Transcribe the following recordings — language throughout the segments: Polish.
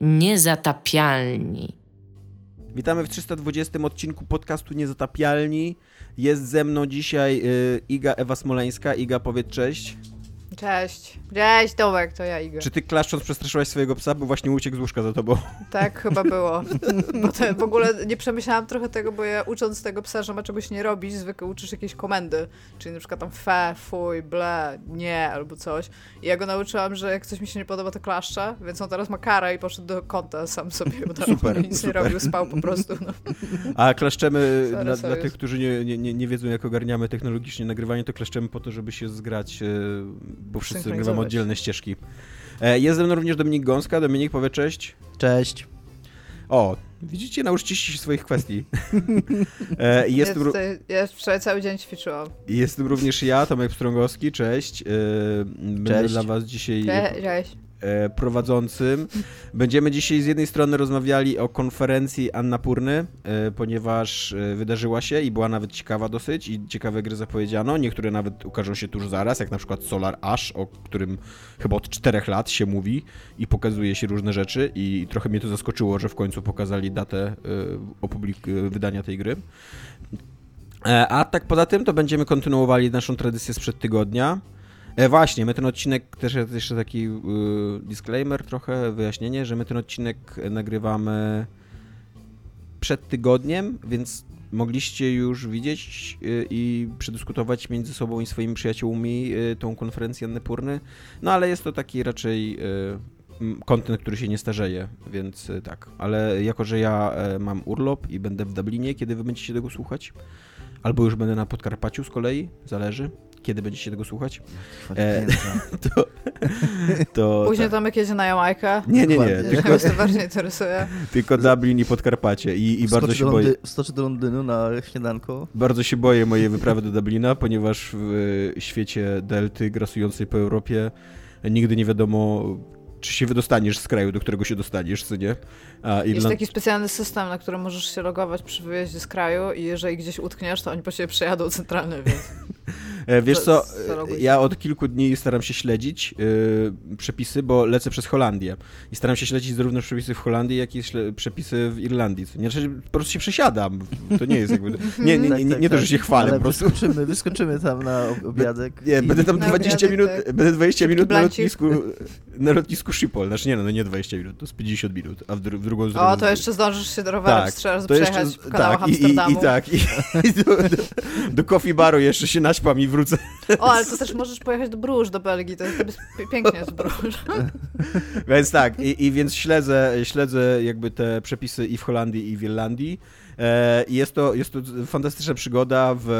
Niezatapialni. Witamy w 320 odcinku podcastu Niezatapialni. Jest ze mną dzisiaj y, Iga Ewa Smoleńska. Iga, powiedz cześć. Cześć. Cześć, Tomek, to ja Iga. Czy ty klaszcząc przestraszyłaś swojego psa, bo właśnie uciekł z łóżka za tobą? Tak, chyba było. Bo to w ogóle nie przemyślałam trochę tego, bo ja ucząc tego psa, że ma czegoś nie robić, zwykle uczysz jakieś komendy, czyli na przykład tam fe, fuj, ble, nie, albo coś. I ja go nauczyłam, że jak coś mi się nie podoba, to klaszcze, więc on teraz ma karę i poszedł do kąta sam sobie. Bo Super, nic super. nie robił, spał po prostu. No. A klaszczemy, Sorry, dla, sorry. dla tych, którzy nie, nie, nie- wiedzą, jak ogarniamy technologicznie nagrywanie, to klaszczemy po to, żeby się zgrać, y, bo wszyscy nagrywamy Synchronizować. oddzielne ścieżki. E, Jest ze mną również Dominik Gąska. Dominik, powie cześć. Cześć. O, widzicie, nauczycie się swoich kwestii. E, i Jest, Ja, wczoraj cały dzień ćwiczyłam. jest tu również ja, Tomek Pstrągowski, cześć. E, Będę Cześć. dla was dzisiaj Cze- Cześć. E, prowadzącym. Będziemy dzisiaj z jednej strony rozmawiali o konferencji Annapurny, e, ponieważ e, wydarzyła się i była nawet ciekawa dosyć i ciekawe gry zapowiedziano. Niektóre nawet ukażą się tuż zaraz, jak na przykład Solar Ash, o którym chyba od czterech lat się mówi i pokazuje się różne rzeczy i trochę mnie to zaskoczyło, że w końcu pokazali datę wydania tej gry. A tak poza tym to będziemy kontynuowali naszą tradycję sprzed tygodnia. E, właśnie, my ten odcinek, też jest jeszcze taki y, disclaimer trochę, wyjaśnienie, że my ten odcinek nagrywamy przed tygodniem, więc mogliście już widzieć y, i przedyskutować między sobą i swoimi przyjaciółmi y, tą konferencję Annapurny, no ale jest to taki raczej y, m, content, który się nie starzeje, więc tak. Ale jako, że ja e, mam urlop i będę w Dublinie, kiedy wy będziecie tego słuchać, albo już będę na Podkarpaciu z kolei, zależy, kiedy będziecie tego słuchać, E, to... to Później tak. Tomek jedzie na Jamajkę. Nie, nie, nie, tylko, Mnie to bardziej interesuje. tylko Dublin i Podkarpacie i, i bardzo się do boję. Skoczy do Londynu na śniadanko. Bardzo się boję mojej wyprawy do Dublina, ponieważ w świecie delty grasującej po Europie nigdy nie wiadomo, czy się wydostaniesz z kraju, do którego się dostaniesz, co nie? A Jest Irland... taki specjalny system, na którym możesz się logować przy wyjeździe z kraju i jeżeli gdzieś utkniesz, to oni po ciebie przejadą centralny, więc E, Wiesz co, się. ja od kilku dni staram się śledzić e, przepisy, bo lecę przez Holandię i staram się śledzić zarówno przepisy w Holandii, jak i przepisy w Irlandii. Nie, znaczy, po prostu się przesiadam. To nie jest jakby... Nie, nie, nie, nie, nie to, że się chwalę, Tak, po prostu... Wyskoczymy, wyskoczymy tam na ob- obiadek. Nie, i- będę tam Na 20 obiadek, minut, tak. będę 20 Szybki minut na lotnisku, na lotnisku Schiphol. Znaczy nie no, no nie 20 minut, to z 50 minut, a w, dru- w drugą stronę... o, to jeszcze zdążysz się do rowerem tak, trzy razy jeszcze, przejechać w kanałach tak, i, i, Amsterdamu. i tak, i, i do, do, do coffee baru jeszcze się naćpam i wrócę. O, ale to też możesz pojechać do Bruges, do Belgii, to jest to jest pi- pięknie jest Bruges. Więc tak, i, i więc śledzę, śledzę jakby te przepisy i w Holandii, i w Irlandii. E, i jest, to, jest to fantastyczna przygoda w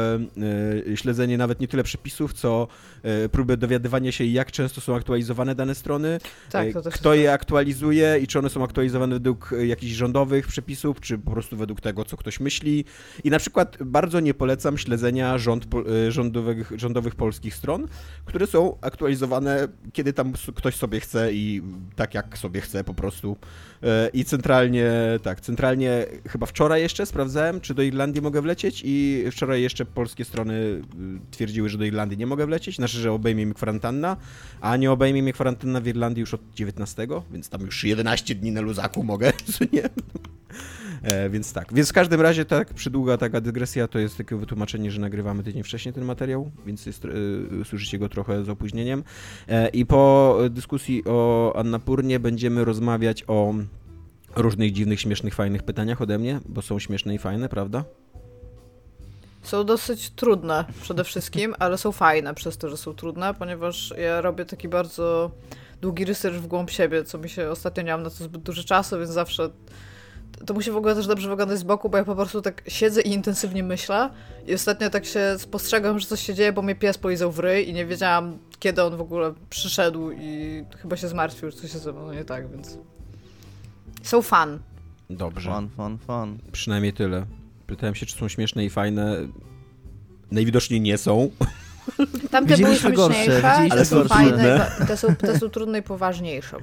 e, śledzenie nawet nie tyle przepisów, co e, próbę dowiadywania się, jak często są aktualizowane dane strony, Tak, to kto je aktualizuje i czy one są aktualizowane według jakichś rządowych przepisów, czy po prostu według tego, co ktoś myśli. I na przykład bardzo nie polecam śledzenia rząd, rządowych, rządowych polskich stron, które są aktualizowane, kiedy tam ktoś sobie chce i tak jak sobie chce po prostu. I centralnie, tak, centralnie chyba wczoraj jeszcze sprawdzałem, czy do Irlandii mogę wlecieć i wczoraj jeszcze polskie strony y, twierdziły, że do Irlandii nie mogę wlecieć, znaczy, że obejmie mnie kwarantanna, a nie obejmie mnie kwarantanna w Irlandii już od 19, więc tam już 11 dni na luzaku mogę, co nie? E, więc tak, więc w każdym razie tak przydługa taka dygresja to jest takie wytłumaczenie, że nagrywamy tydzień wcześniej ten materiał, więc jest, e, słyszycie go trochę z opóźnieniem. E, I po dyskusji o Annapurnie będziemy rozmawiać o różnych dziwnych, śmiesznych, fajnych pytaniach ode mnie, bo są śmieszne i fajne, prawda? Są dosyć trudne przede wszystkim, ale są fajne przez to, że są trudne, ponieważ ja robię taki bardzo długi research w głąb siebie, co mi się ostatnio nie mam na to zbyt dużo czasu, więc zawsze to musi w ogóle też dobrze wyglądać z boku, bo ja po prostu tak siedzę i intensywnie myślę i ostatnio tak się spostrzegam, że coś się dzieje, bo mnie pies polizał w ryj i nie wiedziałam, kiedy on w ogóle przyszedł i chyba się zmartwił, że coś się ze mną nie tak, więc są fan. Dobrze. Fun, fun, fun. Przynajmniej tyle. Pytałem się, czy są śmieszne i fajne. Najwidoczniej nie są. Tamte były gorsze, śmieszniejsze, te są gorsze. fajne, te są, te są trudne i poważniejsze.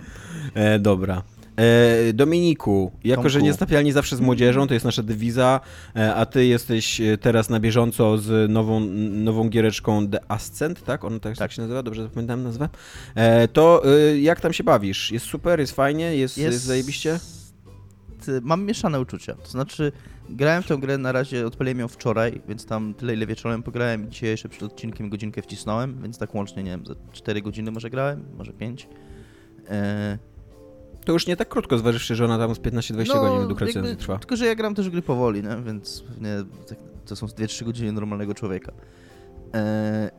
E, dobra. E, Dominiku, jako Tomku. że niestapialni zawsze z młodzieżą, to jest nasza dewiza, e, a ty jesteś e, teraz na bieżąco z nową, nową giereczką The Ascent, tak? Ona tak, tak. Się nazywa? Dobrze zapamiętałem nazwę? E, to e, jak tam się bawisz? Jest super, jest fajnie, jest, jest... zajebiście? Ty- Mam mieszane uczucia. To znaczy, grałem w tę grę na razie, odpaliłem ją wczoraj, więc tam tyle, ile wieczorem pograłem. i Dzisiaj jeszcze przed odcinkiem godzinkę wcisnąłem, więc tak łącznie, nie wiem, za 4 godziny może grałem, może 5. E, To już nie tak krótko, zważywszy, że ona tam z 15-20 no, godzin jakby- trwa. Tylko, że ja gram też gry powoli, nie? więc pewnie tak, to są 2-3 godziny normalnego człowieka. E,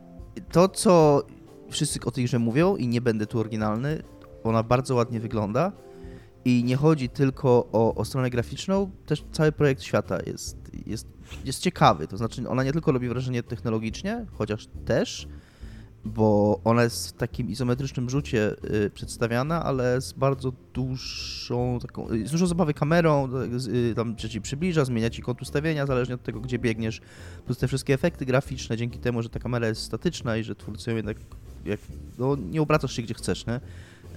to, co wszyscy o tej grze mówią i nie będę tu oryginalny, ona bardzo ładnie wygląda i nie chodzi tylko o, o stronę graficzną, też cały projekt świata jest, jest, jest ciekawy. To znaczy, ona nie tylko robi wrażenie technologicznie, chociaż też, bo ona jest w takim izometrycznym rzucie y, przedstawiana, ale z bardzo dużą taką, y, z zabawy kamerą, z, y, tam że ci przybliża, zmienia ci kąt ustawienia, zależnie od tego, gdzie biegniesz, plus te wszystkie efekty graficzne, dzięki temu, że ta kamera jest statyczna i że twórcy ją jednak, jak, no, nie obracasz się gdzie chcesz, nie?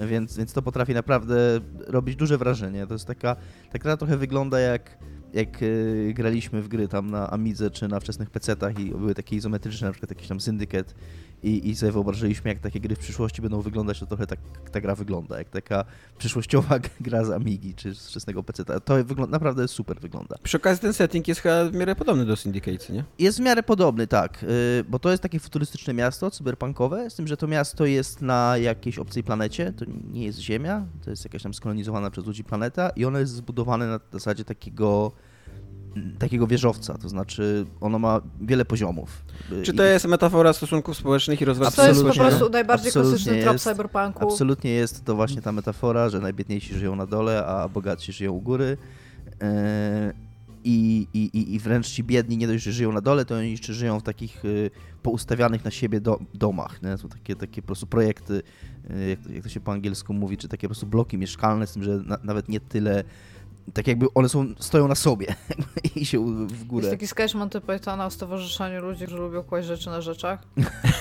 Więc, więc to potrafi naprawdę robić duże wrażenie. To jest taka, ta gra trochę wygląda jak, jak y, graliśmy w gry tam na Amidze czy na wczesnych PC-tach i były takie izometryczne, na przykład jakiś tam Syndicate i, i sobie wyobrażyliśmy, jak takie gry w przyszłości będą wyglądać, to trochę tak ta gra wygląda, jak taka przyszłościowa gra z Amigi czy z wczesnego PC-ta. To wygląda, naprawdę super wygląda. Przy okazji ten setting jest chyba w miarę podobny do Syndicate, nie? Jest w miarę podobny, tak, y, bo to jest takie futurystyczne miasto, cyberpunkowe, z tym, że to miasto jest na jakiejś obcej planecie, to nie jest Ziemia, to jest jakaś tam skolonizowana przez ludzi planeta i ono jest zbudowane na zasadzie takiego takiego wieżowca, to znaczy ono ma wiele poziomów. Czy to i- jest metafora stosunków społecznych i rozwoju To jest po Absolutnie. prostu najbardziej Absolutnie klasyczny trop jest. cyberpunku. Absolutnie jest to właśnie ta metafora, że najbiedniejsi żyją na dole, a bogatsi żyją u góry. Yy, I, i, i- wręcz ci biedni nie dość, że żyją na dole, to oni jeszcze żyją w takich y, poustawianych na siebie do, domach. Nie? Są takie, takie po prostu projekty, y, jak, to- jak to się po angielsku mówi, czy takie po prostu bloki mieszkalne, z tym, że na, nawet nie tyle. Tak jakby one są, stoją na sobie i się w górę. Jest taki sketch Monty Pythona o stowarzyszeniu ludzi, którzy lubią kłaść rzeczy na rzeczach.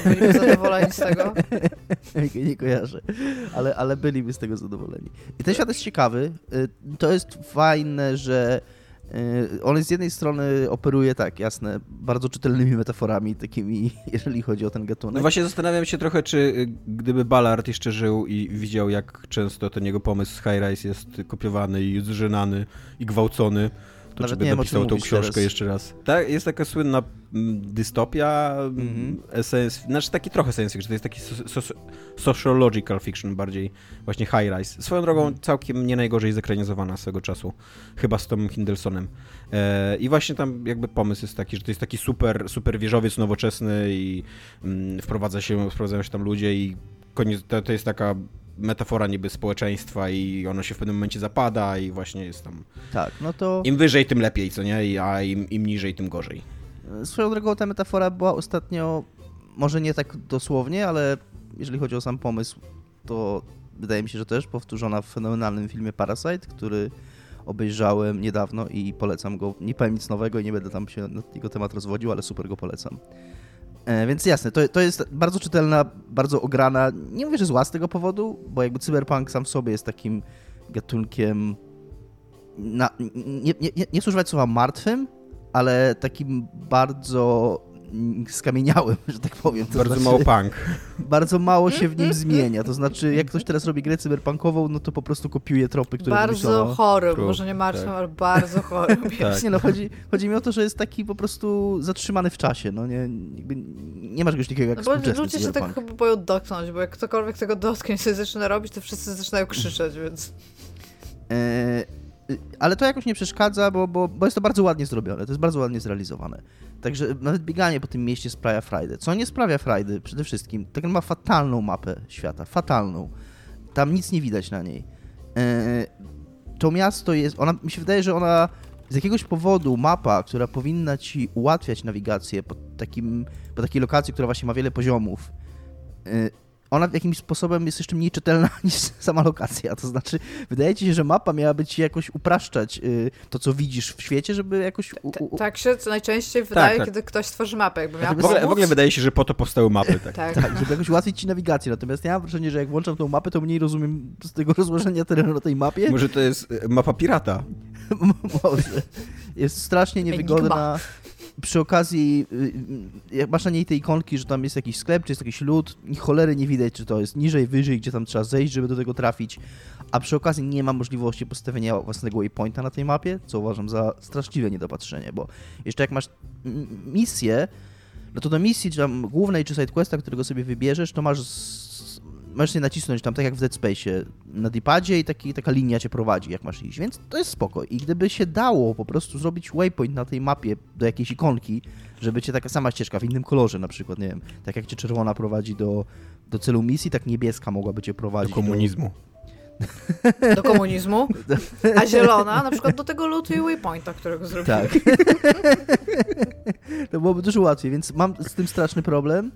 Byliby zadowoleni z tego? nie, kojarzę, ale, ale byliby z tego zadowoleni. I ten świat jest ciekawy. Y, To jest fajne, że on z jednej strony operuje, tak, jasne, bardzo czytelnymi metaforami, takimi, jeżeli chodzi o ten No gatunek. właśnie zastanawiam się trochę, czy y, gdyby Ballard jeszcze żył i widział, jak często ten jego pomysł High Rise jest kopiowany i zżynany i gwałcony, to Nawet nie wiem, o czym tą książkę teraz. jeszcze raz. Tak, jest taka słynna mm, dystopia, mm, science, znaczy taki trochę science fiction, to jest taki so, so, sociological fiction bardziej, właśnie High Rise. Swoją drogą Mhm. całkiem nie najgorzej zekranizowana swego czasu, chyba z Tomem Hindelsonem. E, I właśnie tam jakby pomysł jest taki, że to jest taki super, super wieżowiec nowoczesny i mm, wprowadza się, wprowadzają się tam ludzie i koniec, to, to jest taka metafora niby społeczeństwa i ono się w pewnym momencie zapada i właśnie jest tam Tak, no to im wyżej, tym lepiej, co nie? A im, im niżej, tym gorzej. swoją drogą ta metafora była ostatnio, może nie tak dosłownie, ale jeżeli chodzi o sam pomysł, to wydaje mi się, że też powtórzona w fenomenalnym filmie Parasite, który obejrzałem niedawno i polecam go. Nie powiem nic nowego i nie będę tam się na jego temat rozwodził, ale super go polecam. E, więc jasne, to, to jest bardzo czytelna, bardzo ograna. Nie mówię, że zła z tego powodu, bo jakby cyberpunk sam w sobie jest takim gatunkiem. Na, nie, nie, nie, nie słowa martwym, ale takim bardzo skamieniałym, że tak powiem. To Bardzo znaczy, mało punk. bardzo mało się w nim zmienia. To znaczy, jak ktoś teraz robi grę cyberpunkową, no to po prostu kopiuje tropy, które Bardzo wymyślono. chorym, True, może nie martwym, tak. ale bardzo chorym. Tak. Nie no, chodzi, chodzi mi o to, że jest taki po prostu zatrzymany w czasie, no nie, jakby nie masz czegoś takiego jak No bo ludzie się tak chyba boją dotknąć, bo jak ktokolwiek tego dotknie się zaczyna robić, to wszyscy zaczynają krzyczeć, więc... E, y, ale to jakoś nie przeszkadza, bo, bo, bo jest to bardzo ładnie zrobione, to jest bardzo ładnie zrealizowane. Także nawet bieganie po tym mieście sprawia frajdę. Co nie sprawia frajdy? Przede wszystkim, tak ma fatalną mapę świata, fatalną. Tam nic nie widać na niej. E, to miasto jest, ona, mi się wydaje, że ona z jakiegoś powodu mapa, która powinna ci ułatwiać nawigację po, takim, po takiej lokacji, która właśnie ma wiele poziomów, e, ona jakimś sposobem jest jeszcze mniej czytelna niż sama lokacja. To znaczy, wydaje ci się, że mapa miała być jakoś upraszczać y, to, co widzisz w świecie, żeby jakoś... U, u... Tak się najczęściej wydaje, tak. kiedy ktoś tworzy mapę. Jakby miał w, ogóle, w ogóle wydaje się, że po to powstały mapy. Tak. tak. tak, żeby jakoś ułatwić ci nawigację. Natomiast ja mam wrażenie, że jak włączam tą mapę, to mniej rozumiem z tego rozłożenia terenu na tej mapie. Może to jest y, mapa pirata. Może. Jest strasznie niewygodna. Przy okazji, y, jak masz na niej te ikonki, że tam jest jakiś sklep, czy jest jakiś lód, i cholery nie widać, czy to jest niżej, wyżej, gdzie tam trzeba zejść, żeby do tego trafić. A przy okazji nie ma możliwości postawienia własnego waypointa na tej mapie, co uważam za straszliwe niedopatrzenie, bo jeszcze jak masz misję, no to do misji, czy tam głównej, czy sidequesta, którego sobie wybierzesz, to masz możesz się nacisnąć tam, tak jak w Dead Space, na dipadzie i taki, taka linia cię prowadzi, jak masz iść, więc to jest spoko. I gdyby się dało po prostu zrobić waypoint na tej mapie do jakiejś ikonki, żeby cię taka sama ścieżka w innym kolorze na przykład, nie wiem, tak jak cię czerwona prowadzi do, do celu misji, tak niebieska mogłaby cię prowadzić do komunizmu. Do, do komunizmu, a zielona na przykład do tego lutu i waypointa, którego zrobiłem. Tak. to byłoby dużo łatwiej, więc mam z tym straszny problem.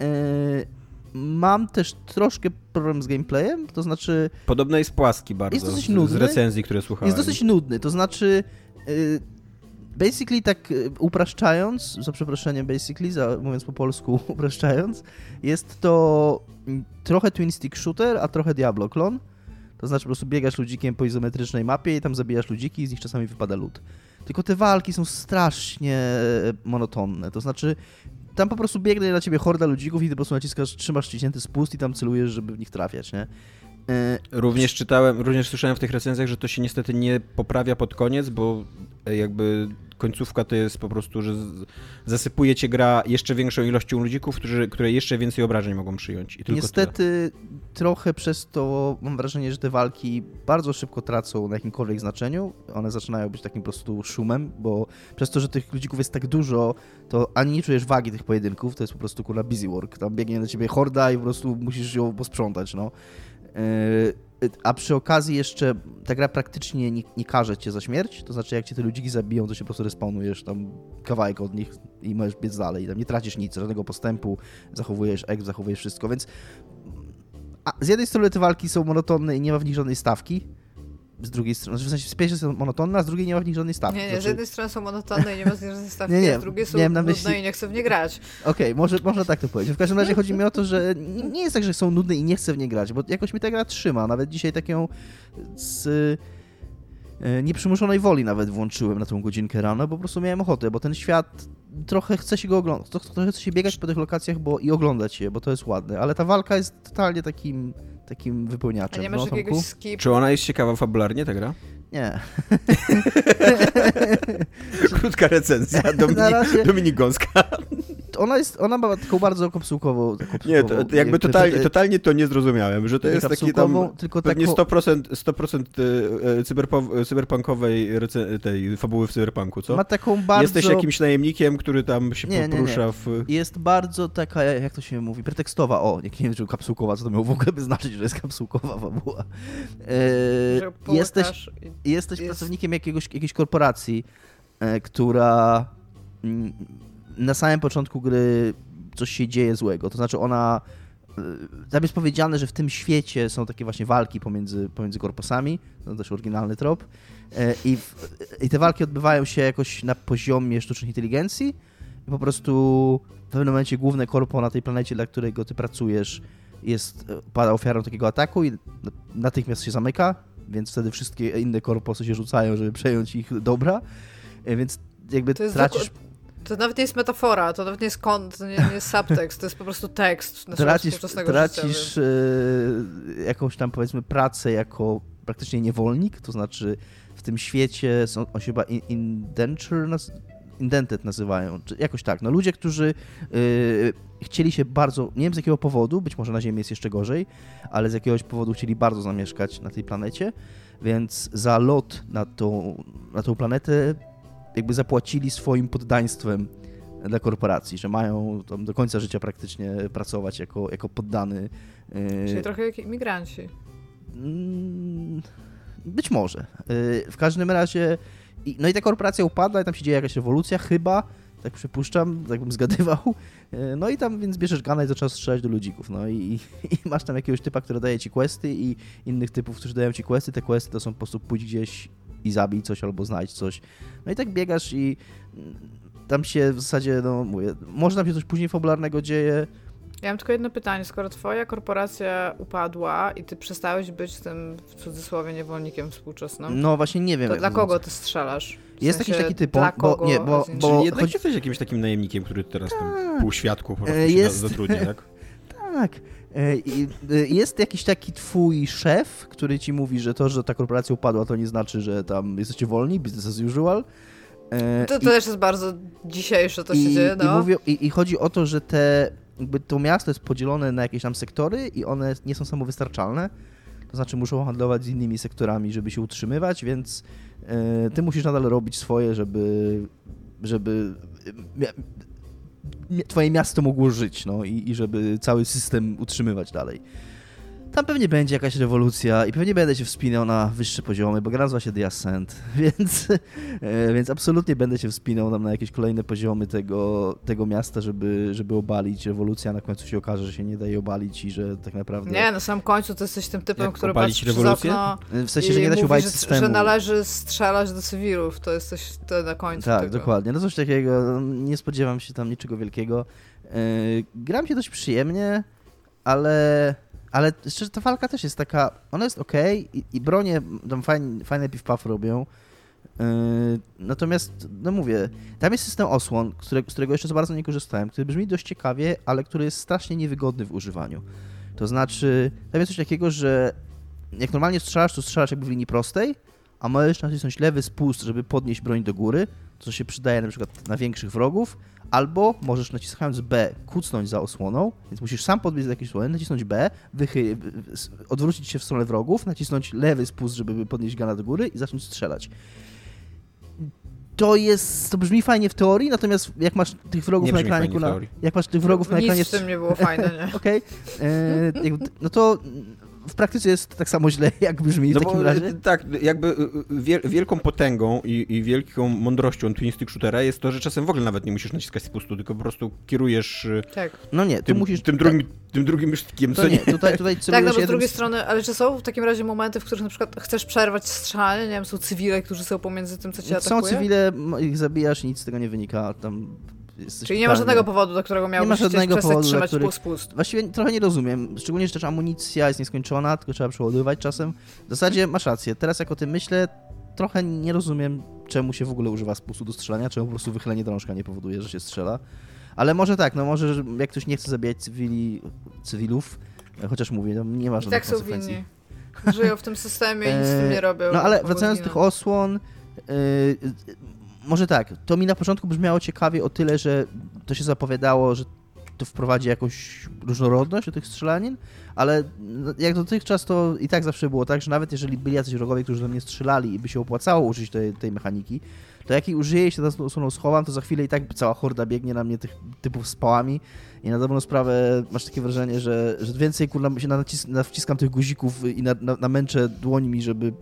Yy Mam też troszkę problem z gameplayem, to znaczy... Podobno jest płaski bardzo. Jest dosyć nudny. Z recenzji, które słuchałem. Jest dosyć nudny, to znaczy... Yy, basically tak y, upraszczając, za przeproszeniem basically, za, mówiąc po polsku upraszczając, jest to trochę twin stick shooter, a trochę Diablo clone. To znaczy po prostu biegasz ludzikiem po izometrycznej mapie i tam zabijasz ludziki i z nich czasami wypada lód. Tylko te walki są strasznie e, monotonne. To znaczy, tam po prostu biegnie na ciebie horda ludzików i ty po prostu naciskasz, trzymasz ściśnięty spust i tam celujesz, żeby w nich trafiać, nie? E, również czytałem, również słyszałem w tych recenzjach, że to się niestety nie poprawia pod koniec, bo jakby końcówka to jest po prostu, że zasypuje cię gra jeszcze większą ilością ludzików, którzy, które jeszcze więcej obrażeń mogą przyjąć. I Niestety tyle. trochę przez to mam wrażenie, że te walki bardzo szybko tracą na jakimkolwiek znaczeniu. One zaczynają być takim po prostu szumem, bo przez to, że tych ludzików jest tak dużo, to ani nie czujesz wagi tych pojedynków, to jest po prostu kurwa busy work. Tam biegnie na ciebie horda i po prostu musisz ją posprzątać, no. Yy, a przy okazji jeszcze ta gra praktycznie nie, nie każe cię za śmierć, to znaczy jak cię te ludziki zabiją, to się po prostu respawnujesz tam kawałek od nich i możesz biec dalej. Tam nie tracisz nic, żadnego postępu, zachowujesz egg, zachowujesz wszystko, więc a z jednej strony te walki są monotonne i nie ma w nich żadnej stawki, z drugiej strony, znaczy w sensie z pierwszej są monotonna, a z drugiej nie ma w nich żadnej stawki. Nie, nie, znaczy... z jednej strony są monotonne i nie ma z nich żadnej stawki, nie, nie, a z drugiej są nudne myśli... i nie chcę w nie grać. Okej, okay, może, można tak to powiedzieć. W każdym razie chodzi mi o to, że nie jest tak, że są nudne i nie chcę w nie grać, bo jakoś mi ta gra trzyma. Nawet dzisiaj taką z nieprzymuszonej woli nawet włączyłem na tą godzinkę rano, bo po prostu miałem ochotę, bo ten świat trochę chce się go oglądać, trochę chce się biegać po tych lokacjach bo, i oglądać je, bo to jest ładne, ale ta walka jest totalnie takim takim wypełniaczem. A nie masz no, jakiegoś skip? Czy ona jest ciekawa fabularnie, ta gra? Nie. Krótka recenzja, Dominik, razie... Dominik Gąska. Ona, jest, ona ma taką bardzo kopsułkową... nie, to, to jakby totalnie, totalnie to nie zrozumiałem, że to jest taki tam tylko pewnie taką... 100%, 100% cyberpo, cyberpunkowej tej fabuły w cyberpunku, co? Ma taką bardzo... Jesteś jakimś najemnikiem, który tam się nie, porusza nie, nie. w... Jest bardzo taka, jak to się mówi, pretekstowa, o, nie wiem, czy kapsułkowa, co to miało w ogóle by znaczyć, że jest kapsułkowa fabuła. E, jesteś, jesteś jest... pracownikiem jakiegoś, jakiejś korporacji, e, która mm, na samym początku gry coś się dzieje złego. To znaczy ona. E, tam jest powiedziane, że w tym świecie są takie właśnie walki pomiędzy, pomiędzy korpusami. To też oryginalny trop. E, I, w, I te walki odbywają się jakoś na poziomie sztucznej inteligencji. I po prostu w pewnym momencie główne korpo na tej planecie, dla którego ty pracujesz, jest, pada ofiarą takiego ataku i natychmiast się zamyka więc wtedy wszystkie inne korposy się rzucają, żeby przejąć ich dobra, e, więc jakby to tracisz... To nawet nie jest metafora, to nawet nie jest kont, to nie, nie jest subtekst, to jest po prostu tekst tracisz, tracisz życia, e, jakąś tam powiedzmy pracę jako praktycznie niewolnik, to znaczy w tym świecie są, on się chyba indenture indented nazywają, czy jakoś tak. No ludzie, którzy yy, chcieli się bardzo, nie wiem z jakiego powodu, być może na Ziemi jest jeszcze gorzej, ale z jakiegoś powodu chcieli bardzo zamieszkać na tej planecie, więc za lot na tą, na tą planetę jakby zapłacili swoim poddaństwem dla korporacji, że mają tam do końca życia praktycznie pracować jako, jako poddany. Yy, Czyli trochę jak imigranci. Mm, być może. Yy, w każdym razie i, no i ta korporacja upadła i tam się dzieje jakaś rewolucja chyba tak przypuszczam, tak bym zgadywał. E, no i tam więc bierzesz gana i zaczynasz strzelać do ludzików, no i, i masz tam jakiegoś typa, który daje ci questy i innych typów, którzy dają ci questy. Te questy to są po prostu pójść gdzieś i zabij coś albo znajdź coś. No i tak biegasz i mm, tam się w zasadzie, no mówię, może tam się coś później fabularnego dzieje, ja mam tylko jedno pytanie. Skoro twoja korporacja upadła i ty przestałeś być tym, w cudzysłowie, niewolnikiem współczesnym, no właśnie nie wiem. to dla kogo ty strzelasz? W jest jakiś taki typ, bo, bo, nie, bo, bo Czyli jednak chodzi... jesteś jakimś takim najemnikiem, który teraz tam tak. pół świadku po prostu jest... zatrudni, tak? tak. E, e, jest jakiś taki twój szef, który ci mówi, że to, że ta korporacja upadła, to nie znaczy, że tam jesteście wolni, business as usual. E, to, to I, też jest bardzo dzisiejsze, to i, się dzieje, no. I, mówię, i, I chodzi o to, że te jakby to miasto jest podzielone na jakieś tam sektory i one nie są samowystarczalne. To znaczy muszą handlować z innymi sektorami, żeby się utrzymywać, więc e, ty musisz nadal robić swoje, żeby, żeby twoje miasto mogło żyć, no i, i żeby cały system utrzymywać dalej. Tam pewnie będzie jakaś rewolucja i pewnie będę się wspinał na wyższe poziomy, bo gra nazywa się The Ascent, więc, e, więc absolutnie będę się wspinał tam na jakieś kolejne poziomy tego, tego miasta, żeby, żeby obalić rewolucję, a na końcu się okaże, że się nie daje obalić i że tak naprawdę... Nie, na samym końcu to jesteś tym typem, Jak który patrzy rewolucję? przez okno W sensie, że nie da się obalić że, systemu. że należy strzelać do cywilów, to jesteś to na końcu Tak, tego. dokładnie. No coś takiego, nie spodziewam się tam niczego wielkiego. Yy, gram się dość przyjemnie, ale ale szczerze, ta walka też jest taka, ona jest ok i, i bronie tam fajne, fajne piw robią. Yy, natomiast, no mówię, tam jest system osłon, które, z którego jeszcze za bardzo nie korzystałem, który brzmi dość ciekawie, ale który jest strasznie niewygodny w używaniu. To znaczy, tam jest coś takiego, że jak normalnie strzelasz, to strzelasz jakby w linii prostej, a możesz nacisnąć lewy spust, żeby podnieść broń do góry, co się przydaje na przykład na większych wrogów, albo możesz naciskając B kucnąć za osłoną, więc musisz sam podbiec do jakiejś osłony, nacisnąć B, wychy, odwrócić się w stronę wrogów, nacisnąć lewy spust, żeby podnieść gana do góry i zacząć strzelać. To jest, to brzmi fajnie w teorii, natomiast jak masz tych wrogów nie na ekranie, kuna, jak masz tych wrogów Nic na ekranie... Nic w tym nie było fajne, nie? Okej, okay. E, no to w praktyce jest tak samo źle, jak brzmi no w takim bo, razie. Tak, jakby y, y, wielką potęgą i, i, wielką mądrością twin stick shootera jest to, że czasem w ogóle nawet nie musisz naciskać spustu, tylko po prostu kierujesz y, tak. no nie, tym, musisz, tym, drugim, tak. tym drugim sztykiem, co nie. nie. Tutaj, tutaj tak, no bo z drugiej strony, ale czy są w takim razie momenty, w których na przykład chcesz przerwać strzelanie, nie wiem, są cywile, którzy są pomiędzy tym, co cię atakuje? Są cywile, ich zabijasz i nic z tego nie wynika, tam Czyli nie ma żadnego powodu, do którego miałbyś nie ma żadnego powodu, trzymać który... spust. Właściwie trochę nie rozumiem, szczególnie, że też amunicja jest nieskończona, tylko trzeba przeładowywać czasem. W zasadzie masz rację, teraz jak o tym myślę, trochę nie rozumiem, czemu się w ogóle używa spustu do strzelania, czemu po prostu wychylenie drążka nie powoduje, że się strzela. Ale może tak, no może jak ktoś nie chce zabijać cywili, cywilów, chociaż mówię, no nie ma żadnych I tak konsekwencji. Są winni. Żyją w tym systemie i nic z tym nie robią. No ale wracając do tych osłon, yy, może tak, to mi na początku brzmiało ciekawie o tyle, że to się zapowiadało, że to wprowadzi jakąś różnorodność do tych strzelanin, ale jak dotychczas to i tak zawsze było tak, że nawet jeżeli byli jacyś wrogowie, którzy do mnie strzelali i by się opłacało użyć tej, tej mechaniki, to jak jej użyję i się za osłoną schowam, to za chwilę i tak cała horda biegnie na mnie tych typów z pałami i na dobrą sprawę masz takie wrażenie, że, że więcej kurna się nawciskam tych guzików i na, na, namęczę dłońmi, żeby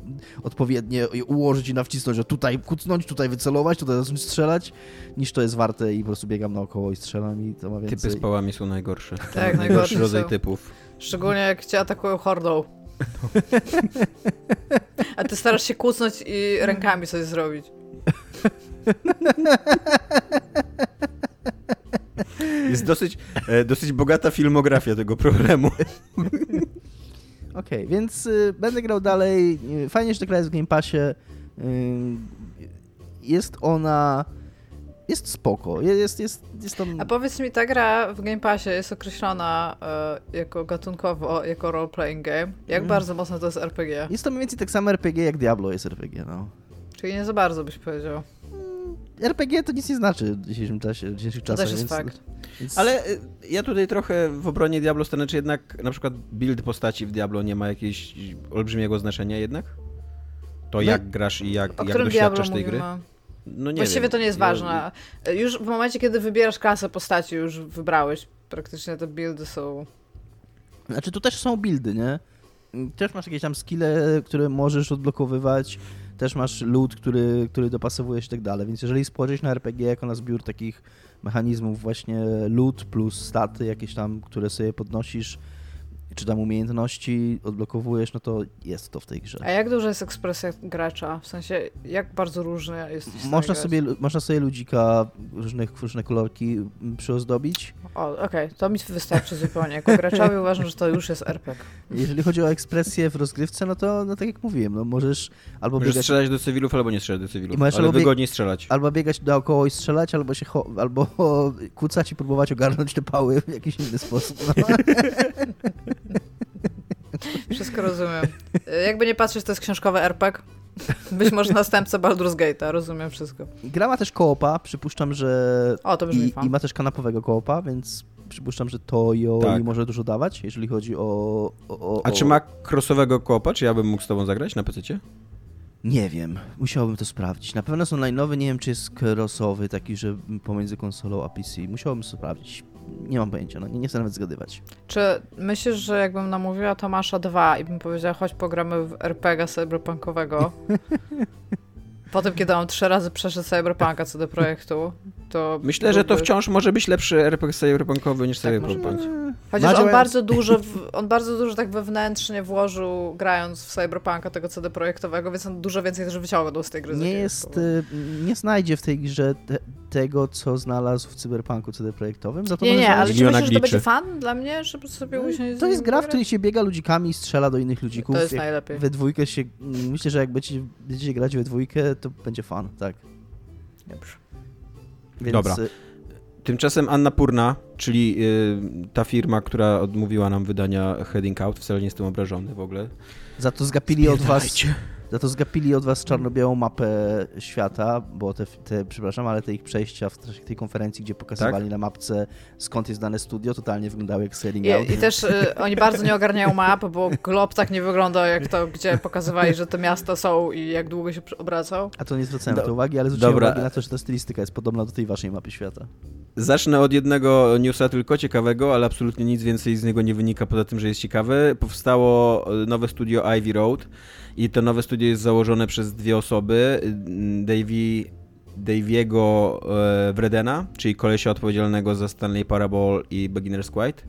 odpowiednio je ułożyć i nawcisnąć, że tutaj kucnąć, tutaj wycelować, tutaj zacząć strzelać, niż to jest warte i po prostu biegam naokoło i strzelam i to ma więcej. Typy z pałami są najgorsze. Tak, najgorszy rodzaj typów. Szczególnie jak cię atakują hordą. A ty starasz się kucnąć i rękami coś zrobić. Jest dosyć, e, dosyć bogata filmografia tego problemu. Okej, okay, więc y, będę grał dalej. Fajnie, że ta gra jest w Game Passie. Y, jest ona... Jest spoko. Jest, jest, jest tam... A powiedz mi, ta gra w Game Passie jest określona y, jako gatunkowo, jako role-playing game. Jak mm. bardzo mocno to jest RPG? Jest to mniej więcej tak samo RPG, jak Diablo jest RPG, no. Czyli nie za bardzo byś powiedział. RPG to nic nie znaczy w dzisiejszym czasie, w dzisiejszych czasach. To też jest więc, fakt. Więc... Ale y, ja tutaj trochę w obronie Diablo stanę, czy jednak na przykład build postaci w Diablo nie ma jakiegoś olbrzymiego znaczenia jednak? To no, jak grasz i jak, jak doświadczasz tej gry? No nie Właściwie wiem. to nie jest ważne. Już w momencie, kiedy wybierasz klasę postaci, już wybrałeś. Praktycznie te buildy są... Znaczy tu też są buildy, nie? Też masz jakieś tam skille, które możesz odblokowywać też masz loot, który, który dopasowujesz i tak dalej, więc jeżeli spojrzysz na RPG jako na zbiór takich mechanizmów właśnie loot plus staty jakieś tam, które sobie podnosisz, czy tam umiejętności odblokowujesz, no to jest to w tej grze. A jak duża jest ekspresja gracza? W sensie, jak bardzo różny jest można sobie, można sobie ludzika różnych, różne kolorki przyozdobić. O, okej, okay. to mi wystarczy zupełnie. Jako graczowi uważam, że to już jest RPG. Jeżeli chodzi o ekspresję w rozgrywce, no to no tak jak mówiłem, no możesz albo możesz biegać... strzelać do cywilów, albo nie strzelać do cywilów, ale albo wygodniej strzelać. Albo biegać dookoła i strzelać, albo się albo kucać i próbować ogarnąć te pały w jakiś inny sposób. No. Wszystko rozumiem. Jakby nie patrzeć, to jest książkowy RPG. Być może następca Baldur's Gate'a, rozumiem wszystko. Gra ma też koopa, przypuszczam, że... O, to brzmi I, I ma też kanapowego koopa, więc przypuszczam, że to ją tak. może dużo dawać, jeżeli chodzi o, o, A czy ma crossowego koopa? Czy ja bym mógł z tobą zagrać na PC? Nie wiem, musiałbym to sprawdzić. Na pewno jest online'owy, nie wiem czy jest crossowy, taki, że pomiędzy konsolą a PC. Musiałbym sprawdzić nie mam pojęcia, no nie, nie chcę nawet zgadywać. Czy myślisz, że jakbym namówiła Tomasza 2 i bym powiedziała, chodź pogramy w RPG cyberpunkowego, potem kiedy on trzy razy przeszedł Cyberpunka co do projektu, to... Myślę, byłby... że to wciąż może być lepszy RPG cyberpunkowy niż tak, Cyberpunk. Chociaż on bardzo dużo, w, on bardzo dużo tak wewnętrznie włożył, grając w Cyberpunka tego CD projektowego, więc on dużo więcej też wyciągnął z tej gry. Nie jest, y, nie znajdzie w tej grze te, tego, co znalazł w Cyberpunku CD projektowym. Za to nie, nie, ale czy myślisz, że to będzie fan dla mnie, żeby sobie no, usiąść To jest gra, w której się biega ludzikami i strzela do innych ludzików. To jest jak najlepiej. We dwójkę się, myślę, że jak będziecie, będziecie grać we dwójkę, to będzie fan, tak. Dobrze. Więc... Dobra. Tymczasem Anna Purna, czyli y, ta firma, która odmówiła nam wydania Heading Out, wcale nie jestem obrażony w ogóle. Za to zgapili od was za to zgapili od was czarno-białą mapę świata, bo te, te, przepraszam, ale te ich przejścia w tej konferencji, gdzie pokazywali tak? na mapce skąd jest dane studio, totalnie wyglądały jak Sailing I, Out. I też y, oni bardzo nie ogarniają map, bo glob tak nie wygląda jak to, gdzie pokazywali, że te miasta są i jak długo się obracał. A to nie zwracałem do, na to uwagi, ale zwróciłem Dobra. uwagę na to, że ta stylistyka jest podobna do tej waszej mapy świata. Zacznę od jednego newsa tylko ciekawego, ale absolutnie nic więcej z niego nie wynika poza tym, że jest ciekawy. Powstało nowe studio Ivy Road i to nowe studio jest założone przez dwie osoby. Davey, Daviego e, Wredena, czyli kolesia odpowiedzialnego za Stanley Parable i Beginner's Guide,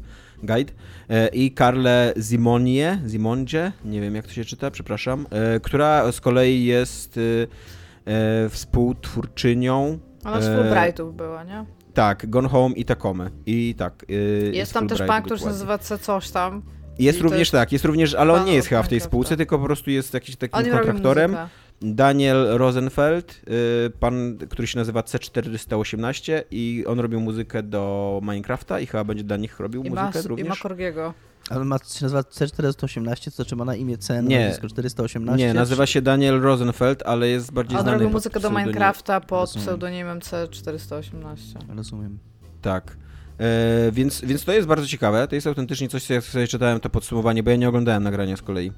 Guide e, i Karle Zimonie, Zimondzie, nie wiem jak to się czyta, przepraszam, e, która z kolei jest współtwórczynią ona z Fulbrightów była, nie? Tak, Gone Home i Takomy. I tak. jest tam też pan, który się nazywa C coś tam. Jest I również jest... tak, jest również, ale on nie jest chyba w tej spółce, tylko po prostu jest jakiś takim kontraktorem. Daniel Rosenfeld, y, pan, który się nazywa C418 i on robił muzykę do Minecrafta i chyba będzie dla nich robił I muzykę ma, również. I ma Korgiego. Ale ma, się nazywa C418, to znaczy ma na imię C, nie. 418? Nie, nazywa się Daniel Rosenfeld, ale jest bardziej on znany On robił muzykę do Minecrafta pod Rozumiem. pseudonimem C418. Rozumiem. Tak. E, więc, więc to jest bardzo ciekawe. To jest autentycznie coś, co jak sobie czytałem to podsumowanie, bo ja nie oglądałem nagrania z kolei.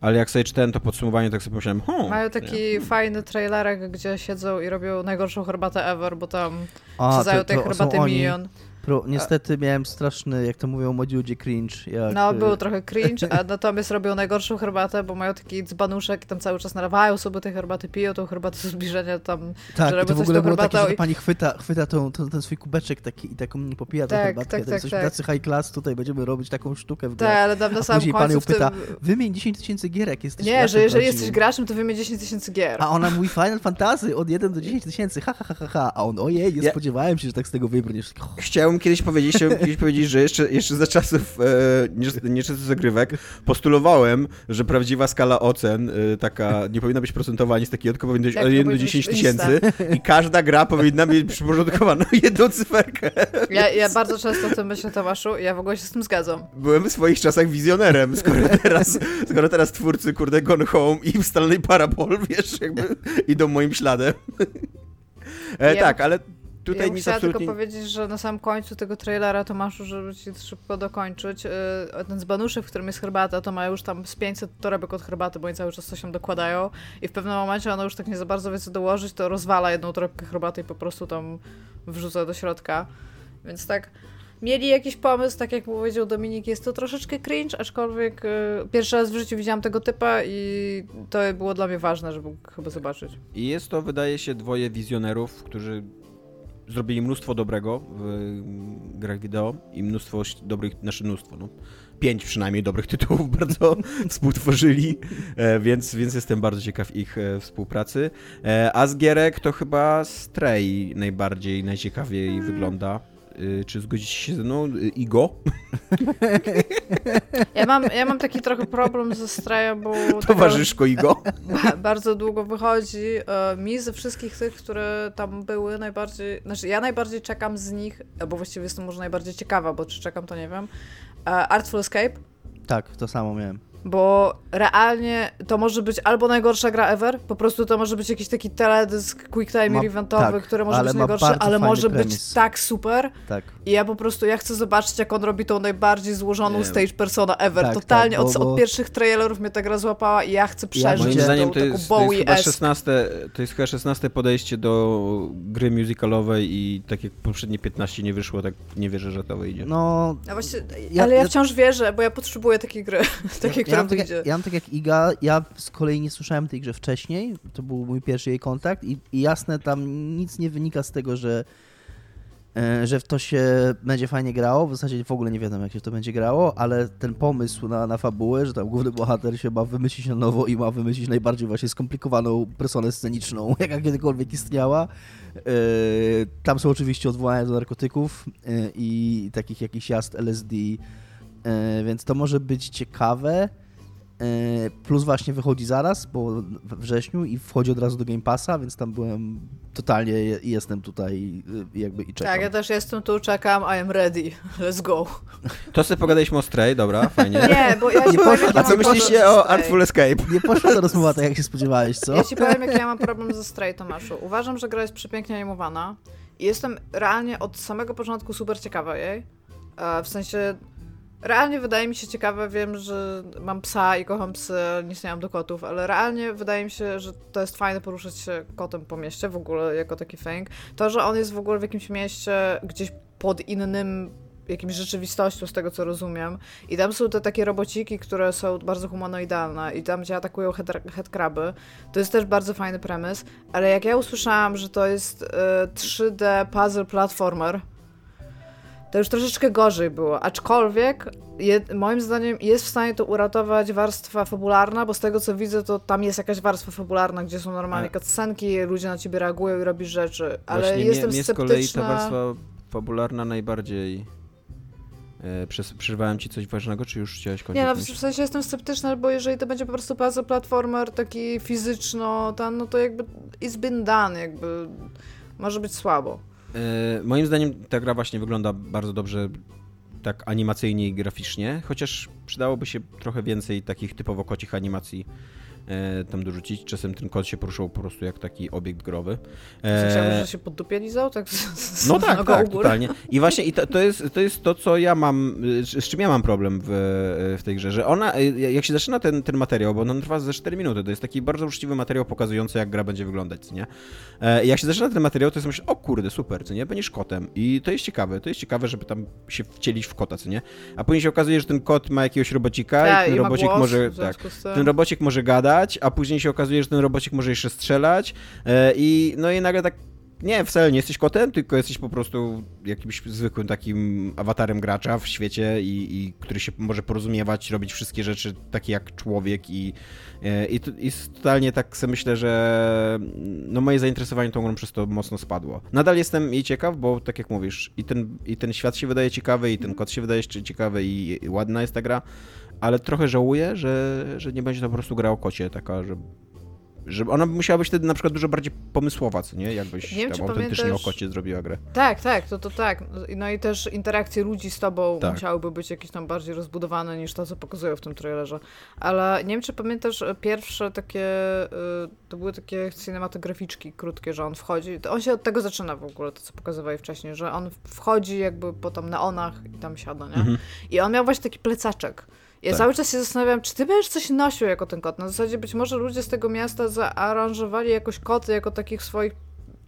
Ale jak sobie czytałem to podsumowanie, tak sobie pomyślałem, hmm, Mają taki nie. fajny trailerek, gdzie siedzą i robią najgorszą herbatę ever, bo tam A, tej herbaty milion. Pro, niestety miałem straszny, jak to mówią młodzi ludzie, cringe. Jak... No, był trochę cringe, a natomiast robią najgorszą herbatę, bo mają taki dzbanuszek i tam cały czas nalewają sobie tej herbaty, piją tą herbatę z zbliżenia tam, tak, że robią to w ogóle było takie, że pani chwyta, chwyta tą, tą, ten swój kubeczek taki i taką popija tak, tą herbatkę. Tak, tak, coś tak. tacy high class, tutaj będziemy robić taką sztukę w grę. Tak, ale tam na samym końcu pan ją pyta, tym... wymień 10 tysięcy gierek, jesteś Nie, że jeżeli jesteś graczem, to wymień 10 tysięcy gier. A ona mówi Final Fantasy od 1 do 10 tysięcy, ha, ha, ha, ha, ha. A on, ojej, nie ja... spodziewałem się, że tak z tego wybrniesz. Chciałem kiedyś powiedzieć, kiedyś powiedzieć, że jeszcze, jeszcze za czasów e, nieczęsto zagrywek postulowałem, że prawdziwa skala ocen, e, taka nie powinna być procentowa ani z takiej, tylko powinna być od 1 do 10 tysięcy i każda gra powinna mieć przyporządkowaną jedną cyferkę. Ja, ja bardzo często o tym myślę, Tomaszu, ja w ogóle się z tym zgadzam. Byłem w swoich czasach wizjonerem, skoro teraz, skoro teraz twórcy, kurde, Gone Home i Stanley Parabol, wiesz, jakby idą moim śladem. E. Tak, ale tutaj ja nic absolutnie... tylko powiedzieć, że na samym końcu tego trailera Tomaszu, żeby ci szybko dokończyć, yy, ten z banuszy, w którym jest herbata, to ma już tam z 500 torebek od herbaty, bo oni cały czas coś tam dokładają i w pewnym momencie ona już tak nie za bardzo wie co dołożyć, to rozwala jedną torebkę herbaty i po prostu tam wrzuca do środka. Więc tak mieli jakiś pomysł, tak jak powiedział Dominik, jest to troszeczkę cringe, aczkolwiek y, pierwszy raz w życiu widziałam tego typa i to było dla mnie ważne, żeby chyba zobaczyć. I jest to, wydaje się, dwoje wizjonerów, którzy zrobili mnóstwo dobrego w mm, grach wideo i mnóstwo dobrych, znaczy mnóstwo, no. Pięć przynajmniej dobrych tytułów bardzo współtworzyli, e, więc, więc jestem bardzo ciekaw ich e, współpracy. E, a z gierek to chyba Stray najbardziej, najciekawiej Hmm. wygląda. Y, Czy zgodzicie się ze mną? Y, Igo? Ja mam, ja mam taki trochę problem ze Straya, bo Towarzyszko Igo? ba- bardzo długo wychodzi. E, Mi ze wszystkich tych, które tam były, najbardziej, znaczy ja najbardziej czekam z nich, bo właściwie jestem może najbardziej ciekawa, bo czy czekam, to nie wiem. E, Artful Escape, Tak, to samo miałem. Bo realnie to może być albo najgorsza gra ever, po prostu to może być jakiś taki teledysk quick timer Ma- eventowy, tak, który może być najgorszy, ale może być premis. tak super. Tak. I ja po prostu, ja chcę zobaczyć, jak on robi tą najbardziej złożoną Nie. stage persona ever. Tak, Totalnie tak, bo- od, od pierwszych trailerów mnie ta gra złapała i ja chcę przeżyć Moim Gdzie- zdaniem to taką jest, to jest chyba Bowie-esque. 16, to jest chyba 16 podejście do gry musicalowej i tak jak poprzednie 15 nie wyszło, tak nie wierzę, że to wyjdzie. No, No właśnie, Ja- ale ja, ja- wciąż wierzę, bo ja potrzebuję takiej gry, takiej, ja, która mam tak, ja mam tak jak Iga, ja z kolei nie słyszałem tej grze wcześniej, to był mój pierwszy jej kontakt i, i jasne, tam nic nie wynika z tego, że, e, że w to się będzie fajnie grało, w zasadzie w ogóle nie wiadomo jak się to będzie grało, ale ten pomysł na, na fabułę, że tam główny bohater się ma wymyślić na nowo i ma wymyślić najbardziej właśnie skomplikowaną personę sceniczną, jaka kiedykolwiek istniała. E, Tam są oczywiście odwołania do narkotyków e, i takich jakichś jazd LSD, więc to może być ciekawe. E, Plus właśnie wychodzi zaraz, bo we wrześniu i wchodzi od razu do Game Passa, więc tam byłem totalnie je- jestem tutaj y, jakby i czekam. Tak, ja też jestem tu, czekam, I am ready, let's go. To sobie pogadaliśmy o Stray, dobra, fajnie. Nie, bo ja ci Nie powiem, poszło- A co myślicie o. Artful Escape? Nie poszła ta rozmowa tak, jak się spodziewałeś, co? Ja ci powiem, jak ja mam problem ze Stray, Tomaszu. Uważam, że gra jest przepięknie animowana i jestem realnie od samego początku super ciekawa jej. E, W sensie, realnie wydaje mi się ciekawe, wiem, że mam psa i kocham psy, nic nie mam do kotów, ale realnie wydaje mi się, że to jest fajne poruszać się kotem po mieście, w ogóle jako taki thing. To, że on jest w ogóle w jakimś mieście, gdzieś pod innym jakimś rzeczywistością, z tego co rozumiem. I tam są te takie robociki, które są bardzo humanoidalne i tam gdzie atakują head, headcraby. To jest też bardzo fajny premis, ale jak ja usłyszałam, że to jest e, 3D puzzle platformer, to już troszeczkę gorzej było. Aczkolwiek je, moim zdaniem jest w stanie to uratować warstwa fabularna, bo z tego co widzę, to tam jest jakaś warstwa fabularna, gdzie są normalnie cutscenki, ludzie na ciebie reagują i robisz rzeczy. Ale Właśnie jestem mnie, mnie z kolei ta warstwa fabularna najbardziej... E, przes- przerwałem ci coś ważnego, czy już chciałeś kończyć? Nie, no w sensie jestem sceptyczna, bo jeżeli to będzie po prostu puzzle platformer taki fizyczno, ten, no to jakby it's been done, jakby może być słabo. E, moim zdaniem ta gra właśnie wygląda bardzo dobrze tak animacyjnie i graficznie, chociaż przydałoby się trochę więcej takich typowo kocich animacji tam dorzucić. Czasem ten kot się poruszał po prostu jak taki obiekt growy. E... E, Chciałbyś, że się pod dupie lizał? Tak, no tak, tak, totalnie. I właśnie i to, to, jest, to jest to, co ja mam, z czym ja mam problem w, w tej grze, że ona, y, jak się zaczyna ten, ten materiał, bo on trwa ze 4 minuty, to jest taki bardzo uczciwy materiał pokazujący, jak gra będzie wyglądać, nie? E, jak się zaczyna ten materiał, to jest myślę, o kurde, super, co nie? Będziesz kotem. I to jest ciekawe, to jest ciekawe, żeby tam się wcielić w kota, co nie? A później się okazuje, że ten kot ma jakiegoś robocika Tak, i ten i robocik może, tak, ten robocik może a później się okazuje, że ten robocik może jeszcze strzelać e, i no i nagle tak nie, wcale nie jesteś kotem, tylko jesteś po prostu jakimś zwykłym takim awatarem gracza w świecie i, i który się może porozumiewać, robić wszystkie rzeczy takie jak człowiek i, e, i, i totalnie tak sobie myślę, że no moje zainteresowanie tą grą przez to mocno spadło. Nadal jestem jej ciekaw, bo tak jak mówisz, i ten, i ten świat się wydaje ciekawy, i ten kot się wydaje ciekawy i, i ładna jest ta gra, ale trochę żałuję, że, że nie będzie to po prostu gra o kocie, taka, że, że ona musiała być wtedy na przykład dużo bardziej pomysłowa, co nie? Jakbyś Nie wiem, tam autentycznie pamiętasz- o kocie zrobiła grę. Tak, tak, to, to tak. No i też interakcje ludzi z tobą Tak. musiałyby być jakieś tam bardziej rozbudowane niż to, co pokazują w tym trailerze. Ale nie wiem, czy pamiętasz e, pierwsze takie, y, to były takie cinematograficzki krótkie, że on wchodzi, to on się od tego zaczyna w ogóle, to co pokazywali wcześniej, że on wchodzi jakby po tam neonach i tam siada, nie? Mhm. I on miał właśnie taki plecaczek. Ja Tak. cały czas się zastanawiam, czy ty będziesz coś nosił jako ten kot. Na zasadzie być może ludzie z tego miasta zaaranżowali jakoś koty jako takich swoich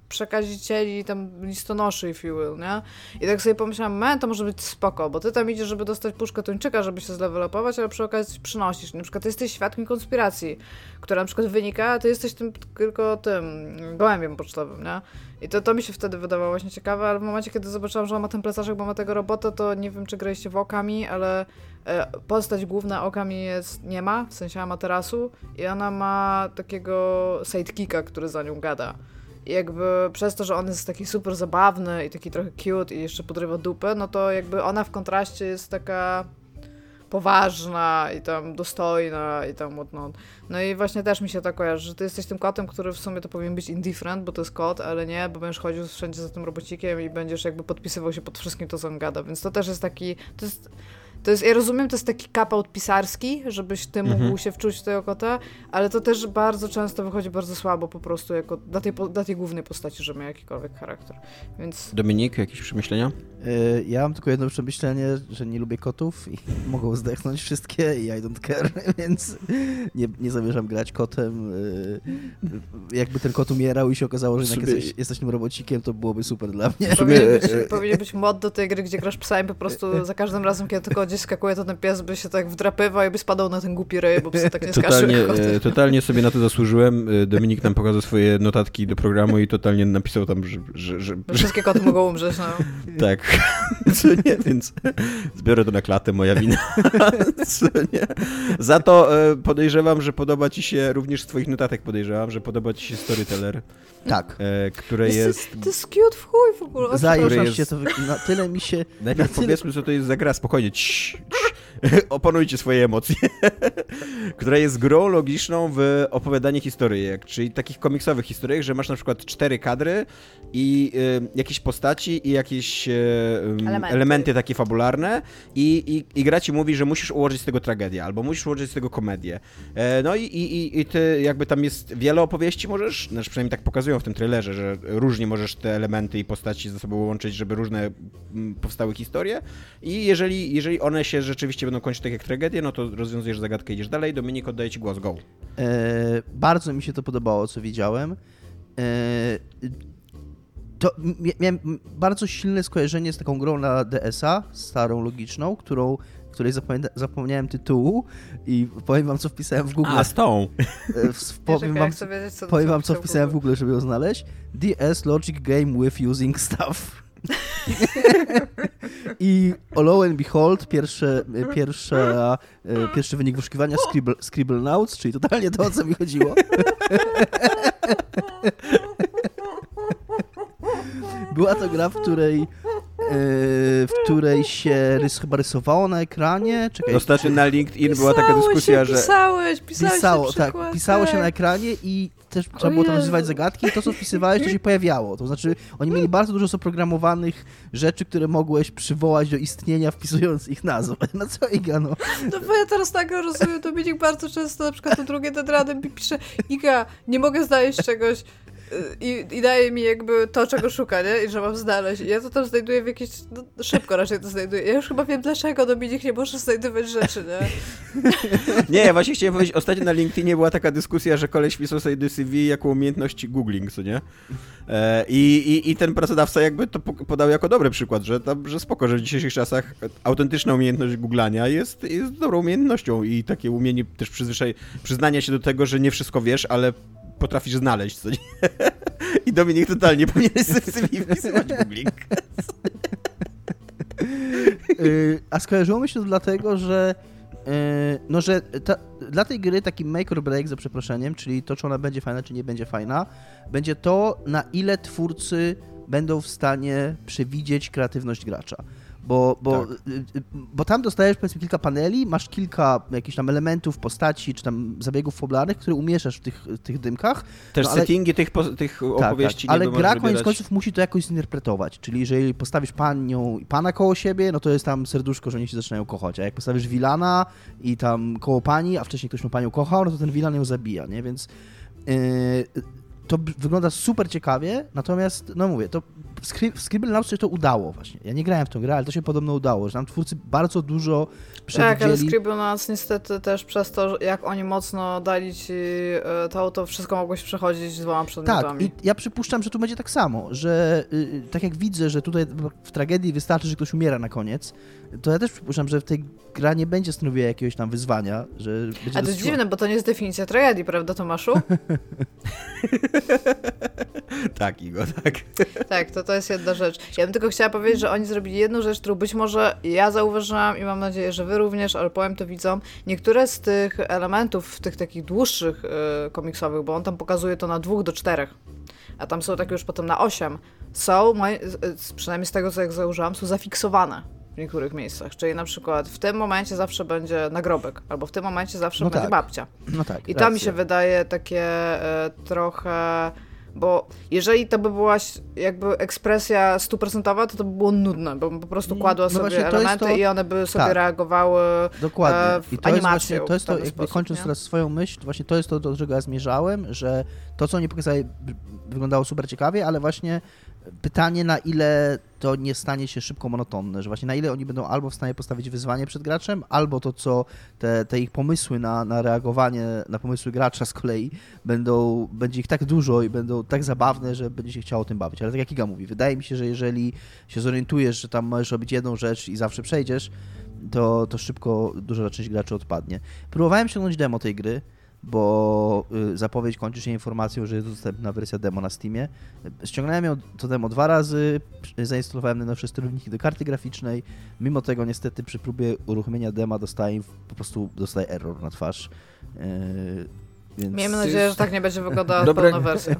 przekazicieli, tam listonoszy, if you will, nie? I tak sobie pomyślałam, man, to może być spoko, bo ty tam idziesz, żeby dostać puszkę tuńczyka, żeby się zlevelopować, ale przy okazji przynosisz. Na przykład ty jesteś świadkiem konspiracji, która na przykład wynika, a ty jesteś tym tylko tym gołębiem pocztowym, nie? I to, to mi się wtedy wydawało właśnie ciekawe, ale w momencie, kiedy zobaczyłam, że on ma ten plecaczek, bo ma tego robota, to nie wiem, czy graliście w okami, ale e, postać główna okami jest, nie ma, w sensie Amaterasu i ona ma takiego sidekicka, który za nią gada. I jakby przez to, że on jest taki super zabawny i taki trochę cute i jeszcze podrywa dupę, no to jakby ona w kontraście jest taka poważna i tam dostojna i tam whatnot. No i właśnie też mi się tak kojarzy, że ty jesteś tym kotem, który w sumie to powinien być indifferent, bo to jest kot, ale nie, bo będziesz chodził wszędzie za tym robocikiem i będziesz jakby podpisywał się pod wszystkim to, co on gada, więc to też jest taki, to jest to jest, ja rozumiem, to jest taki kapout pisarski, żebyś ty mógł mhm. się wczuć w tego kota, ale to też bardzo często wychodzi bardzo słabo po prostu jako dla tej, dla tej głównej postaci, że ma jakikolwiek charakter. Więc... Dominik, jakieś przemyślenia? Yy, ja mam tylko jedno przemyślenie, że nie lubię kotów i mogą zdechnąć wszystkie i I don't care, więc nie, nie zamierzam grać kotem. Yy, jakby ten kot umierał i się okazało, że sobie... jesteś, jesteś tym robocikiem, to byłoby super dla mnie. Powinien być, powinien być mod do tej gry, gdzie grasz psami po prostu za każdym razem, kiedy tylko gdzieś skakuje, to ten pies by się tak wdrapywał i by spadał na ten głupi ryj, bo psy tak nie totalnie, e, totalnie sobie na to zasłużyłem. E, Dominik nam pokazał swoje notatki do programu i totalnie napisał tam, że... że, że... Wszystkie koty mogą umrzeć, no. Tak. Co nie, więc zbiorę to na klatę, moja wina. Co nie. Za to e, podejrzewam, że podoba ci się, również z twoich notatek podejrzewam, że podoba ci się Storyteller. Tak. które jest... To jest cute w chuj w ogóle. Zajebiście, to na tyle mi się... Najpierw tyle... powiedzmy, co to jest za gra, spokojnie. Cii, shh. Opanujcie swoje emocje. która jest grą logiczną w opowiadaniu historyjek, czyli takich komiksowych historyjek, że masz na przykład cztery kadry i y, jakieś postaci i jakieś y, elementy. elementy. takie fabularne i, i, i gra ci mówi, że musisz ułożyć z tego tragedię, albo musisz ułożyć z tego komedię. E, no i, i, i ty jakby tam jest wiele opowieści możesz, znaczy przynajmniej tak pokazują w tym trailerze, że różnie możesz te elementy i postaci ze sobą łączyć, żeby różne powstały historie i jeżeli, jeżeli one się rzeczywiście będą kończyć tak jak tragedie, no to rozwiązujesz zagadkę, idziesz dalej. Dominik, oddaję ci głos, go. E, bardzo mi się to podobało, co widziałem. E, to miałem bardzo silne skojarzenie z taką grą na DSA, starą, logiczną, którą której zapomniałem tytułu i powiem wam, co wpisałem w Google. A, z tą. E, powiem wam, powiem wam, co wpisałem w Google, żeby ją znaleźć. DS Logic Game with Using Stuff. I lo and behold, pierwsze, pierwsze, pierwszy wynik wyszukiwania Scribble, Scribble czyli totalnie to, o co mi chodziło. Była to gra, w której E, w której się rys, chyba rysowało na ekranie. Czekaj, Ostatnio na LinkedIn była taka dyskusja, się, że... Pisałeś, pisałeś pisało, tak, pisało się na ekranie i też trzeba było tam nazywać zagadki i to, co wpisywałeś, to się pojawiało. To znaczy, oni mieli bardzo dużo zaprogramowanych rzeczy, które mogłeś przywołać do istnienia, wpisując ich nazwę. No co Iga, no. No bo ja teraz tak rozumiem, Dominik bardzo często na przykład do drugiej tedrady mi pisze Iga, nie mogę znaleźć czegoś, i, i daje mi jakby to, czego szuka, nie? I że mam znaleźć. I ja to tam znajduję w jakieś... No, szybko raczej to znajduję. Ja już chyba wiem, dlaczego Dominik nie może znajdować rzeczy, nie? Nie, ja właśnie chciałem powiedzieć, ostatnio na LinkedInie była taka dyskusja, że koleś pisał sobie do CV jako umiejętność googling, co nie? E, I, i, I ten pracodawca jakby to podał jako dobry przykład, że, tam, że spoko, że w dzisiejszych czasach autentyczna umiejętność googlania jest, jest dobrą umiejętnością i takie umienie też przyzwyczaj, przyznania się do tego, że nie wszystko wiesz, ale potrafisz znaleźć, co nie? I Dominik totalnie powinien sobie wpisywać googling. Y, a skojarzyło mi się to dlatego, że y, no, że ta, dla tej gry taki make or break, za przeproszeniem, czyli to, czy ona będzie fajna, czy nie będzie fajna, będzie to, na ile twórcy będą w stanie przewidzieć kreatywność gracza bo, bo, tak. Y, y, bo tam dostajesz powiedzmy kilka paneli, masz kilka jakichś tam elementów, postaci, czy tam zabiegów fabularnych, które umieszasz w tych, tych dymkach. Też no, ale... settingi tych, tych tak, opowieści tak, Ale gra koniec końców musi to jakoś zinterpretować, czyli jeżeli postawisz panią i pana koło siebie, no to jest tam serduszko, że oni się zaczynają kochać, a jak postawisz Wilana i tam koło pani, a wcześniej ktoś ma panią kochał, no to ten Wilan ją zabija, nie? Więc yy, to wygląda super ciekawie, natomiast, no mówię, to w Scribble Now się to udało właśnie. Ja nie grałem w tę grę, ale to się podobno udało, że tam twórcy bardzo dużo przewidzieli. Tak, ale Scribblenauts niestety też przez to, jak oni mocno dali ci e, to, to wszystko mogłeś przechodzić z dwoma przedmiotami. Tak, i ja przypuszczam, że tu będzie tak samo, że y, tak jak widzę, że tutaj w tragedii wystarczy, że ktoś umiera na koniec, to ja też przypuszczam, że w tej gra nie będzie stanowiła jakiegoś tam wyzwania, że będzie A to jest dziwne, bo to nie jest definicja tragedii, prawda Tomaszu? tak, Igo, tak. tak, to, to jest jedna rzecz. Ja bym tylko chciała powiedzieć, że oni zrobili jedną rzecz, którą być może ja zauważyłam i mam nadzieję, że wy również, ale powiem to widzom. Niektóre z tych elementów, tych takich dłuższych y, komiksowych, bo on tam pokazuje to na dwóch do czterech, a tam są takie już potem na osiem, są, przynajmniej z tego co jak zauważyłam, są zafiksowane w niektórych miejscach. Czyli na przykład w tym momencie zawsze będzie nagrobek, albo w tym momencie zawsze no będzie tak. babcia. No tak. I to mi się wydaje takie e, trochę. Bo jeżeli to by była jakby ekspresja stuprocentowa, to to by było nudne, bo po prostu mm, kładła no sobie elementy to... i one by sobie tak. reagowały Dokładnie. E, w I to. Jest właśnie, to jest to, jakby sposób, kończąc nie? teraz swoją myśl, właśnie to jest to, do czego ja zmierzałem, że to, co oni pokazali, wyglądało super ciekawie, ale właśnie pytanie, na ile to nie stanie się szybko monotonne, że właśnie na ile oni będą albo w stanie postawić wyzwanie przed graczem, albo to, co te, te ich pomysły na, na reagowanie na pomysły gracza z kolei będą, będzie ich tak dużo i będą tak zabawne, że będzie się chciało tym bawić. Ale tak jak Iga mówi, wydaje mi się, że jeżeli się zorientujesz, że tam możesz robić jedną rzecz i zawsze przejdziesz, to, to szybko duża część graczy odpadnie. Próbowałem ściągnąć demo tej gry, bo y, zapowiedź kończy się informacją, że jest dostępna wersja demo na Steamie. Ściągnąłem ją to demo dwa razy, zainstalowałem najnowsze sterowniki do karty graficznej. Mimo tego niestety przy próbie uruchomienia dema dostaję po prostu dostaję error na twarz. Więc... Miejmy nadzieję, że tak nie będzie wyglądała Dobre... pełna wersja.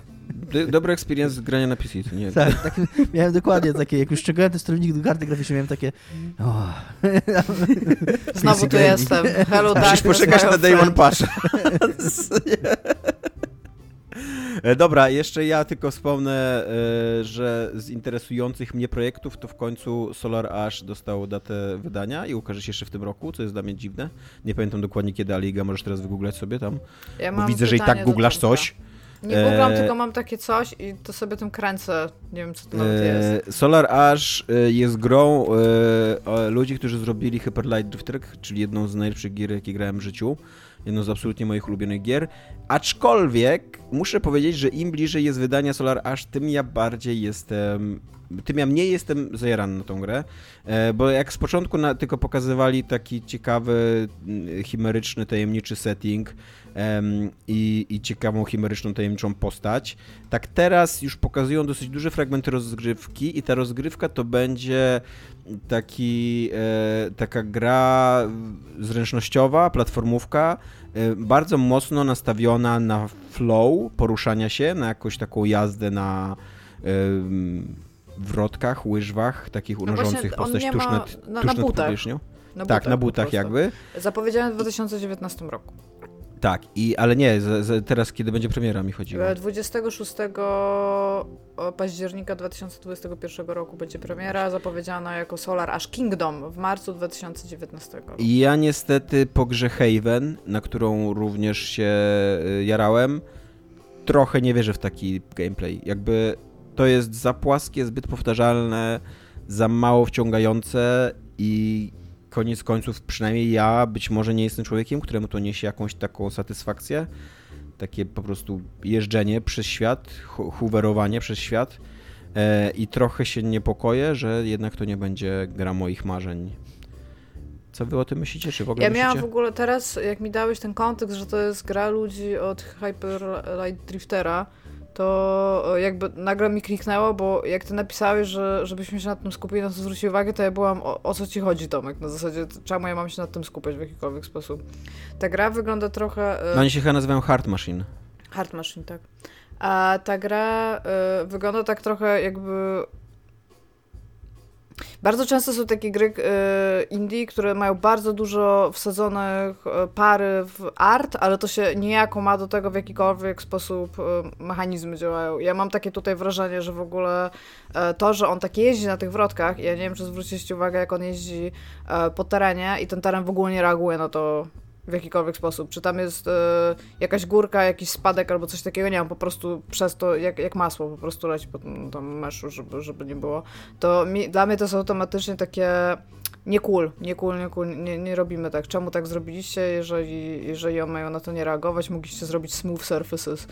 Dobry experience z grania na PC, to nie Tak, tak, miałem dokładnie takie, jak już ściągałem te sterowniki do karty graficznej, miałem takie oh. Znowu tu jestem. Hello, Musisz poczekać na Day One. E, dobra, jeszcze ja tylko wspomnę, e, że z interesujących mnie projektów to w końcu Solar Ash dostał datę wydania i ukaże się jeszcze w tym roku, co jest dla mnie dziwne. Nie pamiętam dokładnie kiedy, ale Iga, możesz teraz wygooglać sobie tam. Ja bo widzę, że i tak googlasz coś. Nie googlam, e... tylko mam takie coś i to sobie tym kręcę. Nie wiem, co to nawet jest. Solar Ash jest grą ludzi, którzy zrobili Hyper Light Drifter, czyli jedną z najlepszych gier, jakie grałem w życiu jedną z absolutnie moich ulubionych gier. Aczkolwiek muszę powiedzieć, że im bliżej jest wydania Solar Ash, tym ja bardziej jestem tym ja mniej jestem zajarany na tą grę, e, bo jak z początku na, tylko pokazywali taki ciekawy, mm, chimeryczny, tajemniczy setting i, i ciekawą, chimeryczną, tajemniczą postać, tak teraz już pokazują dosyć duże fragmenty rozgrywki i ta rozgrywka to będzie taki, e, taka gra zręcznościowa, platformówka, e, bardzo mocno nastawiona na flow poruszania się, na jakąś taką jazdę na wrotkach, łyżwach, takich unoszących no postać tuż nad, na, tuż na nad powierzchnią. Na tak, butach, na butach jakby. Zapowiedziane w 2019 roku. Tak, i, ale nie, z, z, teraz kiedy będzie premiera mi chodziło. 26 października 2021 roku będzie premiera, zapowiedziana jako Solar Ash Kingdom w marcu 2019 roku. Ja niestety po grze Haven, na którą również się y, jarałem, trochę nie wierzę w taki gameplay. Jakby to jest za płaskie, zbyt powtarzalne, za mało wciągające i koniec końców, przynajmniej ja być może nie jestem człowiekiem, któremu to niesie jakąś taką satysfakcję. Takie po prostu jeżdżenie przez świat, hoverowanie przez świat. E, I trochę się niepokoję, że jednak to nie będzie gra moich marzeń. Co wy o tym myślicie? Czy w ogóle Ja myślicie? miałam w ogóle teraz, jak mi dałeś ten kontekst, że to jest gra ludzi od Hyper Light Driftera, to jakby nagle mi kliknęło, bo jak ty napisałeś, że żebyśmy się nad tym skupili, na co zwrócić uwagę, to ja byłam, o, o, co ci chodzi, Tomek? Na zasadzie, czemu ja mam się nad tym skupiać w jakikolwiek sposób? Ta gra wygląda trochę... No oni się chyba nazywają Hard Machine. Hard Machine, tak. A ta gra y, wygląda tak trochę jakby bardzo często są takie gry e, indie, które mają bardzo dużo wsadzonych e, pary w art, ale to się niejako ma do tego, w jakikolwiek sposób e, mechanizmy działają. Ja mam takie tutaj wrażenie, że w ogóle to, że on tak jeździ na tych wrotkach, ja nie wiem, czy zwróciliście uwagę, jak on jeździ po terenie i ten teren w ogóle nie reaguje na to, w jakikolwiek sposób. Czy tam jest e, jakaś górka, jakiś spadek albo coś takiego, nie wiem, po prostu przez to, jak, jak masło, po prostu leci po tym tam meszu, żeby, żeby nie było. To mi, dla mnie to jest automatycznie takie nie cool, nie cool, nie cool, nie, nie robimy tak. Czemu tak zrobiliście, jeżeli, jeżeli mają na to nie reagować, mogliście zrobić smooth surfaces.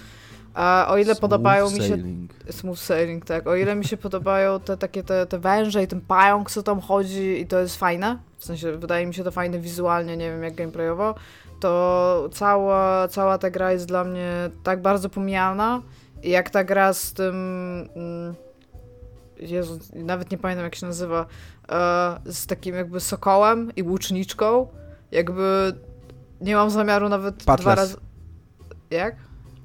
A o ile Smooth podobają mi się sailing. Smooth sailing, tak. O ile mi się podobają te takie te, te węże i ten pająk, co tam chodzi i to jest fajne, w sensie wydaje mi się to fajne wizualnie, nie wiem jak gameplayowo, to cała, cała ta gra jest dla mnie tak bardzo pomijana i jak ta gra z tym... Mm, Jezu, nawet nie pamiętam jak się nazywa, e, z takim jakby sokołem i łuczniczką, jakby nie mam zamiaru nawet dwa Patles. razy... Jak?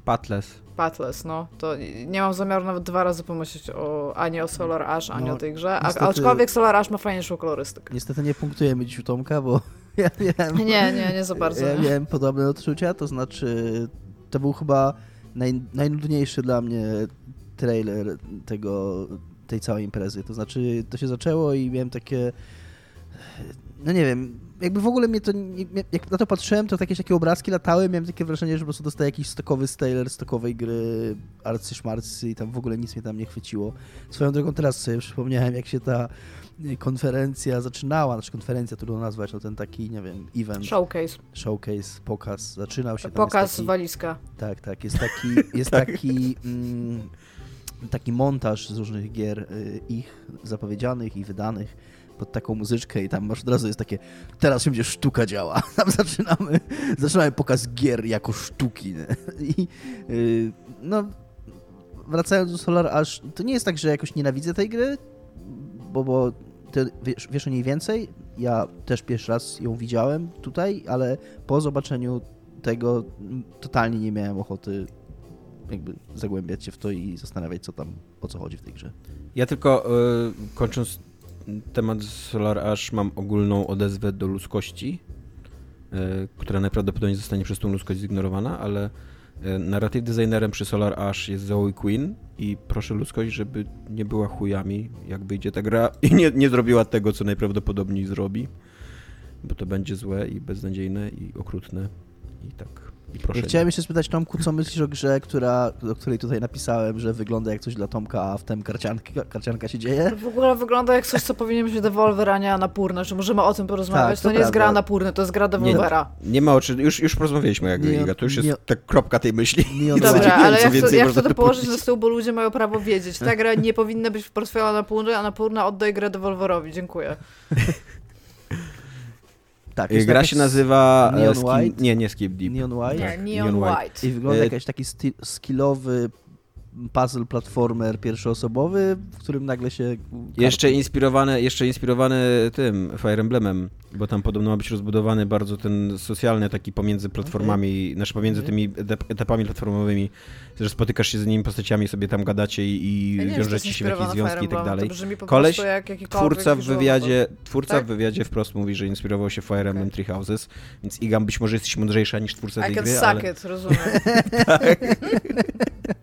Patles. Pathless, no. To nie mam zamiaru nawet dwa razy pomyśleć o, ani o Solar Ash, ani No, o tej grze. A, niestety- aczkolwiek Solar Ash ma fajniejszą kolorystykę. Niestety nie punktujemy dziś u Tomka, bo ja miałem, Nie, nie, nie za bardzo. ja nie. miałem podobne odczucia, to znaczy to był chyba naj, najnudniejszy dla mnie trailer tego, tej całej imprezy. To znaczy to się zaczęło i miałem takie no nie wiem, jakby w ogóle mnie to, nie- jak na to patrzyłem, to jakieś takie obrazki latały, miałem takie wrażenie, że po prostu dostaję jakiś stokowy trailer stokowej gry, arcy szmarcy i tam w ogóle nic mnie tam nie chwyciło. Swoją drogą teraz sobie przypomniałem, jak się ta y, konferencja zaczynała, znaczy konferencja, trudno nazwać, no ten taki, nie wiem, event, Showcase. showcase, pokaz, zaczynał się tam. Pokaz taki, walizka. tak, tak. Jest taki, jest taki, mm, taki montaż z różnych gier y, ich zapowiedzianych i wydanych pod taką muzyczkę i tam masz od razu jest takie teraz się będzie sztuka działa. Tam zaczynamy, zaczynamy pokaz gier jako sztuki. I y, no wracając do Solar to nie jest tak, że jakoś nienawidzę tej gry, bo, bo ty wiesz, wiesz o niej więcej. Ja też pierwszy raz ją widziałem tutaj, ale po zobaczeniu tego totalnie nie miałem ochoty jakby zagłębiać się w to i zastanawiać, co tam, o co chodzi w tej grze. Ja tylko y, kończąc temat Solar Ash mam ogólną odezwę do ludzkości, y, która najprawdopodobniej zostanie przez tą ludzkość zignorowana, ale y, narrative designerem przy Solar Ash jest Zoe Quinn i proszę ludzkość, żeby nie była chujami, jak wyjdzie ta gra i nie, nie zrobiła tego, co najprawdopodobniej zrobi, bo to będzie złe i beznadziejne i okrutne i tak. Proszę. Ja chciałem jeszcze spytać Tomku, co myślisz o grze, która, o której tutaj napisałem, że wygląda jak coś dla Tomka, a wtem karcianka, karcianka się dzieje? To w ogóle wygląda jak coś, co powinien być Devolver, a nie Anapurna. Czy możemy o tym porozmawiać? Tak, to, to nie jest gra. Anapurny, to jest gra Devolvera. Nie ma oczy, już, już porozmawialiśmy jak Nie, Liga, to już jest nie. tak kropka tej myśli. Co Dobra, więcej, ale co ja chcę, ja chcę to położyć na stół, bo ludzie mają prawo wiedzieć. Ta gra nie powinna być w portfelu Anapurny, Anapurna oddaj grę Devolverowi. Dziękuję. Tak, jest Gra jakaś się nazywa... e, Neon Skin... White? Nie, nie Skip Deep. Neon White. Nie, Neon Neon White. White. I wygląda E, jakiś taki skillowy puzzle platformer pierwszoosobowy, w którym nagle się... Jeszcze inspirowany, jeszcze inspirowany tym Fire Emblemem, bo tam podobno ma być rozbudowany bardzo ten socjalny taki pomiędzy platformami, znaczy pomiędzy tymi etap- etapami platformowymi, że spotykasz się z innymi postaciami, sobie tam gadacie i, i Ja wiążecie się w jakieś związki i tak dalej. Koleś, jak Twórca w wywiadzie, twórca Tak? w wywiadzie wprost mówi, że inspirował się Fire Emblem Okej. Three Houses, więc Igam być może jesteś mądrzejsza niż twórca. I tej can gry, suck ale... it, rozumiem.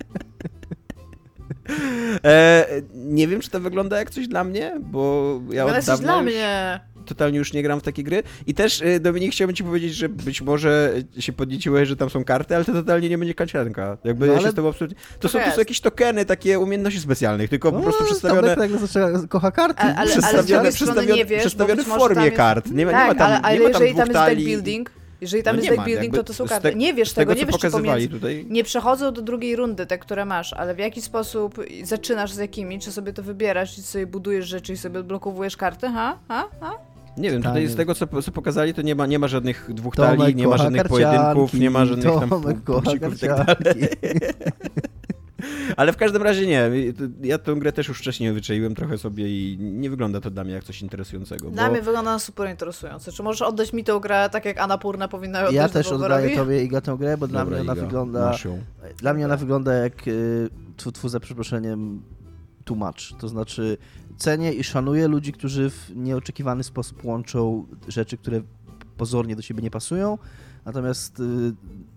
E, nie wiem, czy to wygląda jak coś dla mnie, bo ja Ale od dawna dla już mnie. totalnie już nie gram w takie gry. I też, y, Dominik, chciałbym ci powiedzieć, że być może się podnieciłeś, że tam są karty, ale to totalnie nie będzie kancianka. Jakby No ja ale- się z tobą absolutnie... To, To są, to są jakieś tokeny, takie umiejętności specjalnych, tylko po prostu O, przedstawione... Nagle zaczęła, kocha karty. Ale- ale- przedstawione, z drugiej strony przedstawione, nie wiesz, przedstawione w formie kart. Nie ma, nie tak, ma tam, ale, ale nie ma tam jeżeli tam jest building, jeżeli tam No jest nie deck ma, building, jakby to to są karty. te- Nie wiesz tego, tego, nie wiesz, czy pomiędzy... tutaj. Nie przechodzą do drugiej rundy, te, które masz, ale w jaki sposób zaczynasz z jakimi, czy sobie to wybierasz i sobie budujesz rzeczy i sobie odblokowujesz karty, ha? Ha? Ha? Nie wiem, tutaj z tego, co, co pokazali, to nie ma, nie ma żadnych dwóch Tomek talii, nie ma żadnych pojedynków, nie ma żadnych tam punkcików i tak dalej. Ale w każdym razie nie. Ja tę grę też już wcześniej wyczaiłem trochę sobie i nie wygląda to dla mnie jak coś interesującego. Dla bo... mnie wygląda na super interesujące. Czy możesz oddać mi tę grę tak jak Anapurna powinna ją oddać Ja też oddaję tobie Iga tę grę, bo dla Dobra, mnie ona Iga, wygląda... Dla mnie ona wygląda jak y, tfu, tfu, za przeproszeniem much. To znaczy cenię i szanuję ludzi, którzy w nieoczekiwany sposób łączą rzeczy, które pozornie do siebie nie pasują, Natomiast y,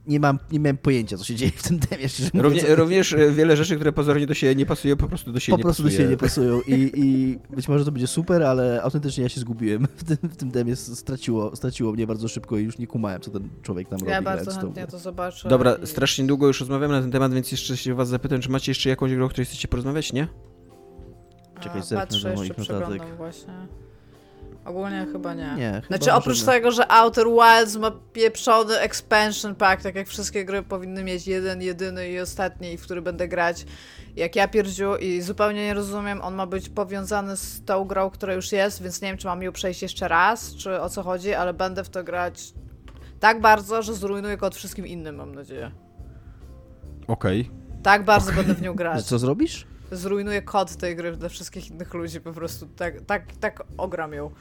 nie, mam, nie miałem pojęcia, co się dzieje w tym temie. Również, również e, wiele rzeczy, które pozornie do siebie nie pasują, po prostu do siebie po nie prostu pasuje. do siebie nie pasują I, i być może to będzie super, ale autentycznie ja się zgubiłem w tym, w tym temie, straciło, straciło mnie bardzo szybko i już nie kumałem, co ten człowiek tam robi. Ja bardzo chętnie to zobaczę. Dobra, i- strasznie długo już rozmawiamy na ten temat, więc jeszcze się was zapytam, czy macie jeszcze jakąś grę, o której chcecie porozmawiać, nie? Czekaj, A, Patrzę do moich jeszcze, notatek. przeglądam właśnie. Ogólnie chyba nie. Nie, chyba Znaczy oprócz tego, że Outer Wilds ma pieprzony expansion pack, tak jak wszystkie gry powinny mieć jeden, jedyny i ostatni, w który będę grać jak ja pierdziu i zupełnie nie rozumiem, on ma być powiązany z tą grą, która już jest, więc nie wiem, czy mam ją przejść jeszcze raz, czy o co chodzi, ale będę w to grać tak bardzo, że zrujnuję go od wszystkim innym, mam nadzieję. Okej. Tak bardzo będę w nią grać. Co zrobisz? Zrujnuję kod tej gry dla wszystkich innych ludzi, po prostu tak, tak, tak ogram ją.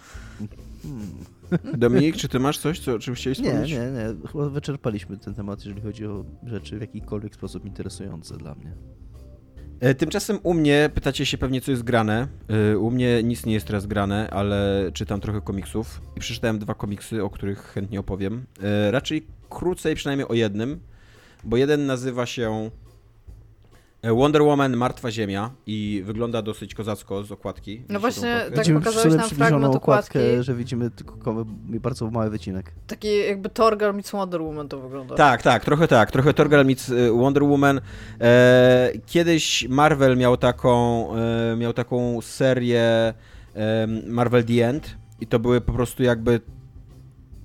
Dominik, czy ty masz coś, co, o czym chciałeś Nie, wspomnieć? nie, nie. Chyba wyczerpaliśmy ten temat, jeżeli chodzi o rzeczy w jakikolwiek sposób interesujące dla mnie. E, Tymczasem u mnie, pytacie się pewnie, co jest grane. E, U mnie nic nie jest teraz grane, ale czytam trochę komiksów i przeczytałem dwa komiksy, o których chętnie opowiem. E, Raczej krócej przynajmniej o jednym, bo jeden nazywa się Wonder Woman Martwa Ziemia i wygląda dosyć kozacko z okładki. No właśnie, okładkę? tak widzimy pokazałeś nam fragment okładkę, okładki. że widzimy tylko ko- bardzo mały wycinek. Taki jakby Torgal meets Wonder Woman to wygląda. Tak, tak, trochę tak. Trochę Torgal meets y, Wonder Woman. E, kiedyś Marvel miał taką, e, miał taką serię e, Marvel The End i to były po prostu jakby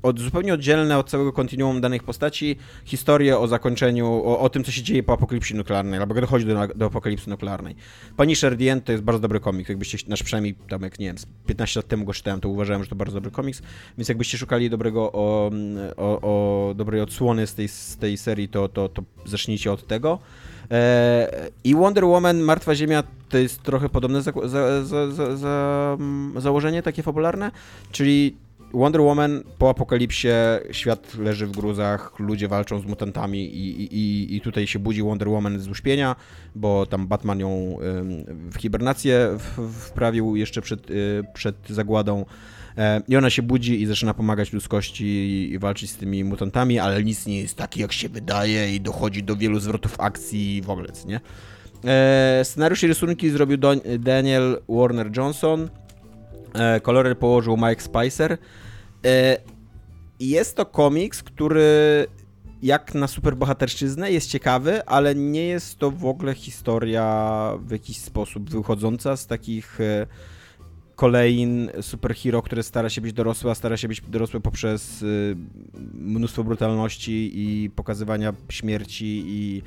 od, zupełnie oddzielne od całego kontinuum danych postaci historie o zakończeniu, o, o tym, co się dzieje po apokalipsie nuklearnej, albo kiedy dochodzi do, do apokalipsy nuklearnej. Punisher The End to jest bardzo dobry komiks, jakbyście, znaczy przynajmniej tam jak, nie wiem, z 15 lat temu go czytałem, to uważałem, że to bardzo dobry komiks, więc jakbyście szukali dobrego, o, o, o dobrej odsłony z tej, z tej serii, to, to, to zacznijcie od tego. E, I Wonder Woman, Martwa Ziemia to jest trochę podobne za, za, za, mm, założenie takie fabularne, czyli Wonder Woman po apokalipsie, świat leży w gruzach, ludzie walczą z mutantami i, i- i, tutaj się budzi Wonder Woman z uśpienia, bo tam Batman ją w hibernację wprawił jeszcze przed, y, przed zagładą. E, I ona się budzi i zaczyna pomagać ludzkości i, walczyć z tymi mutantami, ale nic nie jest takie, jak się wydaje i dochodzi do wielu zwrotów akcji w ogóle, nie? E, scenariusz i rysunki zrobił Daniel Warner Johnson. E, kolory położył Mike Spicer. E, jest to komiks, który jak na superbohaterszczyznę jest ciekawy, ale nie jest to w ogóle historia w jakiś sposób wychodząca z takich e, kolejn superhero, które stara się być dorosłe, a stara się być dorosłe poprzez y, mnóstwo brutalności i pokazywania śmierci i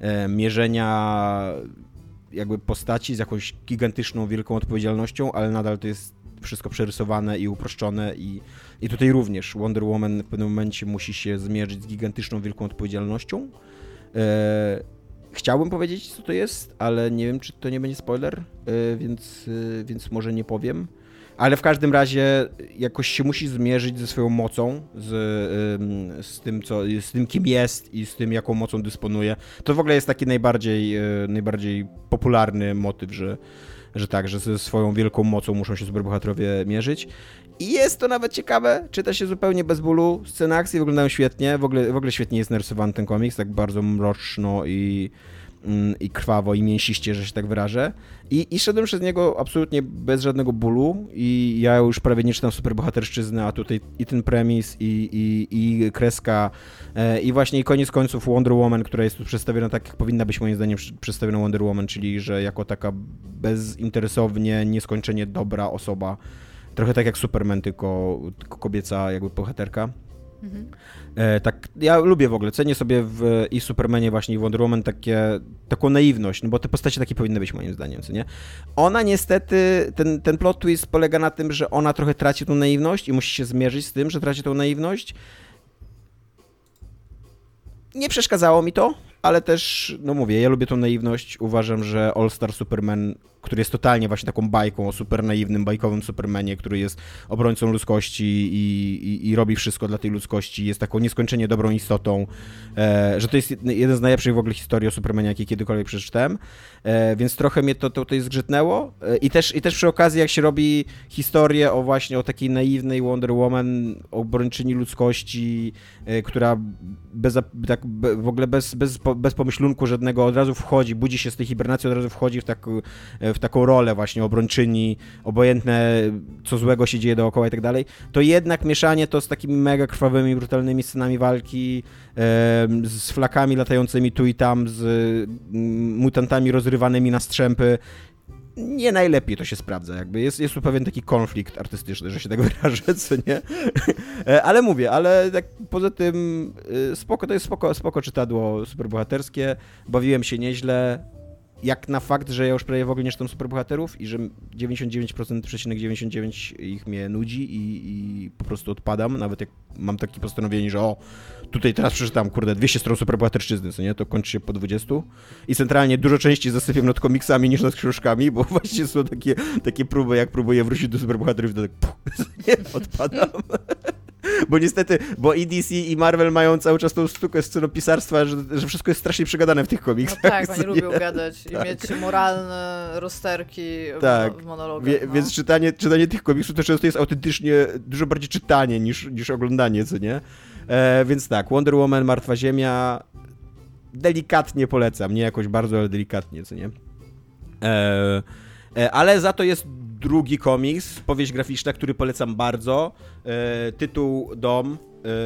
e, mierzenia jakby postaci z jakąś gigantyczną, wielką odpowiedzialnością, ale nadal to jest wszystko przerysowane i uproszczone i, i tutaj również Wonder Woman w pewnym momencie musi się zmierzyć z gigantyczną, wielką odpowiedzialnością. E, chciałbym powiedzieć, co to jest, ale nie wiem, czy to nie będzie spoiler, e, więc, e, więc może nie powiem. Ale w każdym razie jakoś się musi zmierzyć ze swoją mocą, z, z, tym, co, z tym, kim jest i z tym, jaką mocą dysponuje. To w ogóle jest taki najbardziej, e, najbardziej popularny motyw, że, że tak, że ze swoją wielką mocą muszą się superbohaterowie mierzyć. I jest to nawet ciekawe, czyta się zupełnie bez bólu, sceny akcji wyglądają świetnie, w ogóle, w ogóle świetnie jest narysowany ten komiks, tak bardzo mroczno i, i krwawo i mięsiście, że się tak wyrażę. I, I szedłem przez niego absolutnie bez żadnego bólu i ja już prawie nie czytam superbohaterszczyzny, a tutaj i ten premis, i, i, i kreska, e, i właśnie i koniec końców Wonder Woman, która jest tu przedstawiona tak, jak powinna być moim zdaniem przedstawiona Wonder Woman, czyli że jako taka bezinteresownie, nieskończenie dobra osoba, trochę tak jak Superman, tylko, tylko kobieca jakby bohaterka. Mhm. E, tak, ja lubię w ogóle, cenię sobie w i Supermanie właśnie i Wonder Woman takie, taką naiwność, no bo te postacie takie powinny być moim zdaniem, co nie? Ona niestety, ten, ten plot twist polega na tym, że ona trochę traci tą naiwność i musi się zmierzyć z tym, że traci tą naiwność. Nie przeszkadzało mi to, ale też, no mówię, ja lubię tą naiwność. Uważam, że All Star Superman, który jest totalnie właśnie taką bajką o super naiwnym, bajkowym Supermanie, który jest obrońcą ludzkości i, i, i robi wszystko dla tej ludzkości, jest taką nieskończenie dobrą istotą, e, że to jest jeden z najlepszych w ogóle historii o Supermanie, jakie kiedykolwiek przeczytałem, e, więc trochę mnie to, to tutaj zgrzytnęło. E, I, też, I też przy okazji, jak się robi historię o właśnie o takiej naiwnej Wonder Woman, obrończyni ludzkości, e, która bez, tak, w ogóle bez, bez, bez pomyślunku żadnego od razu wchodzi, budzi się z tej hibernacji, od razu wchodzi w, tak, w taką rolę właśnie obrończyni, obojętne co złego się dzieje dookoła i tak dalej, to jednak mieszanie to z takimi mega krwawymi, brutalnymi scenami walki, z flakami latającymi tu i tam, z mm, mutantami rozrywanymi na strzępy, nie najlepiej to się sprawdza, jakby. Jest, jest tu pewien taki konflikt artystyczny, że się tak wyrażę, co nie? E, ale mówię, ale tak poza tym y, spoko, to jest spoko, spoko czytadło superbohaterskie, bawiłem się nieźle, jak na fakt, że ja już prawie w ogóle nie czytam superbohaterów i że 99,99 ich mnie nudzi i, i, po prostu odpadam, nawet jak mam takie postanowienie, że o, tutaj teraz przeczytam, kurde, 200 stron superbohaterszczyzny, co nie, to kończy się po 20 i centralnie dużo częściej zasypiam nad komiksami niż nad książkami, bo właśnie są takie, takie próby, jak próbuję wrócić do superbohaterów, to tak puh, nie, odpadam. Bo niestety, bo i DC i Marvel mają cały czas tą sztukę scenopisarstwa, że, że wszystko jest strasznie przegadane w tych komiksach. No tak, oni nie? lubią gadać i tak. mieć moralne rozterki tak. w monologach. Wie, no. Więc czytanie, czytanie tych komiksów to często jest autentycznie dużo bardziej czytanie niż, niż oglądanie, co nie? E, więc tak, Wonder Woman, Martwa Ziemia, delikatnie polecam, nie jakoś bardzo, ale delikatnie, co nie? E, e, ale za to jest drugi komiks, powieść graficzna, który polecam bardzo. E, tytuł Dom.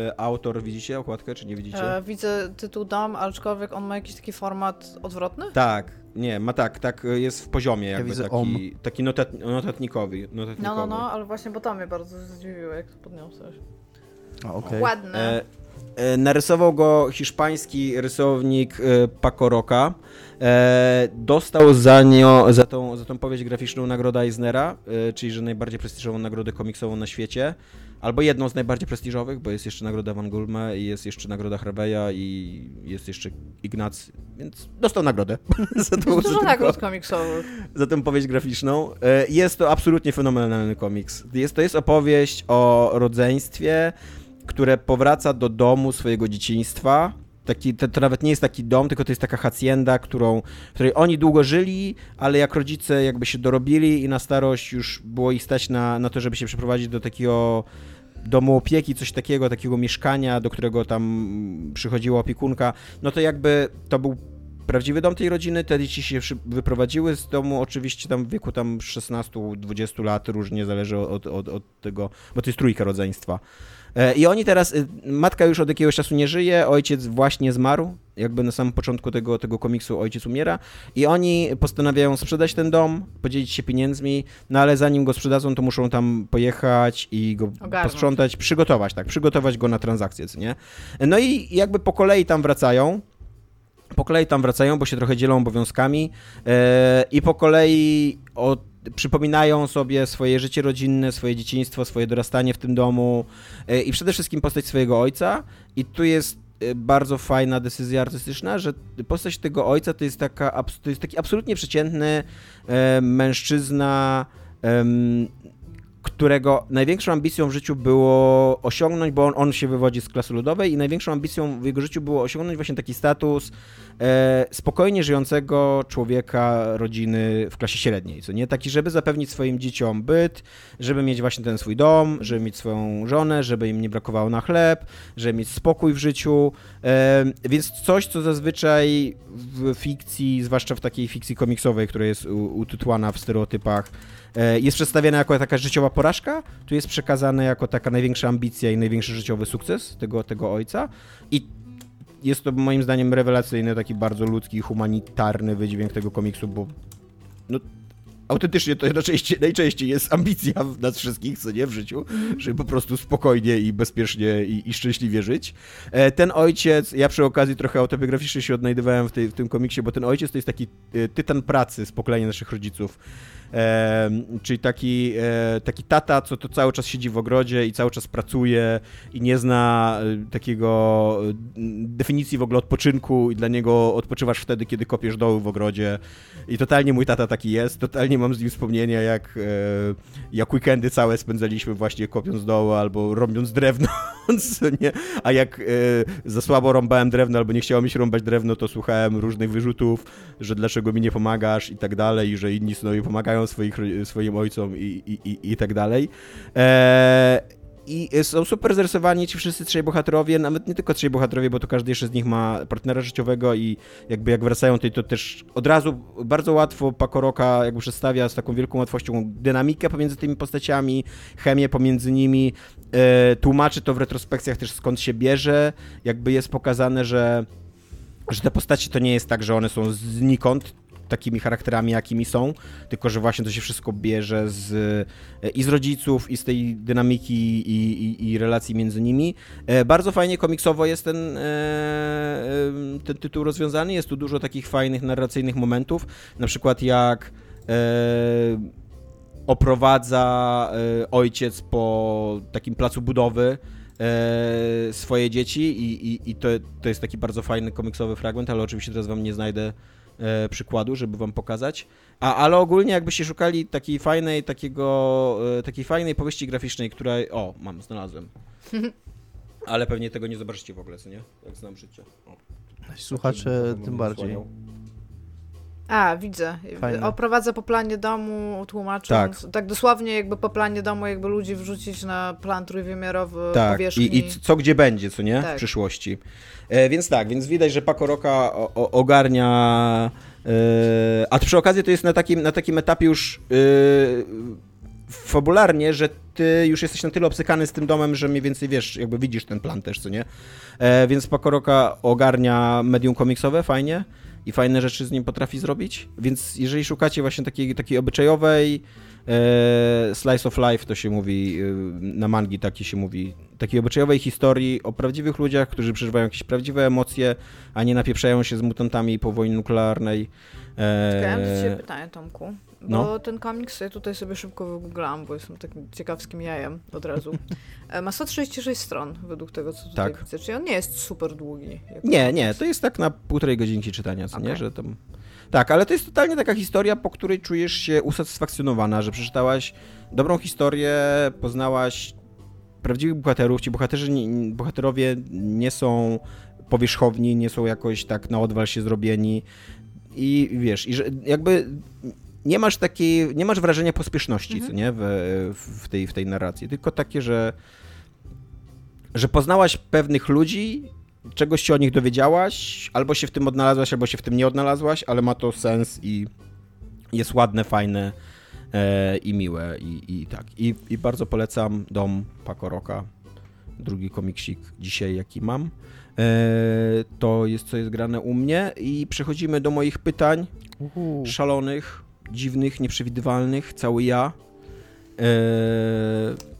E, autor, widzicie okładkę, czy nie widzicie? E, widzę tytuł Dom, aczkolwiek on ma jakiś taki format odwrotny? Tak, nie, ma tak, tak jest w poziomie jakby ja taki, taki notat, notatnikowy, notatnikowy. No, no, no, ale właśnie, bo to mnie bardzo zdziwiło, jak to podniosłeś. A, okay. Ładne. E, e, narysował go hiszpański rysownik e, Paco Roca. E, dostał za, nią, za, tą, za tą powieść graficzną nagrodę Eisnera, e, czyli że najbardziej prestiżową nagrodę komiksową na świecie. Albo jedną z najbardziej prestiżowych, bo jest jeszcze nagroda Van Gulme i jest jeszcze nagroda Harveya i jest jeszcze Ignac, więc dostał nagrodę. za tą, Dużo nagród komiksowych. Za tę powieść graficzną. E, jest to absolutnie fenomenalny komiks. Jest, to jest opowieść o rodzeństwie, które powraca do domu swojego dzieciństwa Taki, to, to, nawet nie jest taki dom, tylko to jest taka hacienda, którą, w której oni długo żyli, ale jak rodzice jakby się dorobili i na starość już było ich stać na, na to, żeby się przeprowadzić do takiego domu opieki, coś takiego, takiego mieszkania, do którego tam przychodziła opiekunka, no to jakby to był prawdziwy dom tej rodziny, te dzieci się wyprowadziły z domu, oczywiście tam w wieku tam 16-20 lat, różnie zależy od, od, od tego, bo to jest trójka rodzeństwa. E, I oni teraz, y, matka już od jakiegoś czasu nie żyje, ojciec właśnie zmarł, jakby na samym początku tego, tego komiksu ojciec umiera i oni postanawiają sprzedać ten dom, podzielić się pieniędzmi, no ale zanim go sprzedadzą, to muszą tam pojechać i go Ogarnąć. posprzątać, przygotować, tak, przygotować go na transakcję, co nie? No i jakby po kolei tam wracają, po kolei tam wracają, bo się trochę dzielą obowiązkami yy, i po kolei od przypominają sobie swoje życie rodzinne, swoje dzieciństwo, swoje dorastanie w tym domu e, i przede wszystkim postać swojego ojca. I tu jest e, bardzo fajna decyzja artystyczna, że postać tego ojca to jest, taka, to jest taki absolutnie przeciętny e, mężczyzna, którego największą ambicją w życiu było osiągnąć, bo on, on się wywodzi z klasy ludowej i największą ambicją w jego życiu było osiągnąć właśnie taki status e, spokojnie żyjącego człowieka, rodziny w klasie średniej, co nie? Taki, żeby zapewnić swoim dzieciom byt, żeby mieć właśnie ten swój dom, żeby mieć swoją żonę, żeby im nie brakowało na chleb, żeby mieć spokój w życiu, e, więc coś, co zazwyczaj w fikcji, zwłaszcza w takiej fikcji komiksowej, która jest utytłana w stereotypach, jest przedstawiana jako taka życiowa porażka, tu jest przekazane jako taka największa ambicja i największy życiowy sukces tego, tego ojca i jest to moim zdaniem rewelacyjny, taki bardzo ludzki, humanitarny wydźwięk tego komiksu, bo no, autentycznie to najczęściej, najczęściej jest ambicja w nas wszystkich, co nie, w życiu, żeby po prostu spokojnie i bezpiecznie i, i szczęśliwie żyć. E, ten ojciec, ja przy okazji trochę autobiograficznie się odnajdywałem w, tej, w tym komiksie, bo ten ojciec to jest taki e, tytan pracy z pokolenia naszych rodziców. E, czyli taki, e, taki tata, co to cały czas siedzi w ogrodzie i cały czas pracuje i nie zna e, takiego e, definicji w ogóle odpoczynku i dla niego odpoczywasz wtedy, kiedy kopiesz doły w ogrodzie. I totalnie mój tata taki jest, totalnie mam z nim wspomnienia, jak, e, jak weekendy całe spędzaliśmy właśnie kopiąc doły albo robiąc drewno, nie? a jak e, za słabo rąbałem drewno albo nie chciało mi się rąbać drewno, to słuchałem różnych wyrzutów, że dlaczego mi nie pomagasz i tak dalej, i że inni synowie pomagają swoich, swoim ojcom i, i, i, i tak dalej. E, i są super zarysowani ci wszyscy trzej bohaterowie, nawet nie tylko trzej bohaterowie, bo to każdy jeszcze z nich ma partnera życiowego i jakby jak wracają, to, to też od razu bardzo łatwo Pakoroka jakby przedstawia z taką wielką łatwością dynamikę pomiędzy tymi postaciami, chemię pomiędzy nimi, e, tłumaczy to w retrospekcjach też skąd się bierze, jakby jest pokazane, że że te postacie to nie jest tak, że one są znikąd, takimi charakterami, jakimi są, tylko że właśnie to się wszystko bierze z, i z rodziców, i z tej dynamiki i, i, i relacji między nimi. E, bardzo fajnie komiksowo jest ten, e, ten tytuł rozwiązany, jest tu dużo takich fajnych narracyjnych momentów, na przykład jak e, oprowadza ojciec po takim placu budowy, swoje dzieci i, i, i to, to jest taki bardzo fajny komiksowy fragment, ale oczywiście teraz wam nie znajdę e, przykładu, żeby wam pokazać. A, ale ogólnie jakbyście szukali takiej fajnej, takiego, e, takiej fajnej powieści graficznej, która... O, mam, znalazłem. Ale pewnie tego nie zobaczycie w ogóle, co nie? Jak znam życie. O. Słuchacze tym bardziej. A, widzę. Fajne. Oprowadzę po planie domu, tłumacząc. Tak. tak dosłownie jakby po planie domu, jakby ludzi wrzucić na plan trójwymiarowy tak. powierzchni. I, I co gdzie będzie, co nie? Tak. W przyszłości. E, więc tak, więc widać, że Paco Roca ogarnia... E, a przy okazji to jest na takim, na takim etapie już e, fabularnie, że ty już jesteś na tyle obsykany z tym domem, że mniej więcej wiesz, jakby widzisz ten plan też, co nie? E, więc Paco Roca ogarnia medium komiksowe, fajnie i fajne rzeczy z nim potrafi zrobić. Więc jeżeli szukacie właśnie takiej, takiej obyczajowej e, slice of life, to się mówi, e, na mangi taki się mówi, takiej obyczajowej historii o prawdziwych ludziach, którzy przeżywają jakieś prawdziwe emocje, a nie napieprzają się z mutantami po wojnie nuklearnej. E, do ciebie pytanie, Tomku. Bo no. ten komiks ja tutaj sobie szybko wygooglałam, bo jestem takim ciekawskim jajem od razu. E, ma 136 stron, według tego, co tutaj tak. widzę. Czyli on nie jest super długi. Nie, nie, to jest tak na półtorej godzinki czytania, co okay. nie? Że tam... Tak, ale to jest totalnie taka historia, po której czujesz się usatysfakcjonowana, że przeczytałaś dobrą historię, poznałaś prawdziwych bohaterów. Ci bohaterzy, bohaterowie nie są powierzchowni, nie są jakoś tak na odwal się zrobieni. I wiesz, i że jakby nie masz takiej, nie masz wrażenia pospieszności, mhm. co nie, w, w, tej, w tej narracji, tylko takie, że że poznałaś pewnych ludzi, czegoś się o nich dowiedziałaś, albo się w tym odnalazłaś, albo się w tym nie odnalazłaś, ale ma to sens i jest ładne, fajne e, i miłe i, i tak. I, I, bardzo polecam Dom Pakoroka, drugi komiksik dzisiaj, jaki mam. E, to jest, co jest grane u mnie i przechodzimy do moich pytań Uhu. szalonych, dziwnych, nieprzewidywalnych, cały ja. Eee...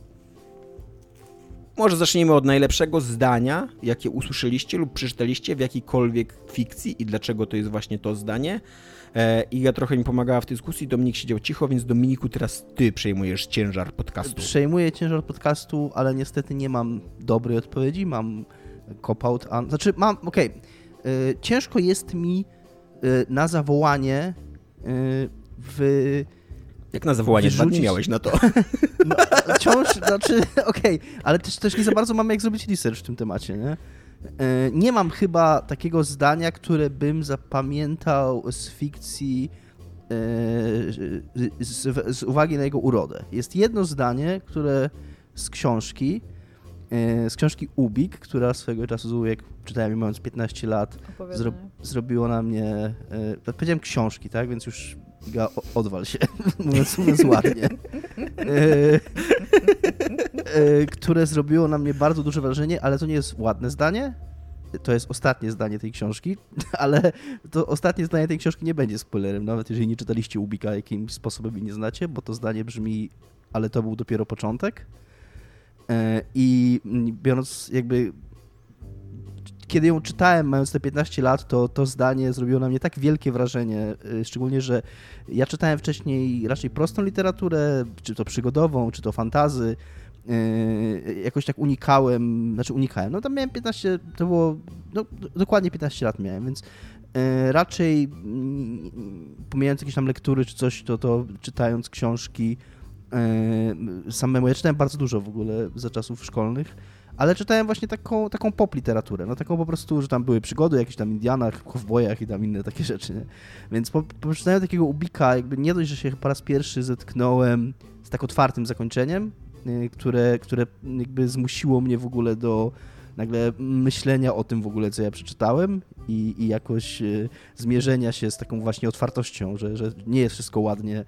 Może zacznijmy od najlepszego zdania, jakie usłyszeliście lub przeczytaliście w jakiejkolwiek fikcji i dlaczego to jest właśnie to zdanie. E, Iga trochę mi pomagała w tej dyskusji, Dominik siedział cicho, więc Dominiku, teraz ty przejmujesz ciężar podcastu. Przejmuję ciężar podcastu, ale niestety nie mam dobrej odpowiedzi, mam cop-out, a... znaczy mam, okej, okay. ciężko jest mi y, na zawołanie y, w... Jak na zawołanie wyrzucić... dwa miałeś na to. No, wciąż, znaczy, okej, okay, ale też, też nie za bardzo mamy jak zrobić research w tym temacie, nie? E, nie mam chyba takiego zdania, które bym zapamiętał z fikcji e, z, z, uwagi na jego urodę. Jest jedno zdanie, które z książki, z książki Ubik, która swego czasu, jak czytałem mając 15 lat, zro, zrobiło na mnie, powiedziałem książki, tak, więc już Giga, odwal się, mówiąc, mówiąc ładnie. E, e, które zrobiło na mnie bardzo duże wrażenie, ale to nie jest ładne zdanie, to jest ostatnie zdanie tej książki, ale to ostatnie zdanie tej książki nie będzie spoilerem, nawet jeżeli nie czytaliście Ubika jakimś sposobem i nie znacie, bo to zdanie brzmi, ale to był dopiero początek. E, I biorąc jakby kiedy ją czytałem, mając te 15 lat, to to zdanie zrobiło na mnie tak wielkie wrażenie, y, szczególnie, że ja czytałem wcześniej raczej prostą literaturę, czy to przygodową, czy to fantazy, y, jakoś tak unikałem, znaczy unikałem, no tam miałem 15, to było, no, dokładnie 15 lat miałem, więc raczej mm, pomijając jakieś tam lektury czy coś, to, to czytając książki samemu, ja czytałem bardzo dużo w ogóle za czasów szkolnych, ale czytałem właśnie taką, taką pop literaturę, no taką po prostu, że tam były przygody o jakichś tam Indianach, kowbojach i tam inne takie rzeczy, nie? Więc po, po takiego Ubika, jakby nie dość, że się po raz pierwszy zetknąłem z tak otwartym zakończeniem, y, które, które jakby zmusiło mnie w ogóle do nagle myślenia o tym w ogóle, co ja przeczytałem i, i jakoś y, zmierzenia się z taką właśnie otwartością, że, że nie jest wszystko ładnie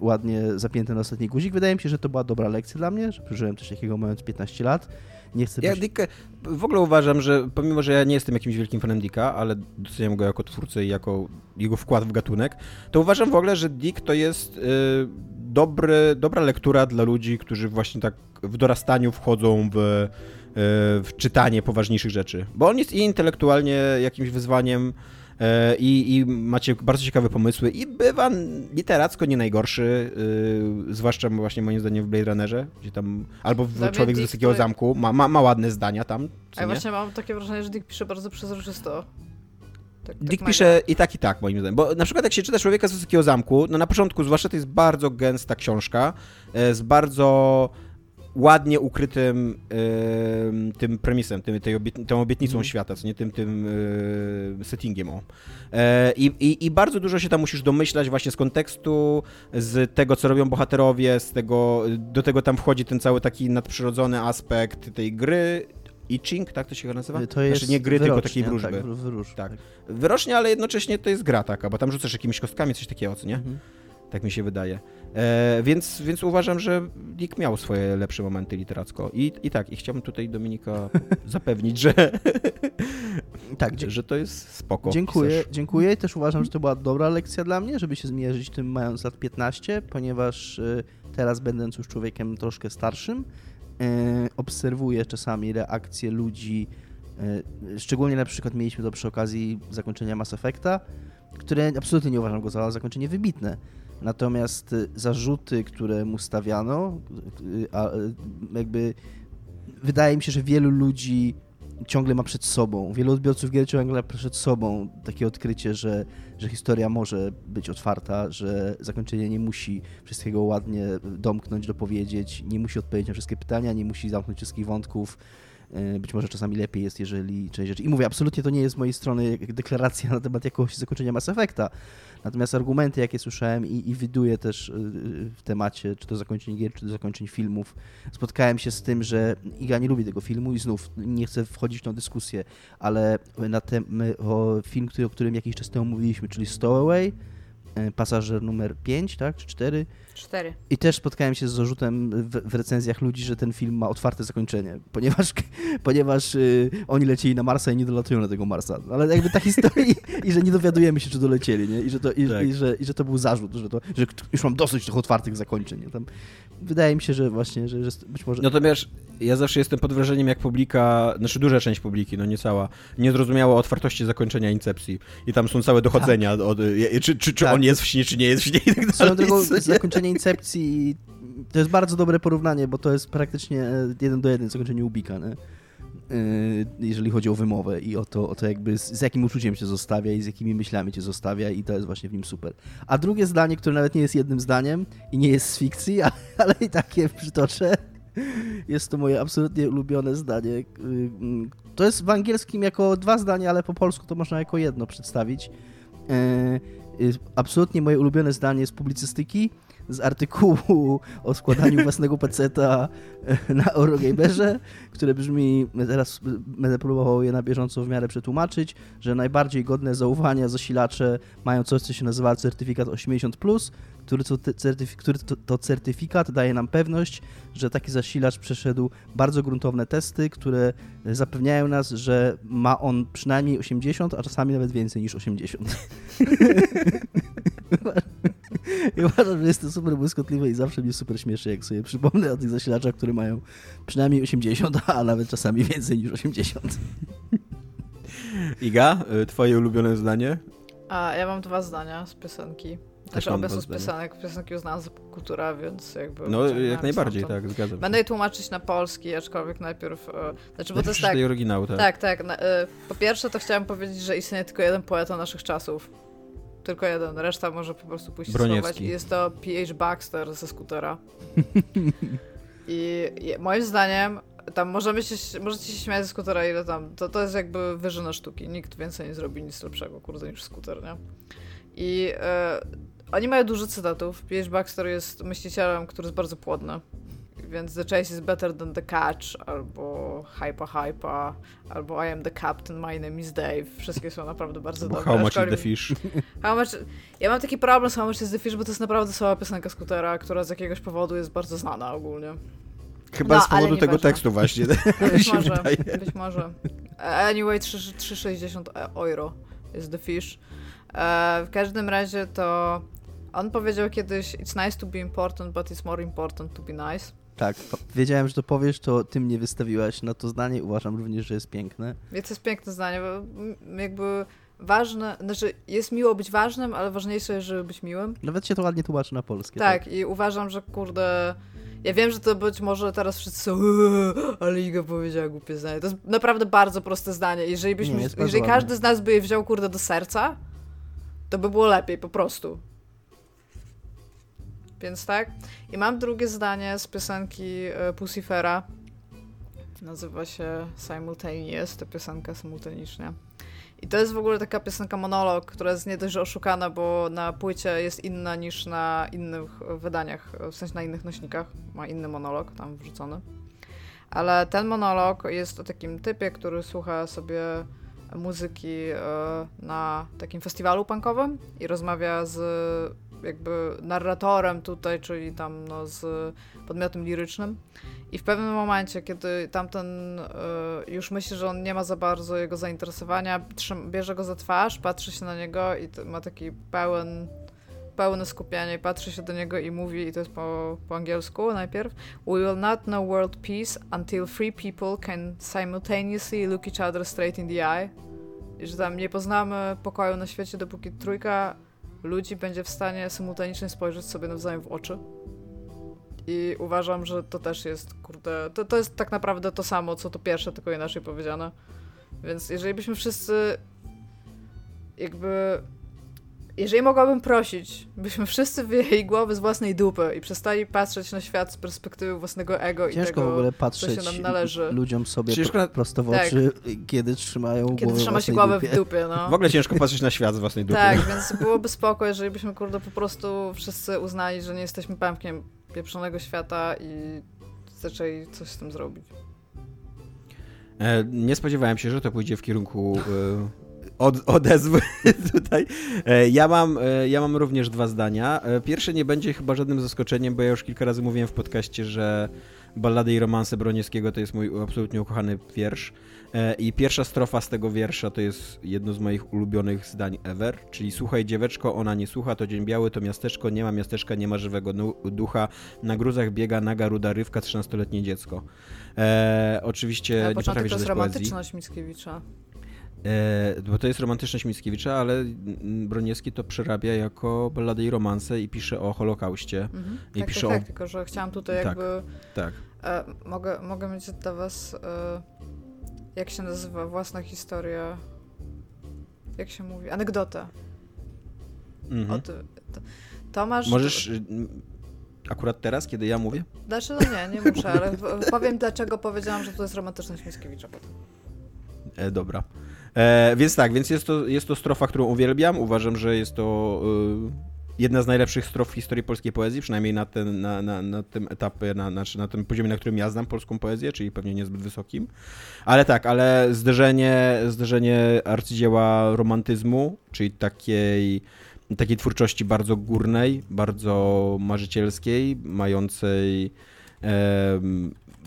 ładnie zapięte na ostatni guzik. Wydaje mi się, że to była dobra lekcja dla mnie, że przeżyłem coś takiego mając 15 lat. Nie chcę ja być... Dick, w ogóle uważam, że pomimo, że ja nie jestem jakimś wielkim fanem Dicka, ale doceniam go jako twórcę i jako jego wkład w gatunek, to uważam w ogóle, że Dick to jest y, dobry, dobra lektura dla ludzi, którzy właśnie tak w dorastaniu wchodzą w, y, w czytanie poważniejszych rzeczy. Bo on jest i intelektualnie jakimś wyzwaniem, E, i, i macie bardzo ciekawe pomysły i bywa literacko nie najgorszy, yy, zwłaszcza właśnie moim zdaniem w Blade Runnerze, gdzie tam, albo w Dla Człowiek z Wysokiego. Zamku, ma, ma, ma ładne zdania tam. A ja właśnie mam takie wrażenie, że Dick pisze bardzo przezroczysto. Tak, Dick tak pisze i tak, i tak, moim zdaniem. Bo na przykład jak się czyta Człowieka z Wysokiego Zamku, no na początku, zwłaszcza to jest bardzo gęsta książka, e, z bardzo ładnie ukrytym y, tym premisem, tym, tej tą obietnicą mm. świata, co nie tym, tym y, settingiem. O. E, i, i, bardzo dużo się tam musisz domyślać właśnie z kontekstu, z tego, co robią bohaterowie, z tego, do tego tam wchodzi ten cały taki nadprzyrodzony aspekt tej gry i Ching, tak to się nazywa? To jest znaczy nie gry, tylko takiej tak, wróżby. Tak, wyróż, tak. Wyrocznie, ale jednocześnie to jest gra taka, bo tam rzucasz jakimiś kostkami, coś takiego, co nie? Mhm. Tak mi się wydaje. E, więc, więc uważam, że Dick miał swoje lepsze momenty literacko. I, i tak, i chciałbym tutaj Dominika zapewnić, że, tak, że to jest spoko. Dziękuję, dziękuję i też uważam, że to była dobra lekcja dla mnie, żeby się zmierzyć tym mając lat 15, ponieważ y, teraz będąc już człowiekiem troszkę starszym, y, obserwuję czasami reakcje ludzi, y, szczególnie na przykład mieliśmy to przy okazji zakończenia Mass Effecta, które absolutnie nie uważam go za zakończenie wybitne Natomiast y, zarzuty, które mu stawiano, y, y, jakby wydaje mi się, że wielu ludzi ciągle ma przed sobą, wielu odbiorców gier ciągle ma przed sobą takie odkrycie, że, że historia może być otwarta, że zakończenie nie musi wszystkiego ładnie domknąć, dopowiedzieć, nie musi odpowiedzieć na wszystkie pytania, nie musi zamknąć wszystkich wątków. Być może czasami lepiej jest, jeżeli część rzeczy... I mówię, absolutnie to nie jest z mojej strony deklaracja na temat jakiegoś zakończenia Mass Effecta, Natomiast argumenty, jakie słyszałem i, i widuję też y, y, w temacie, czy to zakończeń gier, czy to zakończeń filmów, spotkałem się z tym, że Iga nie lubi tego filmu i znów nie chcę wchodzić w tą dyskusję, ale na ten, film, który, o którym jakiś czas temu mówiliśmy, czyli Stowaway, pasażer numer 5, tak, czy 4, Cztery. I też spotkałem się z zarzutem w, w, recenzjach ludzi, że ten film ma otwarte zakończenie, ponieważ, ponieważ y, oni lecieli na Marsa i nie dolatują na tego Marsa. Ale jakby ta historia i, że nie dowiadujemy się, czy dolecieli, nie? I że to, i, tak. i, że, i że to był zarzut, że, to, że już mam dosyć tych otwartych zakończeń. Nie? Tam, wydaje mi się, że właśnie, że, że być może... Natomiast ja zawsze jestem pod wrażeniem, jak publika, znaczy duża część publiki, no nie cała, nie zrozumiała otwartości zakończenia Incepcji. I tam są całe dochodzenia, tak. od, czy, czy, czy tak. on jest w śnie, czy nie jest w śnie i tak dalej. Drogą, zakończenie Incepcji to jest bardzo dobre porównanie, bo to jest praktycznie jeden do jeden zakończenie Ubika, nie? Y, jeżeli chodzi o wymowę i o to, o to jakby z, z, jakim uczuciem cię zostawia i z jakimi myślami cię zostawia i to jest właśnie w nim super. A drugie zdanie, które nawet nie jest jednym zdaniem i nie jest z fikcji, ale, ale i tak je przytoczę, jest to moje absolutnie ulubione zdanie. Y, to jest w angielskim jako dwa zdania, ale po polsku to można jako jedno przedstawić. Y, absolutnie moje ulubione zdanie z publicystyki z artykułu o składaniu własnego peceta e, na Eurogamerze, które brzmi, teraz będę próbował je na bieżąco w miarę przetłumaczyć, że najbardziej godne zaufania zasilacze mają coś, co się nazywa certyfikat 80+, który, to, certyfi- który to, to certyfikat daje nam pewność, że taki zasilacz przeszedł bardzo gruntowne testy, które zapewniają nas, że ma on przynajmniej 80, a czasami nawet więcej niż 80. I uważam, że jest to super błyskotliwe i zawsze mnie super śmieszy, jak sobie przypomnę o tych zasilaczach, które mają przynajmniej 80, a nawet czasami więcej niż 80. Iga, y, twoje ulubione zdanie? A ja mam dwa zdania z piosenki. Znaczy obie są z. Piosenki uznałam za kultura, więc jakby... No, jak najbardziej, tak, zgadzam się. Będę je tłumaczyć na polski, aczkolwiek najpierw... E, znaczy, bo to jest tak... oryginału, tak. Tak, tak. Na, e, po pierwsze to chciałam powiedzieć, że istnieje tylko jeden poeta naszych czasów. Tylko jeden. Reszta może po prostu pójść schować. I jest to P.H. Baxter ze skutera. I, I moim zdaniem tam możemy się, możecie się śmiać ze skutera ile tam, to, to jest jakby wyżyna sztuki. Nikt więcej nie zrobi nic lepszego, kurde, niż skuter, nie? I e, oni mają dużo cytatów. P.H. Baxter jest myślicielem, który jest bardzo płodny. Więc The Chase is better than the catch, albo Hypa Hypa, albo I am the captain, my name is Dave. Wszystkie są naprawdę bardzo dobre. how much is the fish? How much... Ja mam taki problem z How much is the fish, bo to jest naprawdę słaba piosenka skutera, która z jakiegoś powodu jest bardzo znana ogólnie. Chyba No, z powodu tego nieważne. tekstu właśnie. mi Być może, wydaje. być może. Anyway, 3 3,60 euro jest The Fish. E, w każdym razie to on powiedział kiedyś It's nice to be important, but it's more important to be nice. Tak, wiedziałem, że to powiesz, to ty mnie wystawiłaś na to zdanie. Uważam również, że jest piękne. Więc to jest piękne zdanie, bo mm, jakby ważne, znaczy jest miło być ważnym, ale ważniejsze jest, żeby być miłym. Nawet się to ładnie tłumaczy na polskie. Tak, i uważam, że kurde. Ja wiem, że to być może teraz wszyscy są, "Eee, ale Iga powiedziała głupie zdanie. To jest naprawdę bardzo proste zdanie. Jeżeli, byśmy, Nie, jeżeli każdy z nas by je wziął, kurde, do serca, to by było lepiej, po prostu. Więc tak. I mam drugie zdanie z piosenki e, Pussifera. Nazywa się Simultaneous, ta piosenka symultanicznie. I to jest w ogóle taka piosenka monolog, która jest nie dość oszukana, bo na płycie jest inna niż na innych wydaniach, w sensie na innych nośnikach. Ma inny monolog tam wrzucony. Ale ten monolog jest o takim typie, który słucha sobie muzyki e, na takim festiwalu punkowym i rozmawia z jakby narratorem tutaj, czyli tam no, z podmiotem lirycznym. I w pewnym momencie, kiedy tamten y, już myśli, że on nie ma za bardzo jego zainteresowania, bierze go za twarz, patrzy się na niego i ma taki pełen, pełne skupienie, i patrzy się do niego i mówi, i to jest po, po angielsku najpierw, We will not know world peace until three people can simultaneously look each other straight in the eye. I że tam nie poznamy pokoju na świecie, dopóki trójka ludzi będzie w stanie symultanicznie spojrzeć sobie nawzajem w oczy. I uważam, że to też jest, kurde, to, to jest tak naprawdę to samo, co to pierwsze, tylko inaczej powiedziane. Więc jeżeli byśmy wszyscy jakby... Jeżeli mogłabym prosić, byśmy wszyscy wyjęli głowy z własnej dupy i przestali patrzeć na świat z perspektywy własnego ego i Ciężko tego, w ogóle co patrzeć się nam należy. ludziom sobie Ciężko pro, prosto w Tak. oczy, kiedy trzymają Kiedy głowę trzyma się głowę dupie. w dupie, no. W ogóle ciężko patrzeć na świat z własnej dupy. Tak, więc byłoby spoko, jeżeli byśmy, kurde, po prostu wszyscy uznali, że nie jesteśmy pępkiem pieprzonego świata i zaczęli coś z tym zrobić. E, nie spodziewałem się, że to pójdzie w kierunku e, od, odezwy tutaj. E, ja, mam, e, ja mam również dwa zdania. E, pierwsze nie będzie chyba żadnym zaskoczeniem, bo ja już kilka razy mówiłem w podcaście, że Ballady i romanse Broniewskiego to jest mój absolutnie ukochany wiersz. I pierwsza strofa z tego wiersza to jest jedno z moich ulubionych zdań ever, czyli słuchaj dzieweczko, ona nie słucha, to dzień biały, to miasteczko, nie ma miasteczka, nie ma żywego ducha, na gruzach biega naga ruda rywka, 13-letnie dziecko. E, oczywiście Na nie potrafię to jest czytać poezji. romantyczność Mickiewicza. E, bo to jest romantyczność Mickiewicza, ale Broniewski to przerabia jako ballady i romanse i pisze o Holokauście. Mhm. I tak, pisze tak, o- tak, tylko że chciałam tutaj Tak. jakby... Tak. E, mogę, mogę mieć dla was... E, jak się nazywa? Własna historia... Jak się mówi? Anegdotę. Mhm. To, Tomasz... Możesz akurat teraz, kiedy ja mówię? Znaczy, no nie, nie muszę, ale powiem dlaczego powiedziałam, że to jest romantyczność Mickiewicza potem. E, dobra. E, więc tak, więc jest to, jest to strofa, którą uwielbiam. Uważam, że jest to y, jedna z najlepszych strof w historii polskiej poezji, przynajmniej na, ten, na, na, na tym etapie, na, na tym poziomie, na którym ja znam polską poezję, czyli pewnie niezbyt wysokim. Ale tak, ale zderzenie, zderzenie arcydzieła romantyzmu, czyli takiej takiej twórczości bardzo górnej, bardzo marzycielskiej, mającej e,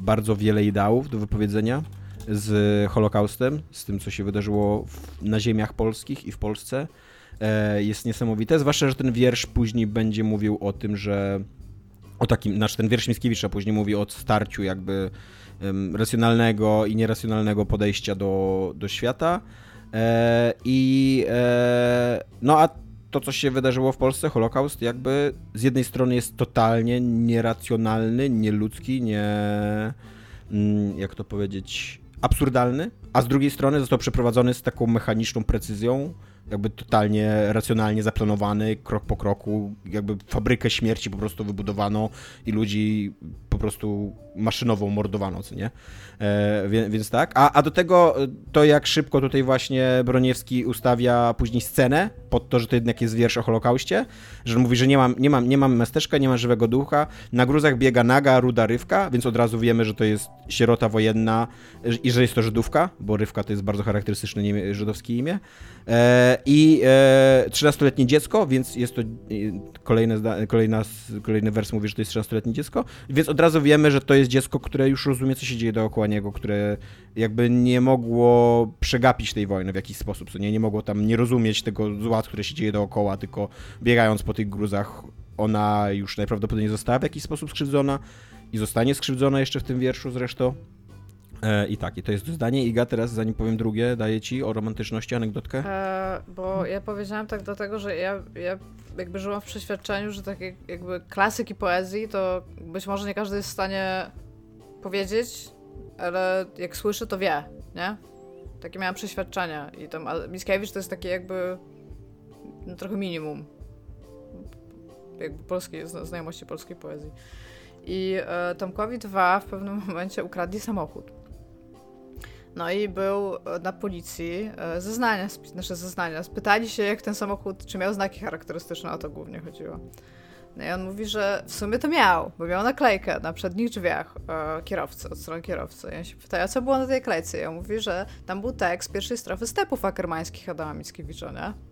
bardzo wiele ideałów do wypowiedzenia z Holokaustem, z tym, co się wydarzyło w, na ziemiach polskich i w Polsce. E, jest niesamowite, zwłaszcza, że ten wiersz później będzie mówił o tym, że o takim, znaczy ten wiersz Mickiewicza później mówi o starciu jakby um, racjonalnego i nieracjonalnego podejścia do, do świata. E, I e, no a to, co się wydarzyło w Polsce, Holokaust, jakby z jednej strony jest totalnie nieracjonalny, nieludzki, nie. Mm, jak to powiedzieć? Absurdalny, a z drugiej strony został przeprowadzony z taką mechaniczną precyzją, jakby totalnie racjonalnie zaplanowany, krok po kroku, jakby fabrykę śmierci po prostu wybudowano i ludzi po prostu maszynowo mordowano, co nie? E, więc, więc, tak. A, a do tego e, to, jak szybko tutaj właśnie Broniewski ustawia później scenę pod to, że to jednak jest wiersz o Holokauście, że mówi, że nie mam, nie mam, nie mam miasteczka, nie mam żywego ducha, na gruzach biega naga, ruda rywka, więc od razu wiemy, że to jest sierota wojenna i że jest to Żydówka, bo rywka to jest bardzo charakterystyczne żydowskie imię. E, I e, 13-letnie dziecko, więc jest to e, kolejne, kolejna, kolejny wers mówi, że to jest 13-letnie dziecko, więc od razu wiemy, że to jest dziecko, które już rozumie, co się dzieje dookoła niego, które jakby nie mogło przegapić tej wojny w jakiś sposób, nie, nie mogło tam nie rozumieć tego zła, które się dzieje dookoła, tylko biegając po tych gruzach, ona już najprawdopodobniej została w jakiś sposób skrzywdzona i zostanie skrzywdzona jeszcze w tym wierszu zresztą. E, I tak, i to jest zdanie. Iga, teraz zanim powiem drugie, daję ci o romantyczności anegdotkę. E, bo ja powiedziałam tak dlatego, że ja, ja jakby żyłam w przeświadczeniu, że takie jakby klasyki poezji to być może nie każdy jest w stanie powiedzieć, ale jak słyszy, to wie, nie? Takie miałam przeświadczenia i tam Mickiewicz to jest takie jakby no, trochę minimum jakby polskiej, znajomości polskiej poezji. I e, Tomkowi dwa w pewnym momencie ukradli samochód. No i był na policji e, zeznania, nasze zeznania. Spytali się, jak ten samochód, czy miał znaki charakterystyczne, o to głównie chodziło. No i on mówi, że w sumie to miał, bo miał naklejkę na przednich drzwiach e, kierowcy, od strony kierowcy. I on się pyta, a co było na tej klejce? I on mówi, że tam był tekst pierwszej strofy stepów akermańskich Adama Mickiewicza, nie?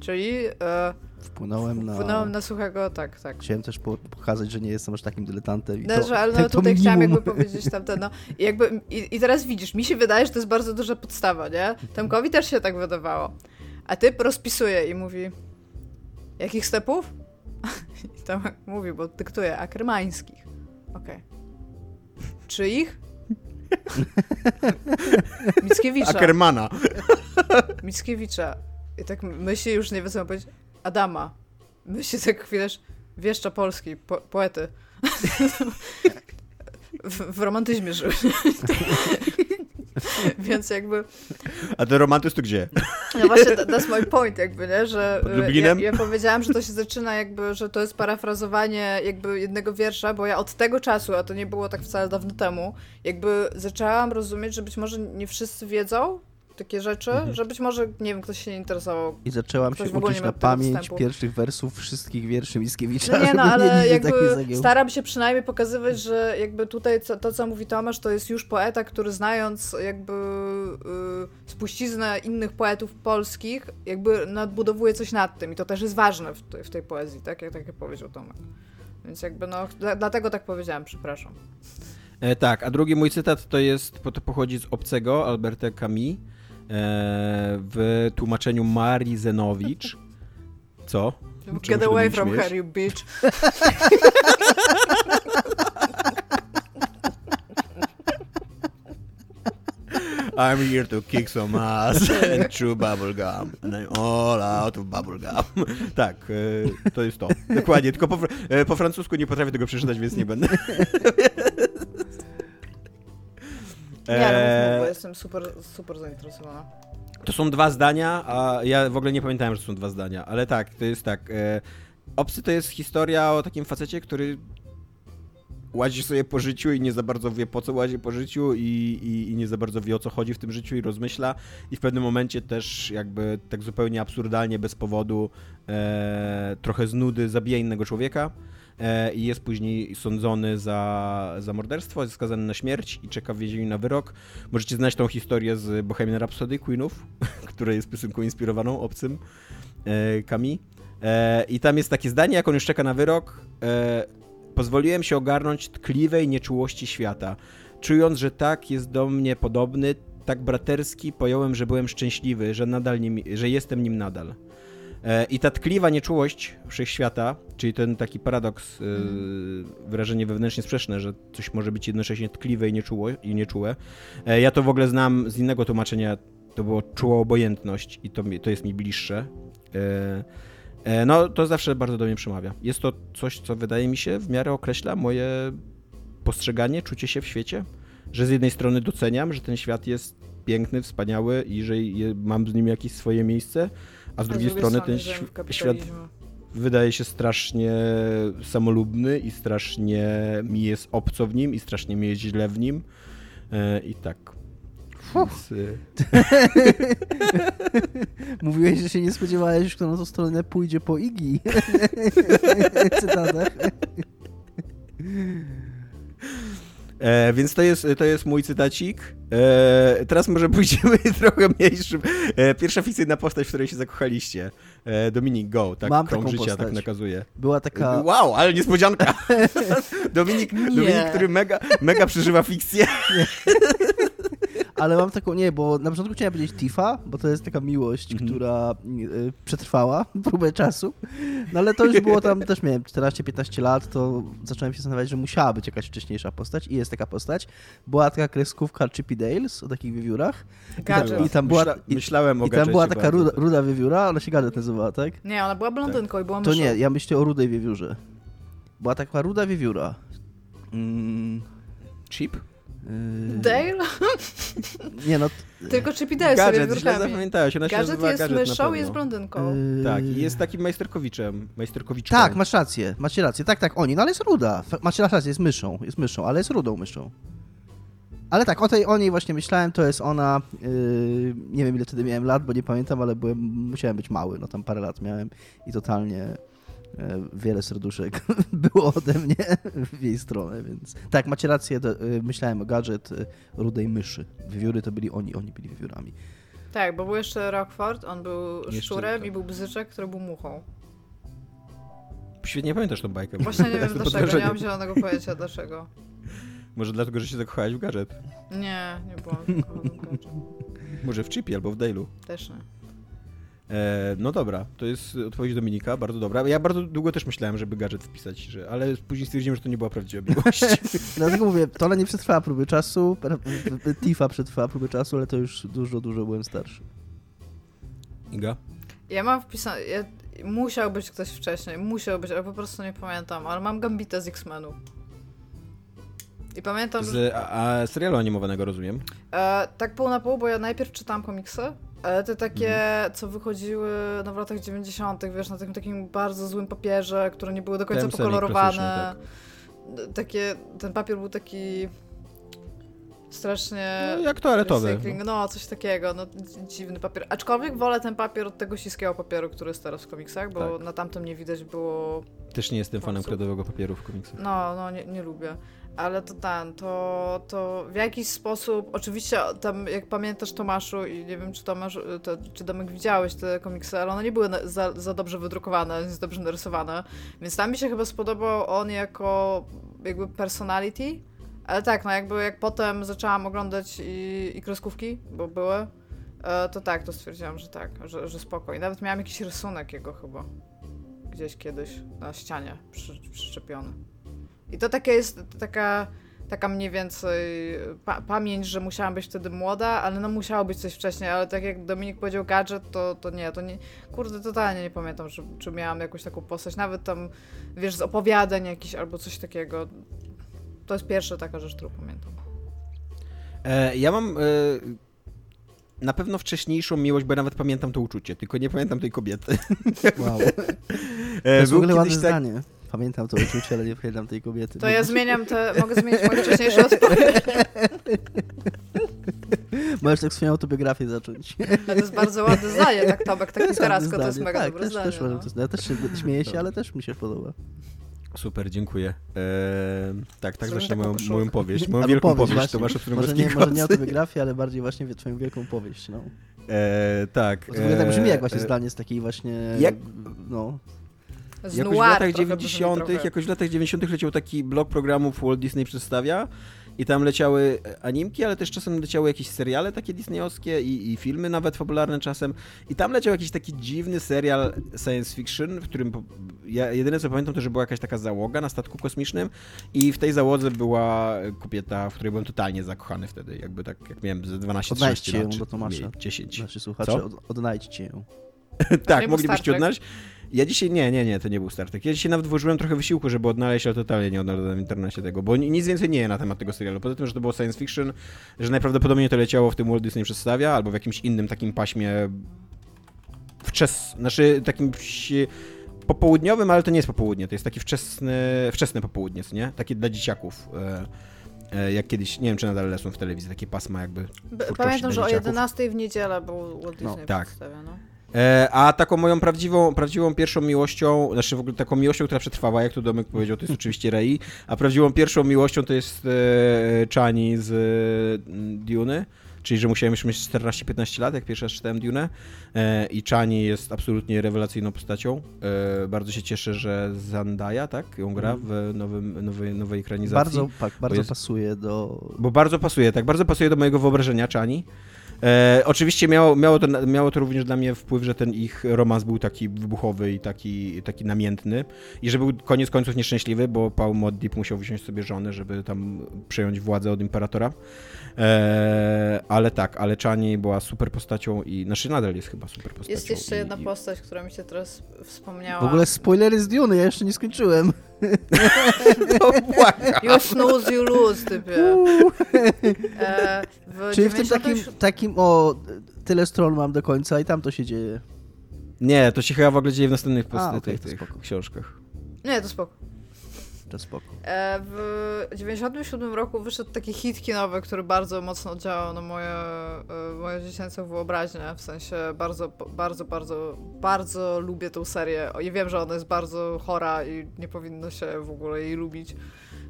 Czyli... E, Wpłynąłem na... Wpłynąłem na suchego, tak, tak. Chciałem też pokazać, że nie jestem aż takim dyletantem. I no, to, ale no, tutaj chciałam jakby powiedzieć tamte, no. I, jakby, i, I teraz widzisz, mi się wydaje, że to jest bardzo duża podstawa, nie? Tomkowi też się tak wydawało. A typ rozpisuje i mówi, jakich stepów? I tam mówi, bo dyktuje, akermańskich. Okej. Okay. Czyich? Mickiewicza. Ackermana. Mickiewicza. I tak myśli, już nie wiem co powiedzieć. Adama. Myśli tak chwilę, wieszcza polski, po, poety. w, w romantyzmie żył. Więc jakby... A ten romantyzm to gdzie? No właśnie, that's my point jakby, nie? Że ja, ja, powiedziałam, że to się zaczyna jakby, że to jest parafrazowanie jakby jednego wiersza, bo ja od tego czasu, a to nie było tak wcale dawno temu, jakby zaczęłam rozumieć, że być może nie wszyscy wiedzą, takie rzeczy, mhm. że być może, nie wiem, ktoś się nie interesował. I zaczęłam się uczyć na pamięć wstępu. pierwszych wersów wszystkich wierszy Mickiewicza. No nie, no, ale jakby staram się przynajmniej pokazywać, że jakby tutaj co, to, co mówi Tomasz, to jest już poeta, który znając jakby yy, spuściznę innych poetów polskich, jakby nadbudowuje coś nad tym i to też jest ważne w, w tej poezji, tak jak, tak jak powiedział Tomek. Więc jakby no, dla, dlatego tak powiedziałem, przepraszam. E, tak, a drugi mój cytat to jest, to pochodzi z Obcego, Alberta Camus, w tłumaczeniu Marii Zenowicz. Co? Get away from her, you bitch. I'm here to kick some ass and chew bubblegum. And I'm all out of bubblegum. Tak, e, to jest to. Dokładnie, tylko po, e, po francusku nie potrafię tego przeczytać, więc nie będę. Ja, no, bo jestem super, super zainteresowana. To są dwa zdania, a ja w ogóle nie pamiętałem, że to są dwa zdania, ale tak, to jest tak. E, Obcy to jest historia o takim facecie, który łazi sobie po życiu i nie za bardzo wie po co łazi po życiu i, i, i, nie za bardzo wie o co chodzi w tym życiu i rozmyśla i w pewnym momencie też jakby tak zupełnie absurdalnie, bez powodu e, trochę z nudy zabija innego człowieka E, i jest później sądzony za, za morderstwo, jest skazany na śmierć i czeka w więzieniu na wyrok. Możecie znać tą historię z Bohemian Rhapsody Queenów, która jest piosenką inspirowaną obcym Kami. E, I tam jest takie zdanie, jak on już czeka na wyrok. E, pozwoliłem się ogarnąć tkliwej nieczułości świata. Czując, że tak jest do mnie podobny, tak braterski, pojąłem, że byłem szczęśliwy, że nadal nim, że jestem nim nadal. E, I ta tkliwa nieczułość wszechświata, czyli ten taki paradoks, e, wyrażenie wewnętrznie sprzeczne, że coś może być jednocześnie tkliwe i, nieczuło, i nieczułe. E, ja to w ogóle znam z innego tłumaczenia, to było czuła obojętność i to, to jest mi bliższe. No, to zawsze bardzo do mnie przemawia. Jest to coś, co wydaje mi się w miarę określa moje postrzeganie, czucie się w świecie, że z jednej strony doceniam, że ten świat jest piękny, wspaniały i że mam z nim jakieś swoje miejsce, a z drugiej strony ten świat wydaje się strasznie samolubny i strasznie mi jest obco w nim i strasznie mi jest źle w nim e, i tak. Więc, y, Mówiłeś, że się nie spodziewałeś, kto na tą stronę pójdzie po Igi. Cytatach. E, więc to jest, to jest mój cytacik. E, teraz może pójdziemy trochę mniejszym. E, pierwsza fikcyjna postać, w której się zakochaliście. E, Dominik Go, tak? Mam Krąg taką życia postać. tak nakazuje. Była taka... Wow, ale niespodzianka! Dominik, Nie. Dominik, który mega, mega przeżywa fikcję. Ale mam taką, nie, bo na początku chciałem powiedzieć Tifa, bo to jest taka miłość, Mhm. która y, przetrwała próbę czasu. No ale to już było tam, też miałem 14-15 lat, to zacząłem się zastanawiać, że musiała być jakaś wcześniejsza postać i jest taka postać. Była taka kreskówka Chippy Dales o takich wiewiórach. Gadżet. I tam była, Myśla, i, myślałem o i tam była taka ruda, ruda wiewióra, ona się Gadżet nazywała, tak? Nie, ona była blondynką i była To myszą. nie, ja myślę o rudej wiewiórze. Była taka ruda wiewióra. Mm, Chip? Y, Dale? Nie no, Tylko Chippy Dale sobie Gadżet, źle zapamiętałeś. Ona się Gadżet nazywa jest gadżet myszą i jest blondynką. y, Tak, i jest takim majsterkowiczem. Majsterkowiczką. Tak, masz rację, macie rację. Tak, tak, oni, no ale jest ruda. Macie rację, jest myszą, jest myszą, ale jest rudą myszą. Ale tak, o, tej, o niej właśnie myślałem, to jest ona, yy, nie wiem ile wtedy miałem lat, bo nie pamiętam, ale byłem, musiałem być mały, no tam parę lat miałem i totalnie wiele serduszek było ode mnie w jej stronę, więc tak, macie rację, to, y, myślałem o gadżet y, rudej myszy. Wiewióry to byli oni, oni byli wiewiórami. Tak, bo był jeszcze Rockford, on był Jeszcze szczurem tak. i był bzyczek, który był muchą. Świetnie pamiętasz tą bajkę. Właśnie nie wiem dlaczego, nie mam zielonego pojęcia dlaczego. Może dlatego, że się zakochałeś w gadżet. Nie, nie byłam zakochana w gadżet. Może w Chipie albo w Dale'u. Też nie. E, no dobra, to jest odpowiedź Dominika, bardzo dobra. Ja bardzo długo też myślałem, żeby gadżet wpisać, że, ale później stwierdziłem, że to nie była prawdziwa miłość. Dlatego mówię, to ona nie przetrwała próby czasu, Tifa przetrwała próby czasu, ale to już dużo, dużo byłem starszy. Iga? Ja mam wpisane. Ja, musiał być ktoś wcześniej, musiał być, ale po prostu nie pamiętam. Ale mam Gambita z X-Menu. I pamiętam, że Z a, a serialu animowanego, rozumiem. e, tak pół na pół, bo ja najpierw czytałam komiksy, ale te takie, Mhm. co wychodziły no, w latach 90., wiesz, na takim takim bardzo złym papierze, które nie były do końca Tem pokolorowane. klasyczny, Takie, ten papier był taki strasznie... No, jak toaletowy. Recycling, no coś takiego, no dzi- dziwny papier. Aczkolwiek wolę ten papier od tego śliskiego papieru, który jest teraz w komiksach, bo Tak. na tamtym nie widać było. Też nie jestem fanem kredowego papieru w komiksach. No, no nie, nie lubię. Ale to ten, to, to w jakiś sposób, oczywiście tam jak pamiętasz Tomaszu i nie wiem czy Tomasz, to, czy Domek widziałeś te komiksy, ale one nie były za, za dobrze wydrukowane, za dobrze narysowane, więc tam mi się chyba spodobał on jako jakby personality, ale tak, no jakby jak potem zaczęłam oglądać i, i kreskówki, bo były, e, to tak, to stwierdziłam, że tak, że, że spoko. I nawet miałam jakiś rysunek jego chyba, gdzieś kiedyś na ścianie przy, przyczepiony. I to takie jest taka, taka mniej więcej pa pamięć, że musiałam być wtedy młoda, ale no musiało być coś wcześniej, ale tak jak Dominik powiedział gadżet, to, to nie, to nie, kurde, totalnie nie pamiętam, czy, czy miałam jakąś taką postać, nawet tam, wiesz, z opowiadań jakichś albo coś takiego. To jest pierwsza taka rzecz, którą pamiętam. E, ja mam e, na pewno wcześniejszą miłość, bo ja nawet pamiętam to uczucie, tylko nie pamiętam tej kobiety. Wow. E, To jest w ogóle ładne tak- zdanie. Pamiętam to uczucie, ale nie pamiętam tej kobiety. To ja zmieniam te, mogę zmienić moje wcześniejsze odpowiedzi. Możesz tak swoją autobiografię zacząć. To jest bardzo ładne zdanie, tak Tomek, tak To jest literacko, to jest mega tak, dobre też, zdanie. Też, no. to ja też się śmieję się, ale też mi się podoba. Super, dziękuję. E, tak, tak zacznę moją, moją powieść, moją Albo wielką powieść powieść właśnie. Tomasza Może nie, może nie autobiografię, ale bardziej właśnie twoją wielką powieść. No. E, tak. To w ogóle tak brzmi jak właśnie e, zdanie z takiej właśnie... Jak- No. Z Jakoś w latach trochę brzmi 90., trochę. jakoś w latach 90. leciał taki blok programów Walt Disney przedstawia i tam leciały animki, ale też czasem leciały jakieś seriale takie disneyowskie i, i filmy nawet fabularne czasem. I tam leciał jakiś taki dziwny serial science fiction, w którym po- ja jedyne co pamiętam to, że była jakaś taka załoga na statku kosmicznym i w tej załodze była kobieta, w której byłem totalnie zakochany wtedy, jakby tak jak miałem ze 12 Odnajdźcie 13 ją lat, do Tomasza. mniej, 10. Nasi słuchacze, Co? od, odnajdźcie ją. tak, moglibyście odnaleźć. Ja dzisiaj, nie, nie, nie, to nie był Star Trek. Ja dzisiaj nawet włożyłem trochę wysiłku, żeby odnaleźć, ale totalnie nie odnalazłem w internecie tego, bo ni- nic więcej nie jest na temat tego serialu. Poza tym, że to było science fiction, że najprawdopodobniej to leciało w tym Walt Disney przedstawia, albo w jakimś innym takim paśmie wczes... Znaczy takim popołudniowym, ale to nie jest popołudnie, to jest takie wczesne, wczesne popołudnie, co nie? Takie dla dzieciaków. E, e, jak kiedyś, nie wiem czy nadal lecą w telewizji, takie pasma jakby Pamiętam, że o dzieciaków. 11 w niedzielę był Walt No, Disney tak. przedstawia, no. E, a taką moją prawdziwą, prawdziwą pierwszą miłością, znaczy w ogóle taką miłością, która przetrwała, jak tu Domek powiedział, to jest oczywiście Rei, a prawdziwą pierwszą miłością to jest e, Chani z e, Duny, czyli że musiałem już mieć 14-15 lat, jak pierwszy raz czytałem Dune e, i Chani jest absolutnie rewelacyjną postacią. E, bardzo się cieszę, że Zendaya, tak, ją gra w nowym, nowej, nowej ekranizacji. Bardzo, tak, bardzo jest- pasuje do... Bo bardzo pasuje, tak, bardzo pasuje do mojego wyobrażenia Chani. E, oczywiście miało, miało, to, miało to również dla mnie wpływ, że ten ich romans był taki wybuchowy i taki, taki namiętny i że był koniec końców nieszczęśliwy, bo Paul Moddip musiał wziąć sobie żonę, żeby tam przejąć władzę od imperatora. E, ale tak, ale Chani była super postacią i, znaczy nadal jest chyba super postacią. Jest jeszcze i, jedna i, postać, która mi się teraz wspomniała. W ogóle spoilery z Duny, ja jeszcze nie skończyłem. No. You snooze, you lose, typie. E, w Czyli w tym 90 takim, takim, o, tyle stron mam do końca i tam to się dzieje. Nie, to się chyba w ogóle dzieje w następnych post- okej, tych, to tych książkach. Nie, to spoko. To spoko. E, w 97 roku wyszedł taki hit kinowy, który bardzo mocno działał na moje, e, moją dziecięcą wyobraźnię. W sensie bardzo, bardzo, bardzo, bardzo lubię tą serię. I wiem, że ona jest bardzo chora i nie powinno się w ogóle jej lubić.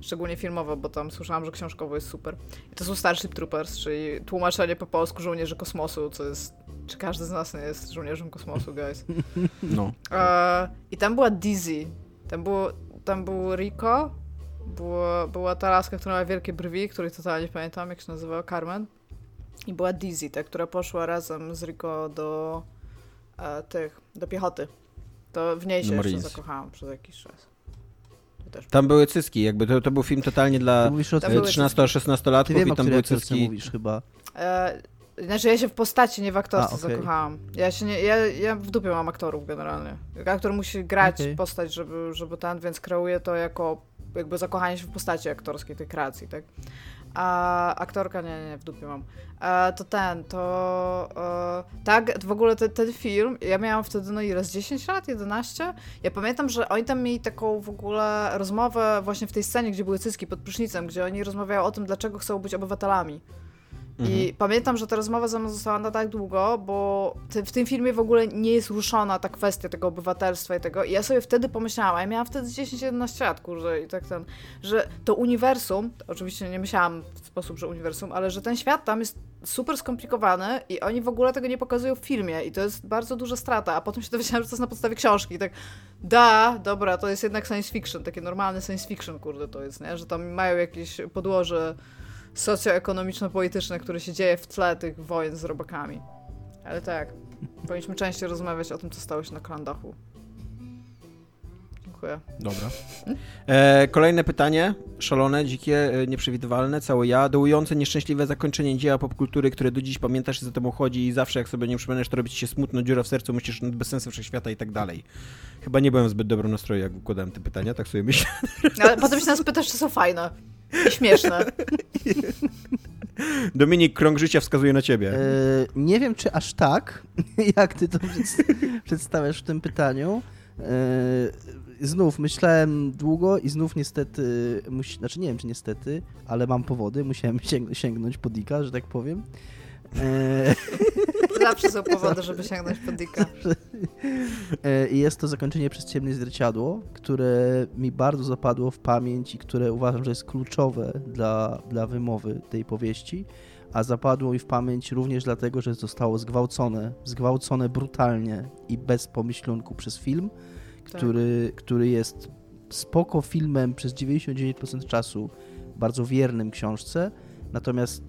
Szczególnie filmowo, bo tam słyszałam, że książkowo jest super. I to są Starship Troopers, czyli tłumaczenie po polsku żołnierzy kosmosu, co jest... Czy każdy z nas nie jest żołnierzem kosmosu, guys? No. E, I tam była Dizzy. Tam, było, tam był Rico. Było, była ta laska, która miała wielkie brwi, której totalnie nie pamiętam, jak się nazywała, Carmen. I była Dizzy, ta, która poszła razem z Rico do e, tych, do piechoty. To w niej się jeszcze zakochałam przez jakiś czas. Tam były cyski, jakby to, to był film totalnie dla Ty mówisz o Tam tym, były 13-16 ty wiem, latków o i tam były cyski. mówisz chyba. E, znaczy ja się w postaci, nie w aktorce A, okej. zakochałam. Ja się nie, ja, ja w dupie mam aktorów generalnie. Aktor musi grać Okej. postać, żeby, żeby ten, więc kreuję to jako jakby zakochanie się w postaci aktorskiej, tej kreacji, tak? A aktorka, nie, nie, nie, w dupie mam. E, to ten, to e, tak, w ogóle te, ten film, ja miałam wtedy, no ile, z 10 lat, 11? Ja pamiętam, że oni tam mieli taką w ogóle rozmowę właśnie w tej scenie, gdzie były cyski pod prysznicem, gdzie oni rozmawiają o tym, dlaczego chcą być obywatelami. I pamiętam, że ta rozmowa ze mną została na tak długo, bo ty, w tym filmie w ogóle nie jest ruszona ta kwestia tego obywatelstwa i tego. I ja sobie wtedy pomyślałam, ja miałam wtedy 10-11 lat, kurde, i tak ten, że to uniwersum, oczywiście nie myślałam w sposób, że uniwersum, ale że ten świat tam jest super skomplikowany i oni w ogóle tego nie pokazują w filmie i to jest bardzo duża strata, a potem się dowiedziałam, że to jest na podstawie książki i tak, da, dobra, to jest jednak science fiction, takie normalne science fiction, kurde, to jest, nie? Że tam mają jakieś podłoże socjoekonomiczno-polityczne, które się dzieje w tle tych wojen z robakami. Ale tak, powinniśmy częściej rozmawiać o tym, co stało się na Klandachu. Dziękuję. Dobra. E, kolejne pytanie. Szalone, dzikie, e, nieprzewidywalne, całe ja. Dołujące nieszczęśliwe zakończenie dzieła popkultury, które do dziś pamiętasz i za tobą chodzi i zawsze jak sobie nie przypomnisz, to robi ci się smutno, dziura w sercu, myślisz nad bezsensem wszechświata i tak dalej. Chyba nie byłem w zbyt dobrym nastroju, jak układałem te pytania, tak sobie myślę. No, ale potem się nas pytasz, czy są fajne śmieszne. Dominik, krąg życia wskazuje na ciebie. E, nie wiem, czy aż tak, jak ty to przed, przedstawiasz w tym pytaniu. E, znów myślałem długo i znów niestety, musi, znaczy nie wiem, czy niestety, ale mam powody, musiałem sięg- sięgnąć po Dika, że tak powiem. E, Zawsze są powody, żeby sięgnąć po Dicka. E, I jest to zakończenie przez ciemne zwierciadło, które mi bardzo zapadło w pamięć i które uważam, że jest kluczowe dla, dla wymowy tej powieści. a zapadło mi w pamięć również dlatego, że zostało zgwałcone, zgwałcone brutalnie i bez pomyślunku przez film, Tak. który, który jest spoko filmem przez 99% czasu, bardzo wiernym książce, natomiast